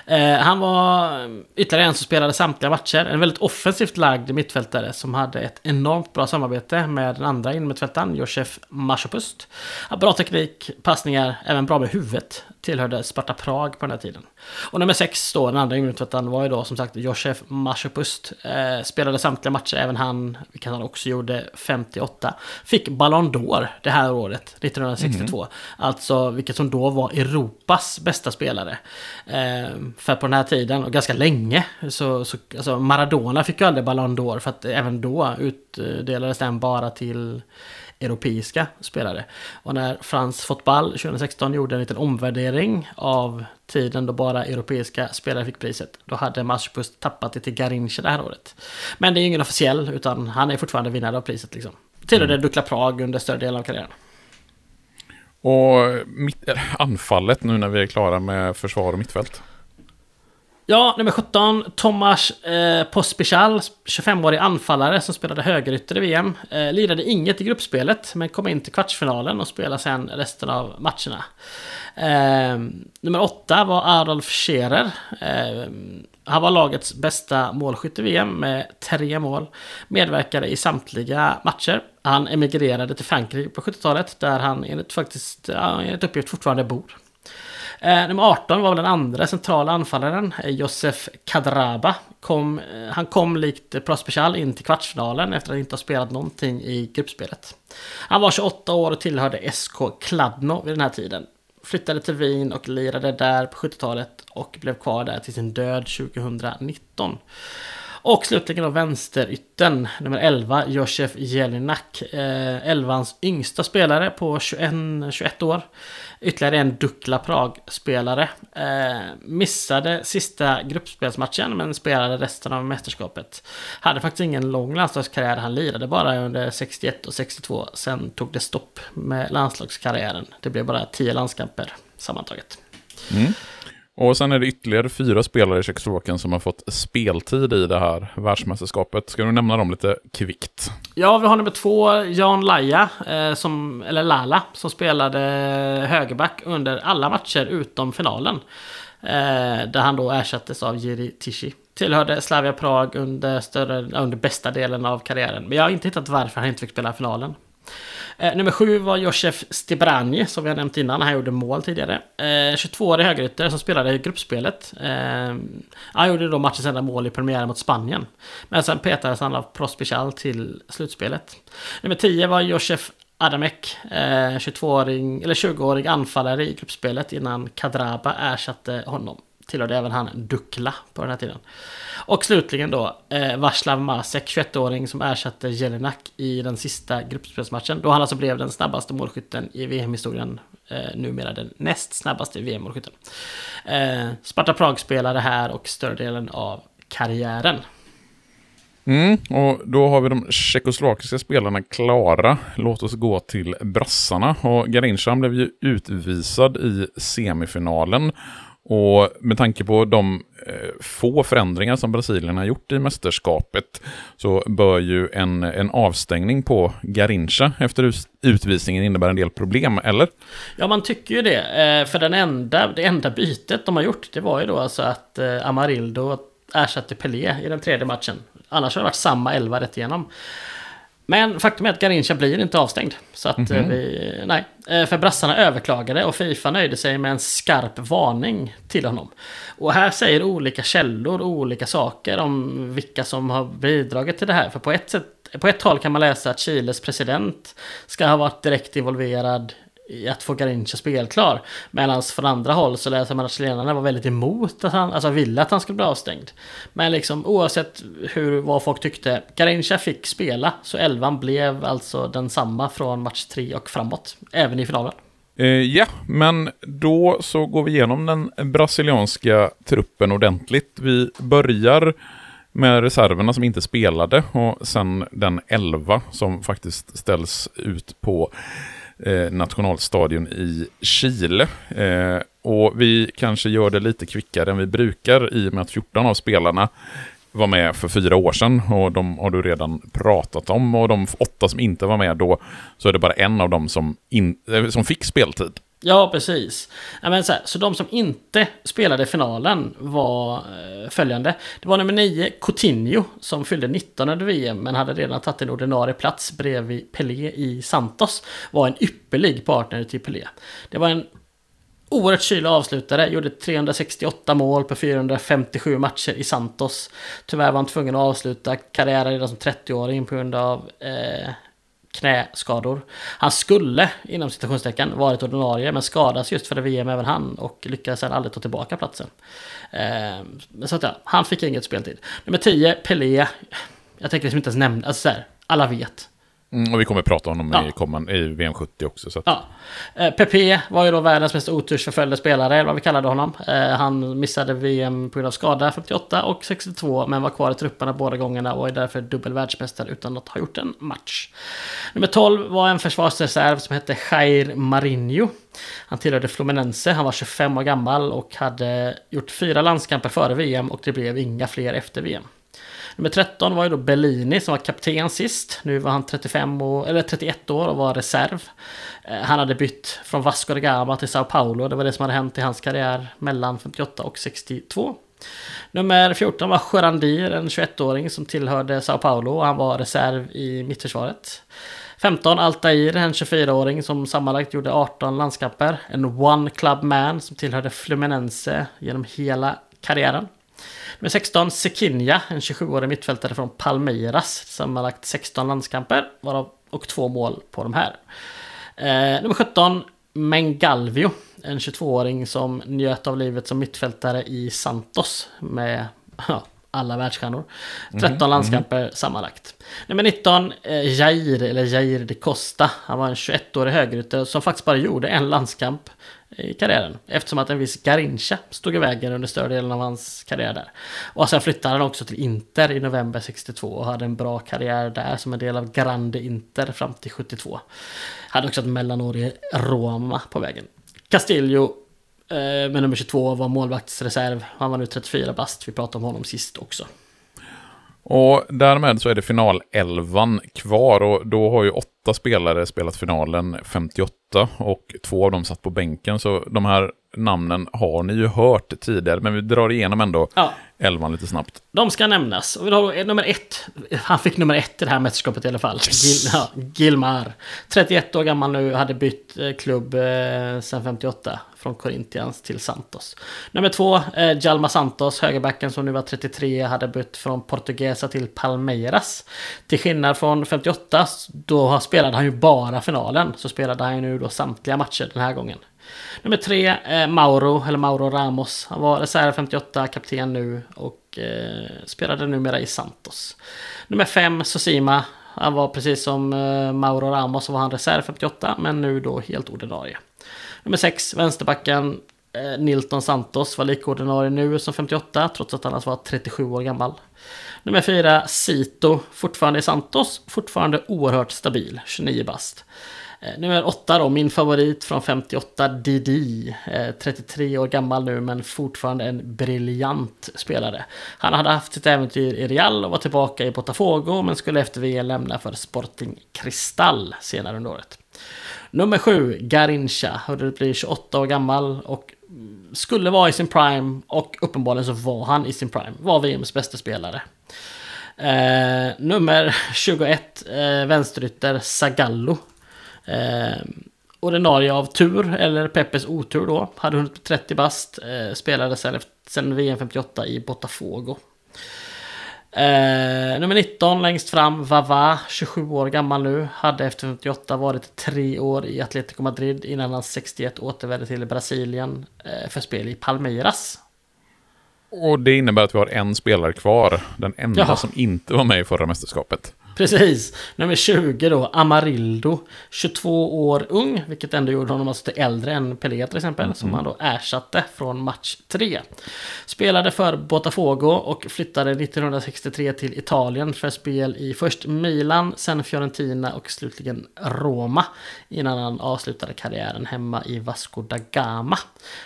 Eh, han var ytterligare en som spelade samtliga matcher. En väldigt offensivt lagd mittfältare som hade ett enormt bra samarbete med den andra innermittfältaren, Josef Masopust. Bra teknik, passningar, även bra med huvudet. Tillhörde Sparta Prag på den här tiden. Och nummer sex då, den andra innermittfältaren, var ju då som sagt Josef Masopust. Eh, spelade samtliga matcher, även han, vilket han också gjorde 58. Fick Ballon d'Or det här året, 1962. Mm. Alltså, vilket som då var Europas bästa spelare. Eh, för på den här tiden, och ganska länge, så, så alltså Maradona fick ju aldrig Ballon d'Or för att även då utdelades den bara till europeiska spelare. Och när Frans Fotboll 2016 gjorde en liten omvärdering av tiden då bara europeiska spelare fick priset, då hade Masipus tappat det till Garincha det här året. Men det är ingen officiell, utan han är fortfarande vinnare av priset liksom. Tillhörde mm. Dukla Prag under större delen av karriären. Och mitt, eh, anfallet nu när vi är klara med försvar och mittfält? Ja, nummer 17, Tomas eh, Pospichal, 25-årig anfallare som spelade högerytter i VM. Eh, lirade inget i gruppspelet, men kom in till kvartsfinalen och spelade sen resten av matcherna. Eh, nummer 8 var Adolf Scherer. Eh, han var lagets bästa målskytt i VM med tre mål. Medverkade i samtliga matcher. Han emigrerade till Frankrike på 70-talet, där han enligt, faktiskt, enligt uppgift fortfarande bor. Eh, nummer 18 var väl den andra centrala anfallaren, eh, Josef Kadraba. Kom, eh, han kom likt Prospechal in till kvartsfinalen efter att inte ha spelat någonting i gruppspelet. Han var 28 år och tillhörde SK Kladno vid den här tiden. Flyttade till Wien och lirade där på 70-talet och blev kvar där till sin död 2019. Och slutligen då vänsterytten, nummer 11, Josef Jelinak. Eh, elvans yngsta spelare på 21, 21 år. Ytterligare en Dukla Prag-spelare. Eh, missade sista gruppspelsmatchen men spelade resten av mästerskapet. Hade faktiskt ingen lång landslagskarriär, han lirade bara under 61 och 62. Sen tog det stopp med landslagskarriären. Det blev bara 10 landskamper sammantaget. Mm. Och sen är det ytterligare fyra spelare i Tjeckoslovakien som har fått speltid i det här världsmästerskapet. Ska du nämna dem lite kvickt? Ja, vi har nummer två, Jan Laja, eh, som, eller Lala, som spelade högerback under alla matcher utom finalen. Eh, där han då ersattes av Jiri Tishi. Tillhörde Slavia Prag under, större, under bästa delen av karriären. Men jag har inte hittat varför han inte fick spela finalen. Eh, nummer sju var Josef Stibranji, som vi har nämnt innan. Han gjorde mål tidigare. Eh, 22-årig högerytter som spelade i gruppspelet. Eh, han gjorde då matchens enda mål i premiären mot Spanien. Men sen petades han av Prospecial till slutspelet. Nummer 10 var Josef Adamek, eh, 22-åring, eller 20-årig anfallare i gruppspelet innan Kadraba ersatte honom. Tillhörde även han Dukla på den här tiden. Och slutligen då eh, Vaslav Masek, 21-åring som ersatte Jelinak i den sista gruppspelsmatchen. Då han alltså blev den snabbaste målskytten i VM-historien. Eh, numera den näst snabbaste VM-målskytten. Eh, Sparta Prag spelade här och större delen av karriären. Mm, och då har vi de tjeckoslovakiska spelarna klara. Låt oss gå till brassarna. Och Garincha blev ju utvisad i semifinalen. Och med tanke på de eh, få förändringar som Brasilien har gjort i mästerskapet så bör ju en, en avstängning på Garincha efter utvisningen innebära en del problem, eller? Ja, man tycker ju det. Eh, för den enda, det enda bytet de har gjort, det var ju då alltså att eh, Amarildo ersatte Pelé i den tredje matchen. Annars har det varit samma elva rätt igenom. Men faktum är att Garincha blir inte avstängd. Så att mm -hmm. vi, nej. Eh, för brassarna överklagade och Fifa nöjde sig med en skarp varning till honom. Och här säger olika källor olika saker om vilka som har bidragit till det här. För på ett, sätt, på ett håll kan man läsa att Chiles president ska ha varit direkt involverad i att få Garincha spelklar. Medan från andra håll så läser man att chilenarna var väldigt emot att han, alltså ville att han skulle bli avstängd. Men liksom oavsett hur, vad folk tyckte, Garincha fick spela. Så elvan blev alltså densamma från match tre och framåt, även i finalen. Eh, ja, men då så går vi igenom den brasilianska truppen ordentligt. Vi börjar med reserverna som inte spelade och sen den elva som faktiskt ställs ut på eh, nationalstadion i Chile. Eh, och vi kanske gör det lite kvickare än vi brukar i och med att 14 av spelarna var med för fyra år sedan och de har du redan pratat om. Och de åtta som inte var med då så är det bara en av dem som, in, eh, som fick speltid. Ja, precis. Ja, men så, här, så de som inte spelade finalen var eh, följande. Det var nummer 9, Coutinho, som fyllde 19 under VM men hade redan tagit en ordinarie plats bredvid Pelé i Santos. Var en ypperlig partner till Pelé. Det var en oerhört kylig avslutare, gjorde 368 mål på 457 matcher i Santos. Tyvärr var han tvungen att avsluta karriären redan som 30-åring på grund av eh, knäskador. Han skulle, inom citationstecken, varit ordinarie men skadas just för det VM även han och lyckades sedan aldrig ta tillbaka platsen. Eh, så att ja, han fick inget speltid. Nummer 10, Pelé. Jag tänker liksom inte ens nämna, alltså så här, alla vet. Mm, och vi kommer att prata om honom Ja. i, komman, i VM 70 också. Så att, Ja. Eh, Pepe var ju då världens mest otursförföljde spelare, eller vad vi kallade honom. Eh, han missade VM på grund av skada 58 och 62, men var kvar i trupperna båda gångerna och är därför dubbel världsmästare utan att ha gjort en match. Nummer 12 var en försvarsreserv som hette Jair Marinho. Han tillhörde Fluminense, han var 25 år gammal och hade gjort fyra landskamper före VM och det blev inga fler efter VM. Nummer 13 var ju då Bellini som var kapten sist. Nu var han 35 år, eller 31 år och var reserv. Eh, han hade bytt från Vasco da Gama till Sao Paulo. Det var det som hade hänt i hans karriär mellan 58 och 62. Nummer 14 var Sjörandir, en 21-åring som tillhörde Sao Paulo och han var reserv i mittförsvaret. 15 Altair, en 24-åring som sammanlagt gjorde 18 landskamper. En one club man som tillhörde Fluminense genom hela karriären. Nummer 16, Sekinja, en 27-årig mittfältare från Palmeiras. Sammanlagt 16 landskamper, varav och två mål på de här. Eh, nummer 17, Mengalvio, en 22-åring som njöt av livet som mittfältare i Santos med ja, alla världsstjärnor. 13 landskamper sammanlagt. Nummer 19, eh, Jair, eller Jair de Costa. Han var en 21-årig högerytter som faktiskt bara gjorde en landskamp i karriären. Eftersom att en viss Garincha stod i vägen under större delen av hans karriär där. Och sen flyttade han också till Inter i november 62 och hade en bra karriär där som en del av Grande Inter fram till 72. Hade också ett mellanår i Roma på vägen. Castillo eh, med nummer 22 var målvaktsreserv. Han var nu 34 bast. Vi pratade om honom sist också. Och därmed så är det finalelvan kvar och då har ju åtta spelare spelat finalen 58 och två av dem satt på bänken. Så de här namnen har ni ju hört tidigare, men vi drar igenom ändå Ja, elvan lite snabbt. De ska nämnas. Och vi har nummer ett. Han fick nummer ett i det här mästerskapet i alla fall. Gil, ja, Gilmar. 31 år gammal nu, hade bytt eh, klubb eh, sen 58. Från Corinthians till Santos. Nummer två, eh, Jalma Santos, högerbacken som nu var 33, hade bytt från Portuguesa till Palmeiras. Till skillnad från 58, då spelade han ju bara finalen. Så spelade han ju nu då samtliga matcher den här gången. Nummer tre, eh, Mauro, eller Mauro Ramos. Han var reserv 58, kapten nu och eh, spelade numera i Santos. Nummer fem, Sosima. Han var precis som eh, Mauro Ramos så var han reserv 58, men nu då helt ordinarie. Nummer sex, vänsterbacken eh, Nilton Santos var lika ordinarie nu som 58, trots att han alltså var 37 år gammal. Nummer fyra, Sito, fortfarande i Santos, fortfarande oerhört stabil, 29 bast. Eh, nummer åtta då, min favorit från 58, Didi. 33 år gammal nu men fortfarande en briljant spelare. Han hade haft sitt äventyr i Real och var tillbaka i Botafogo men skulle efter VM lämna för Sporting Cristal senare under året. Nummer sju, Garincha. Hörde blir 28 år gammal och skulle vara i sin prime och uppenbarligen så var han i sin prime. Var VMs bästa spelare. Eh, nummer 21, eh, vänsterytter Zagallo. Eh, ordinarie av tur, eller Peppes otur då. Hade hunnit bli 30 bast. Eh, spelade sen, sen VM 58 i Botafogo. Eh, nummer 19 längst fram, Vava, 27 år gammal nu. Hade efter 58 varit tre år i Atletico Madrid innan han 61 återvände till Brasilien eh, för spel i Palmeiras. Och det innebär att vi har en spelare kvar, den enda Jaha. som inte var med i förra mästerskapet. Precis. Nummer 20 då, Amarildo. 22 år ung, vilket ändå gjorde honom alltså till äldre än Pelé till exempel. Mm. Som han då ersatte från match 3. Spelade för Botafogo och flyttade 1963 till Italien för spel i först Milan, sen Fiorentina och slutligen Roma. Innan han avslutade karriären hemma i Vasco da Gama.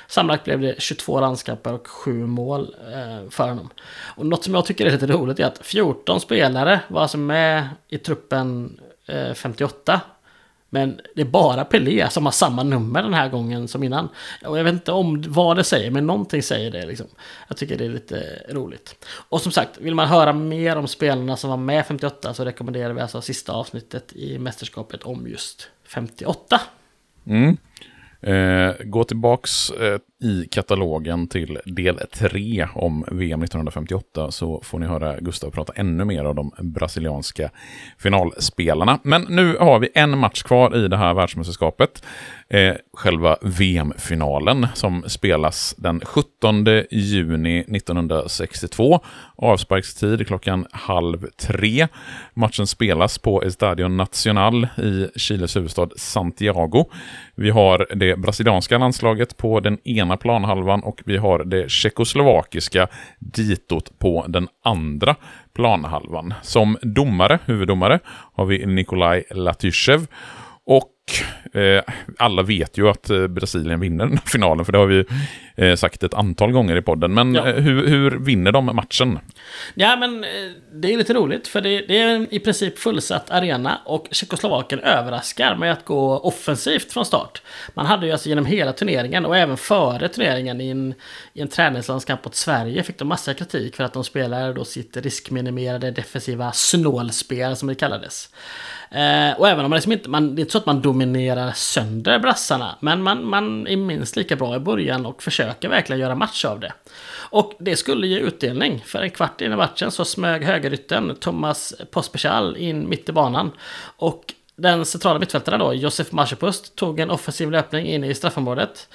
Sammanlagt blev det 22 landskamper och 7 mål eh, för honom. Och något som jag tycker är lite roligt är att 14 spelare var alltså med i truppen eh, 58. Men det är bara Pelé som har samma nummer den här gången som innan. Och jag vet inte om vad det säger, men någonting säger det. Liksom. Jag tycker det är lite roligt. Och som sagt, vill man höra mer om spelarna som var med 58 så rekommenderar vi alltså sista avsnittet i mästerskapet om just 58. Mm. Eh, gå tillbaks eh, i katalogen till del 3 om VM 1958 så får ni höra Gustav prata ännu mer om de brasilianska finalspelarna. Men nu har vi en match kvar i det här världsmästerskapet. Eh, själva VM-finalen som spelas den 17 juni 1962. Avsparkstid klockan halv tre. Matchen spelas på Estadio Nacional i Chiles huvudstad Santiago. Vi har det brasilianska landslaget på den ena planhalvan och vi har det tjeckoslovakiska ditot på den andra planhalvan. Som domare, huvuddomare, har vi Nikolaj Latyshev. Och eh, alla vet ju att eh, Brasilien vinner den här finalen, för det har vi eh, sagt ett antal gånger i podden. Men ja. Eh, hur, hur, vinner de matchen? Ja, men eh, det är lite roligt, för det, det, är en i princip fullsatt arena och Tjeckoslovakien överraskar med att gå offensivt från start. Man hade ju alltså genom hela turneringen och även före turneringen i en, i en träningslandskamp mot Sverige fick de massa kritik för att de spelade då sitt riskminimerade defensiva snålspel som det kallades. Eh, och även om man liksom inte, man, det är inte så att man dominerar sönder brassarna. Men man, man är minst lika bra i början och försöker verkligen göra match av det. Och det skulle ge utdelning. För en kvart in i matchen så smög högerytten Thomas Pospechal in mitt i banan. Och den centrala mittfältaren då, Josef Marsipust, tog en offensiv löpning in i straffområdet.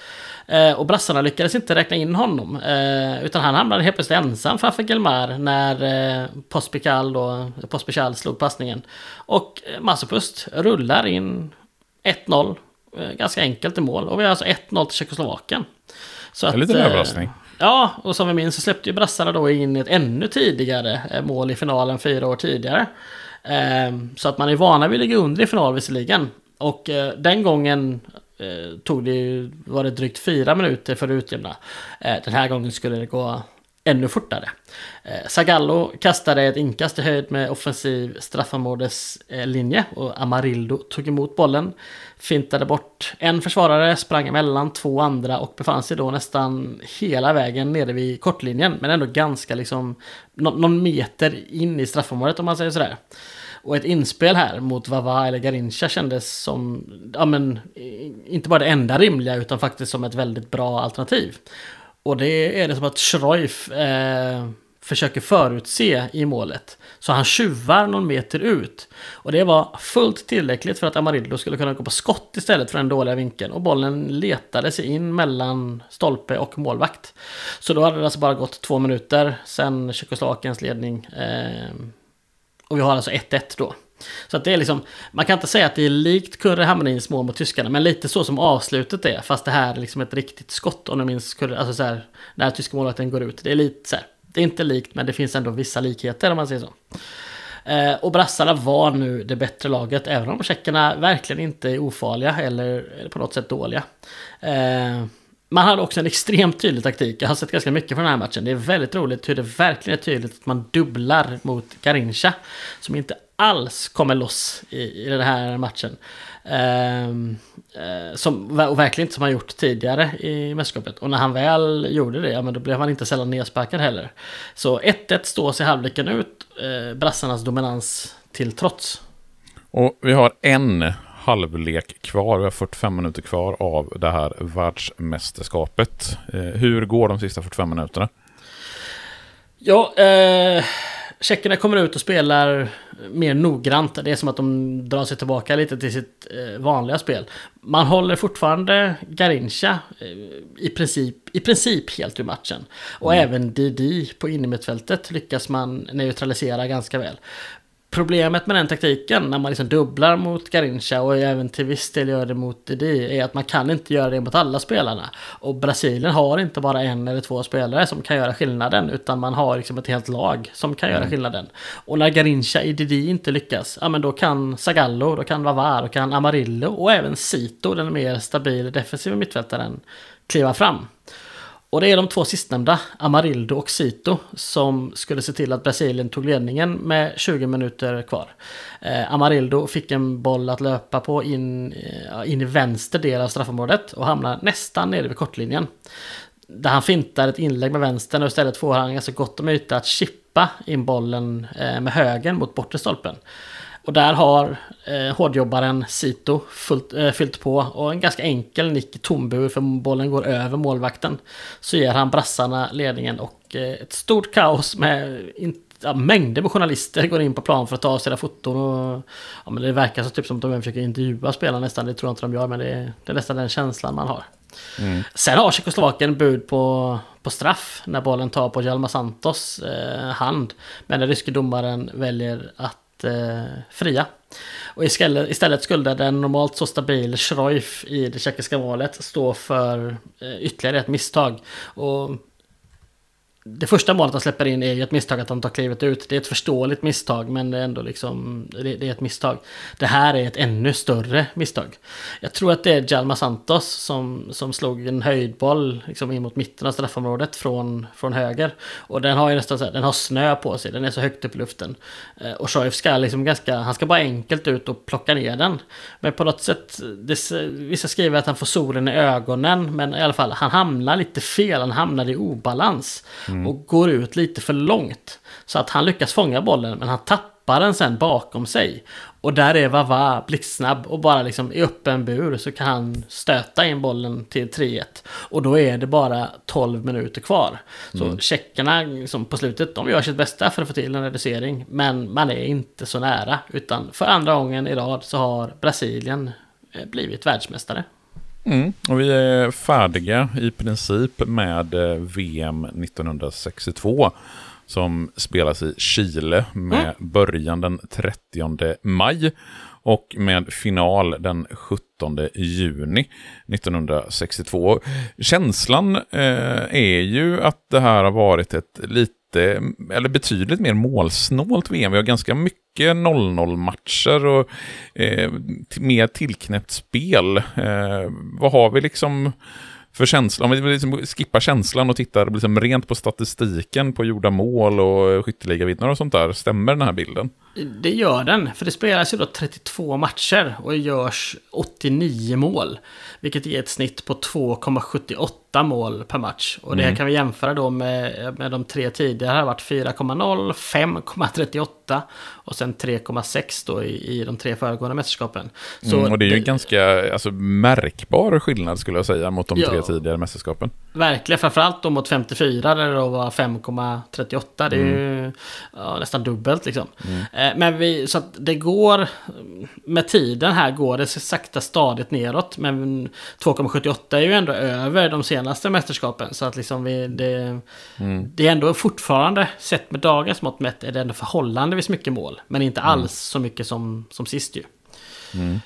Eh, och brassarna lyckades inte räkna in honom. Eh, utan han hamnade helt plötsligt ensam framför Gelmar när eh, Pospical, då, Pospical slog passningen. Och eh, Massopust rullar in 1-0. Eh, ganska enkelt i mål. Och vi har alltså 1-0 till Tjeckoslovakien. Så det är lite överraskning. Ja, och som vi minns så släppte ju brassarna då in ett ännu tidigare mål i finalen fyra år tidigare. Så att man är vana vid att ligga under i final visserligen. Och den gången eh, tog det var det drygt fyra minuter för att utjämna. Eh, den här gången skulle det gå ännu fortare. Eh, Zagallo kastade ett inkast i höjd med offensiv straffområdeslinje och Amarildo tog emot bollen, fintade bort en försvarare, sprang emellan två andra och befann sig då nästan hela vägen nere vid kortlinjen, men ändå ganska liksom någon meter in i straffområdet om man säger sådär. Och ett inspel här mot Vava eller Garincha kändes som, ja men, inte bara det enda rimliga utan faktiskt som ett väldigt bra alternativ. Och det är det som att Schreuf eh, försöker förutse i målet. Så han tjuvar någon meter ut. Och det var fullt tillräckligt för att Amarillo skulle kunna gå på skott istället för den dåliga vinkeln. Och bollen letade sig in mellan stolpe och målvakt. Så då hade det alltså bara gått två minuter sen Tjeckoslovakiens ledning eh, och vi har alltså 1-1 då. Så att det är liksom, man kan inte säga att det är likt Kurre Hamrins mål mot tyskarna, men lite så som avslutet är. Fast det här är liksom ett riktigt skott om du minns Kurre, alltså så här, när tyska målvakten går ut. Det är lite så här, det är inte likt, men det finns ändå vissa likheter om man säger så. Eh, och brassarna var nu det bättre laget, även om tjeckerna verkligen inte är ofarliga eller på något sätt dåliga. Eh, man hade också en extremt tydlig taktik. Jag har sett ganska mycket från den här matchen. Det är väldigt roligt hur det verkligen är tydligt att man dubblar mot Garincha. Som inte alls kommer loss i, i den här matchen. Ehm, eh, som, och verkligen inte som han gjort tidigare i mästerskapet. Och när han väl gjorde det, ja, men då blev han inte sällan nedsparkad heller. Så 1-1 står sig halvleken ut, eh, brassarnas dominans till trots. Och vi har en halvlek kvar. Vi har 45 minuter kvar av det här världsmästerskapet. Eh, hur går de sista 45 minuterna? Ja, eh, tjeckerna kommer ut och spelar mer noggrant. Det är som att de drar sig tillbaka lite till sitt eh, vanliga spel. Man håller fortfarande Garincha eh, i, princip, i princip helt ur matchen. Och mm. även Didi på innermittfältet lyckas man neutralisera ganska väl. Problemet med den taktiken, när man liksom dubblar mot Garincha och även till viss del gör det mot Didi, är att man kan inte göra det mot alla spelarna. Och Brasilien har inte bara en eller två spelare som kan göra skillnaden, utan man har liksom ett helt lag som kan göra mm. skillnaden. Och när Garincha i Didi inte lyckas, ja men då kan Zagallo, då kan Vavar, då kan Amarillo och även Sito, den mer stabila defensiva mittfältaren, kliva fram. Och det är de två sistnämnda, Amarildo och Sito, som skulle se till att Brasilien tog ledningen med 20 minuter kvar. Eh, Amarildo fick en boll att löpa på in, eh, in i vänster del av straffområdet och hamnar nästan nere vid kortlinjen. Där han fintar ett inlägg med vänstern och istället får han ganska gott om yta att chippa in bollen eh, med högen mot bortre stolpen. Och där har eh, hårdjobbaren Sito fullt, eh, fyllt på och en ganska enkel nick i tombur för bollen går över målvakten. Så ger han brassarna ledningen och eh, ett stort kaos med in, ja, mängder med journalister går in på plan för att ta sina foton. Och, ja, men det verkar så typ som att de försöker intervjua spelarna nästan. Det tror jag inte de gör men det är, det är nästan den känslan man har. Mm. Sen har Tjeckoslovakien bud på, på straff när bollen tar på Hjalmar Santos eh, hand. Men den ryske domaren väljer att eh, fria. Och istället, istället skulle den normalt så stabil Schreuf i det tjeckiska målet stå för eh, ytterligare ett misstag. Och det första målet han släpper in är ju ett misstag att han tar klivet ut. Det är ett förståeligt misstag, men det är ändå liksom, det, det, är ett misstag. Det här är ett ännu större misstag. Jag tror att det är Jalma Santos som, som slog en höjdboll liksom in mot mitten av straffområdet från, från höger. Och den har ju nästan så här, den har snö på sig, den är så högt upp i luften. Eh, och Shoif ska liksom ganska, han ska bara enkelt ut och plocka ner den. Men på något sätt, det, vissa skriver att han får solen i ögonen, men i alla fall, han hamnar lite fel, han hamnar i obalans. Mm och går ut lite för långt. Så att han lyckas fånga bollen men han tappar den sen bakom sig. Och där är Vava blixtsnabb och bara liksom i öppen bur så kan han stöta in bollen till 3-1. Och då är det bara 12 minuter kvar. Så mm. tjeckerna liksom på slutet, de gör sitt bästa för att få till en reducering. Men man är inte så nära. Utan för andra gången i rad så har Brasilien eh, blivit världsmästare. Mm, och vi är färdiga i princip med eh, VM 1962 som spelas i Chile med mm. början den 30 maj och med final den 17 juni 1962. Känslan eh, är ju att det här har varit ett lite lite, eller betydligt mer målsnålt VM. Vi har ganska mycket 0-0 matcher och eh, mer tillknäppt spel. Eh, vad har vi liksom för känsla? Om vi liksom skippar känslan och tittar liksom rent på statistiken på gjorda mål och skytteligavinnare och sånt där. Stämmer den här bilden? Det gör den, för det spelas ju då 32 matcher och görs 89 mål. Vilket ger ett snitt på 2,78 mål per match. Och det här mm. kan vi jämföra då med, med de tre tidigare. Det har varit 4,0, 5,38 och sen 3,6 då i, i de tre föregående mästerskapen. Så mm, och det är ju det, ganska alltså, märkbar skillnad skulle jag säga mot de ja, tre tidigare mästerskapen. Verkligen, framförallt då mot 54 där det då var 5,38. Det är mm. ju ja, nästan dubbelt liksom. Mm. Eh, men vi, så att det går, med tiden här går det sakta stadigt neråt. Men 2,78 är ju ändå över de senaste mästerskapen. Så att liksom vi, det, mm. det är ändå fortfarande, sett med dagens mått mätt, är det ändå förhållandevis mycket mål. Men inte mm. alls så mycket som, som sist ju. Mm.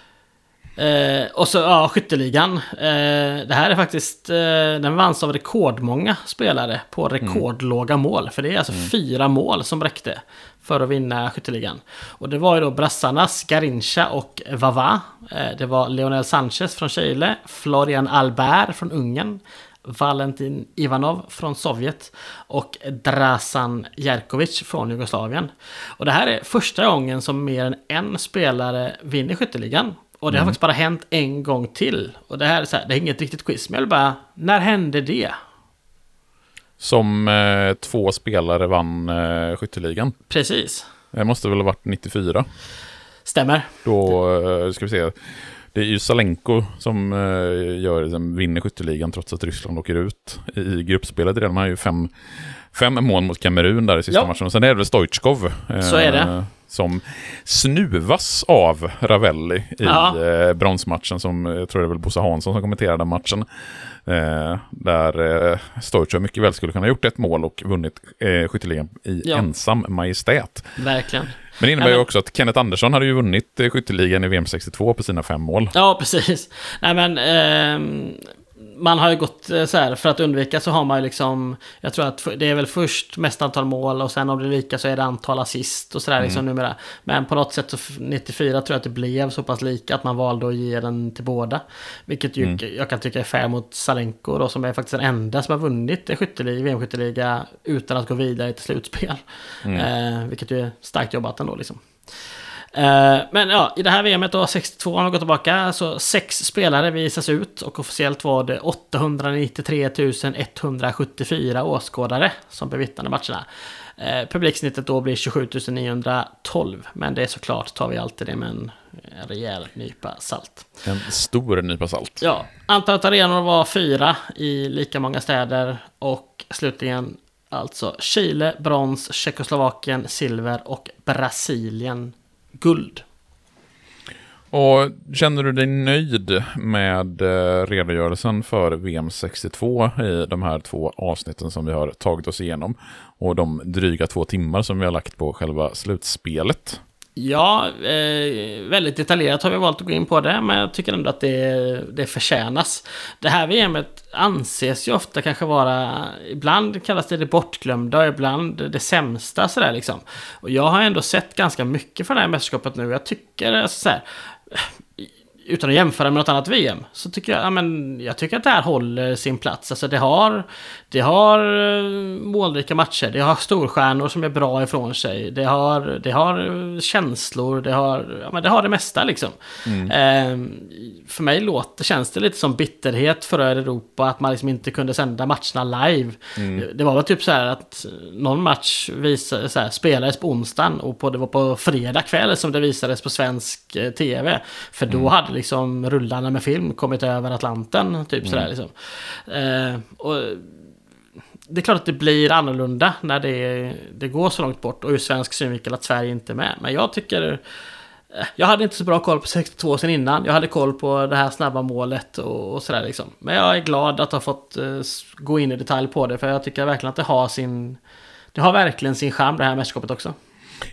Eh, och så, ja, skytteligan. Eh, det här är faktiskt, eh, den vanns av rekordmånga spelare på mm. rekordlåga mm. mål. För det är alltså mm. fyra mål som räckte för att vinna skytteligan. Och det var ju då brassarnas Garincha och Vava. Eh, det var Leonel Sanchez från Chile, Florian Albert från Ungern, Valentin Ivanov från Sovjet och Drasan Jerkovic från Jugoslavien. Och det här är första gången som mer än en spelare vinner skytteligan. Och det har mm. faktiskt bara hänt en gång till. Och det här är så här, det är inget riktigt quiz, men jag vill bara, när hände det? Som eh, två spelare vann eh, skytteligan. Precis. Det måste väl ha varit 94. Stämmer. Då eh, ska vi se. Det är ju Salenko som eh, gör, liksom, vinner skytteligan trots att Ryssland åker ut i gruppspelet. De har ju fem, fem mål mot Kamerun där i sista ja. matchen. Och sen är det väl Stoichkov. Så är det. Som snuvas av Ravelli i Ja. eh, bronsmatchen som, jag tror det är väl Bosse Hansson som kommenterade den matchen. Eh, där eh, Stoichkov mycket väl skulle kunna ha gjort ett mål och vunnit eh, skytteligan i Ja. ensam majestät. Verkligen. Men det innebär ju också att Kenneth Andersson hade ju vunnit eh, skytteligan i VM 62 på sina fem mål. Ja, precis. Nej men, ehm, man har ju gått eh, så här, för att undvika så har man ju liksom, jag tror att det är väl först mest antal mål och sen om det lika så är det antal assist och sådär liksom numera. Men på något sätt så f- 94 tror jag att det blev så pass lika att man valde att ge den till båda. Vilket ju jag kan tycka är fair mot Salenko då, som är faktiskt den enda som har vunnit skytteliga, VM-skytteliga utan att gå vidare till slutspel. Eh, vilket ju är starkt jobbat ändå liksom. Eh, Men ja, i det här VMet då, 62 om vi går tillbaka, så sex spelare visas ut och officiellt var det 893 174 åskådare som bevittnade matcherna. Eh, publiksnittet då blir 27 912, men det är såklart tar vi alltid det med en en rejäl nypa salt. En stor nypa salt. Ja, antalet arenor var fyra i lika många städer och slutligen alltså Chile, brons, Tjeckoslovakien, silver och Brasilien, guld. Och känner du dig nöjd med eh, redogörelsen för VM 62 i de här två avsnitten som vi har tagit oss igenom? Och de dryga två timmar som vi har lagt på själva slutspelet? Ja, eh, väldigt detaljerat har vi valt att gå in på det, men jag tycker ändå att det, det förtjänas. Det här VMet anses ju ofta kanske vara, ibland kallas det det bortglömda och ibland det sämsta sådär liksom. Och jag har ändå sett ganska mycket från det här mästerskapet nu. Jag tycker, alltså, så här, utan att jämföra med något annat VM, så tycker jag, ja, men, jag tycker att det här håller sin plats. Alltså det har, det har eh, målrika matcher, det har storstjärnor som är bra ifrån sig, det har, det har eh, känslor, det har, ja, men det har det mesta liksom. Eh, för mig låter, känns det lite som bitterhet för Europa, att man liksom inte kunde sända matcherna live. Det var väl typ så här att någon match visade, så här, spelades på onsdagen och på, det var på fredag kväll som det visades på svensk eh, tv. För då hade liksom rullarna med film kommit över Atlanten, typ sådär liksom. Eh, och det är klart att det blir annorlunda när det, det går så långt bort och ur svensk synvinkel att Sverige inte är med. Men jag tycker... eh, Jag hade inte så bra koll på 62 sen innan. Jag hade koll på det här snabba målet och, och sådär liksom. Men jag är glad att ha fått eh, gå in i detalj på det. För jag tycker verkligen att det har sin... Det har verkligen sin charm det här mästerskapet också.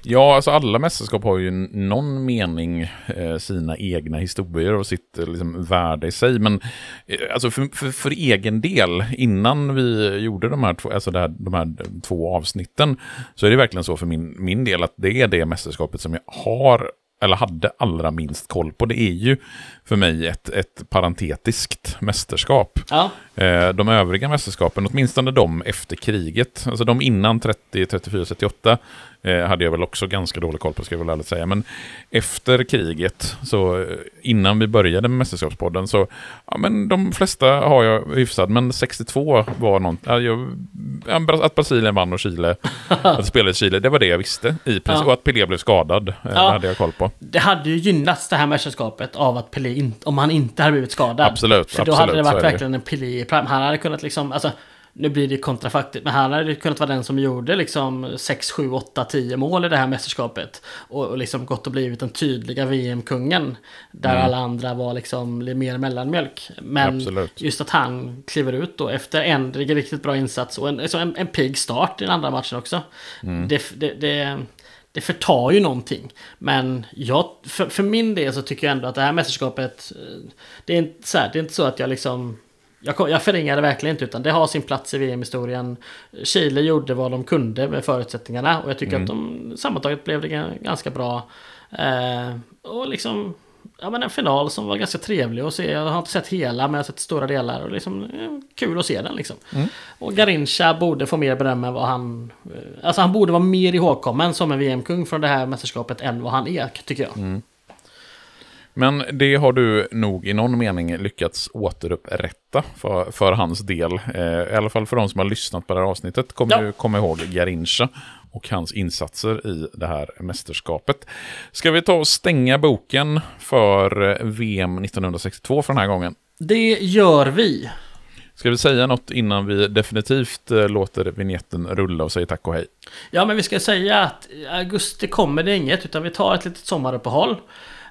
Ja, alltså alla mästerskap har ju någon mening eh, sina egna historier och sitt eh, liksom, värde i sig. Men eh, alltså för, för, för egen del, innan vi gjorde de här, två, alltså här, de här två avsnitten, så är det verkligen så för min, min del att det är det mästerskapet som jag har eller hade allra minst koll på. Det är ju för mig ett, ett parentetiskt mästerskap. Ja, Eh, De övriga mästerskapen, åtminstone de efter kriget, alltså de innan 30, 34, 38, eh, hade jag väl också ganska dålig koll på, ska jag väl ärligt säga. Men efter kriget, så eh, innan vi började med Mästerskapspodden, så ja, men de flesta har jag hyfsad, men 62 var något, ja, jag, att Brasilien vann och Chile, att spelades i Chile, det var det jag visste. I princip, Ja. Och att Pelé blev skadad, eh, Ja. hade jag koll på. det hade ju gynnats det här mästerskapet av att Pelé, in, om han inte hade blivit skadad. Absolut, För då absolut, hade det varit det verkligen en Pelé i prime. Han hade kunnat liksom, alltså, nu blir det kontrafaktigt, men han hade kunnat vara den som gjorde liksom 6, 7, 8, 10 mål i det här mästerskapet. Och, och liksom gått och blivit den tydliga VM-kungen. Där Mm. alla andra var liksom mer mellanmjölk. Men Absolut. just att han kliver ut då efter en riktigt bra insats och en, alltså en, en pigg start i den andra matchen också. Mm. Det, det, det, det förtar ju någonting. Men jag, för, för min del så tycker jag ändå att det här mästerskapet, eh, det är inte så, här, det är inte så att jag liksom jag, jag förringar det verkligen inte, utan det har sin plats i VM-historien. Chile gjorde vad de kunde med förutsättningarna och jag tycker att de sammantaget blev det ga- ganska bra. Eh, och liksom, ja men en final som var ganska trevlig att se. Jag har inte sett hela, men jag har sett stora delar och liksom eh, kul att se den liksom. Och Garincha borde få mer beröm än vad han... eh, Alltså han borde vara mer ihågkommen som en VM-kung från det här mästerskapet än vad han är, tycker jag. Men det har du nog i någon mening lyckats återupprätta för, för hans del. Eh, I alla fall för de som har lyssnat på det här avsnittet kommer Ja. ju komma ihåg Garincha och hans insatser i det här mästerskapet. Ska vi ta och stänga boken för eh, VM 1962 för den här gången? Det gör vi. Ska vi säga något innan vi definitivt eh, låter vignetten rulla och säger tack och hej? Ja, men vi ska säga att i augusti kommer det inget, utan vi tar ett litet sommaruppehåll.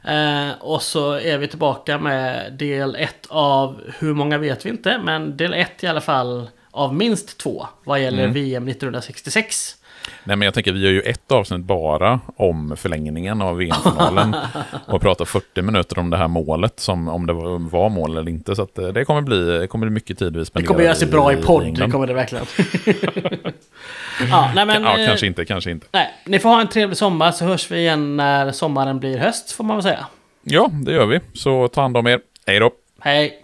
Eh, och så är vi tillbaka med del 1 av, hur många vet vi inte, men del 1 i alla fall av minst två vad gäller Mm. VM 1966. Nej, men jag tänker, vi gör ju ett avsnitt bara om förlängningen av VM-finalen. och pratar 40 minuter om det här målet, som, om det var, mål eller inte. Så att eh, det kommer bli, det kommer bli mycket tid vi Det spenderar kommer göra sig bra i podd, det kommer det verkligen. ja, nej, men, Ja, eh, kanske inte, kanske inte. Nej, ni får ha en trevlig sommar så hörs vi igen när sommaren blir höst, får man väl säga. Ja, det gör vi. Så ta hand om er. Hej då! Hej!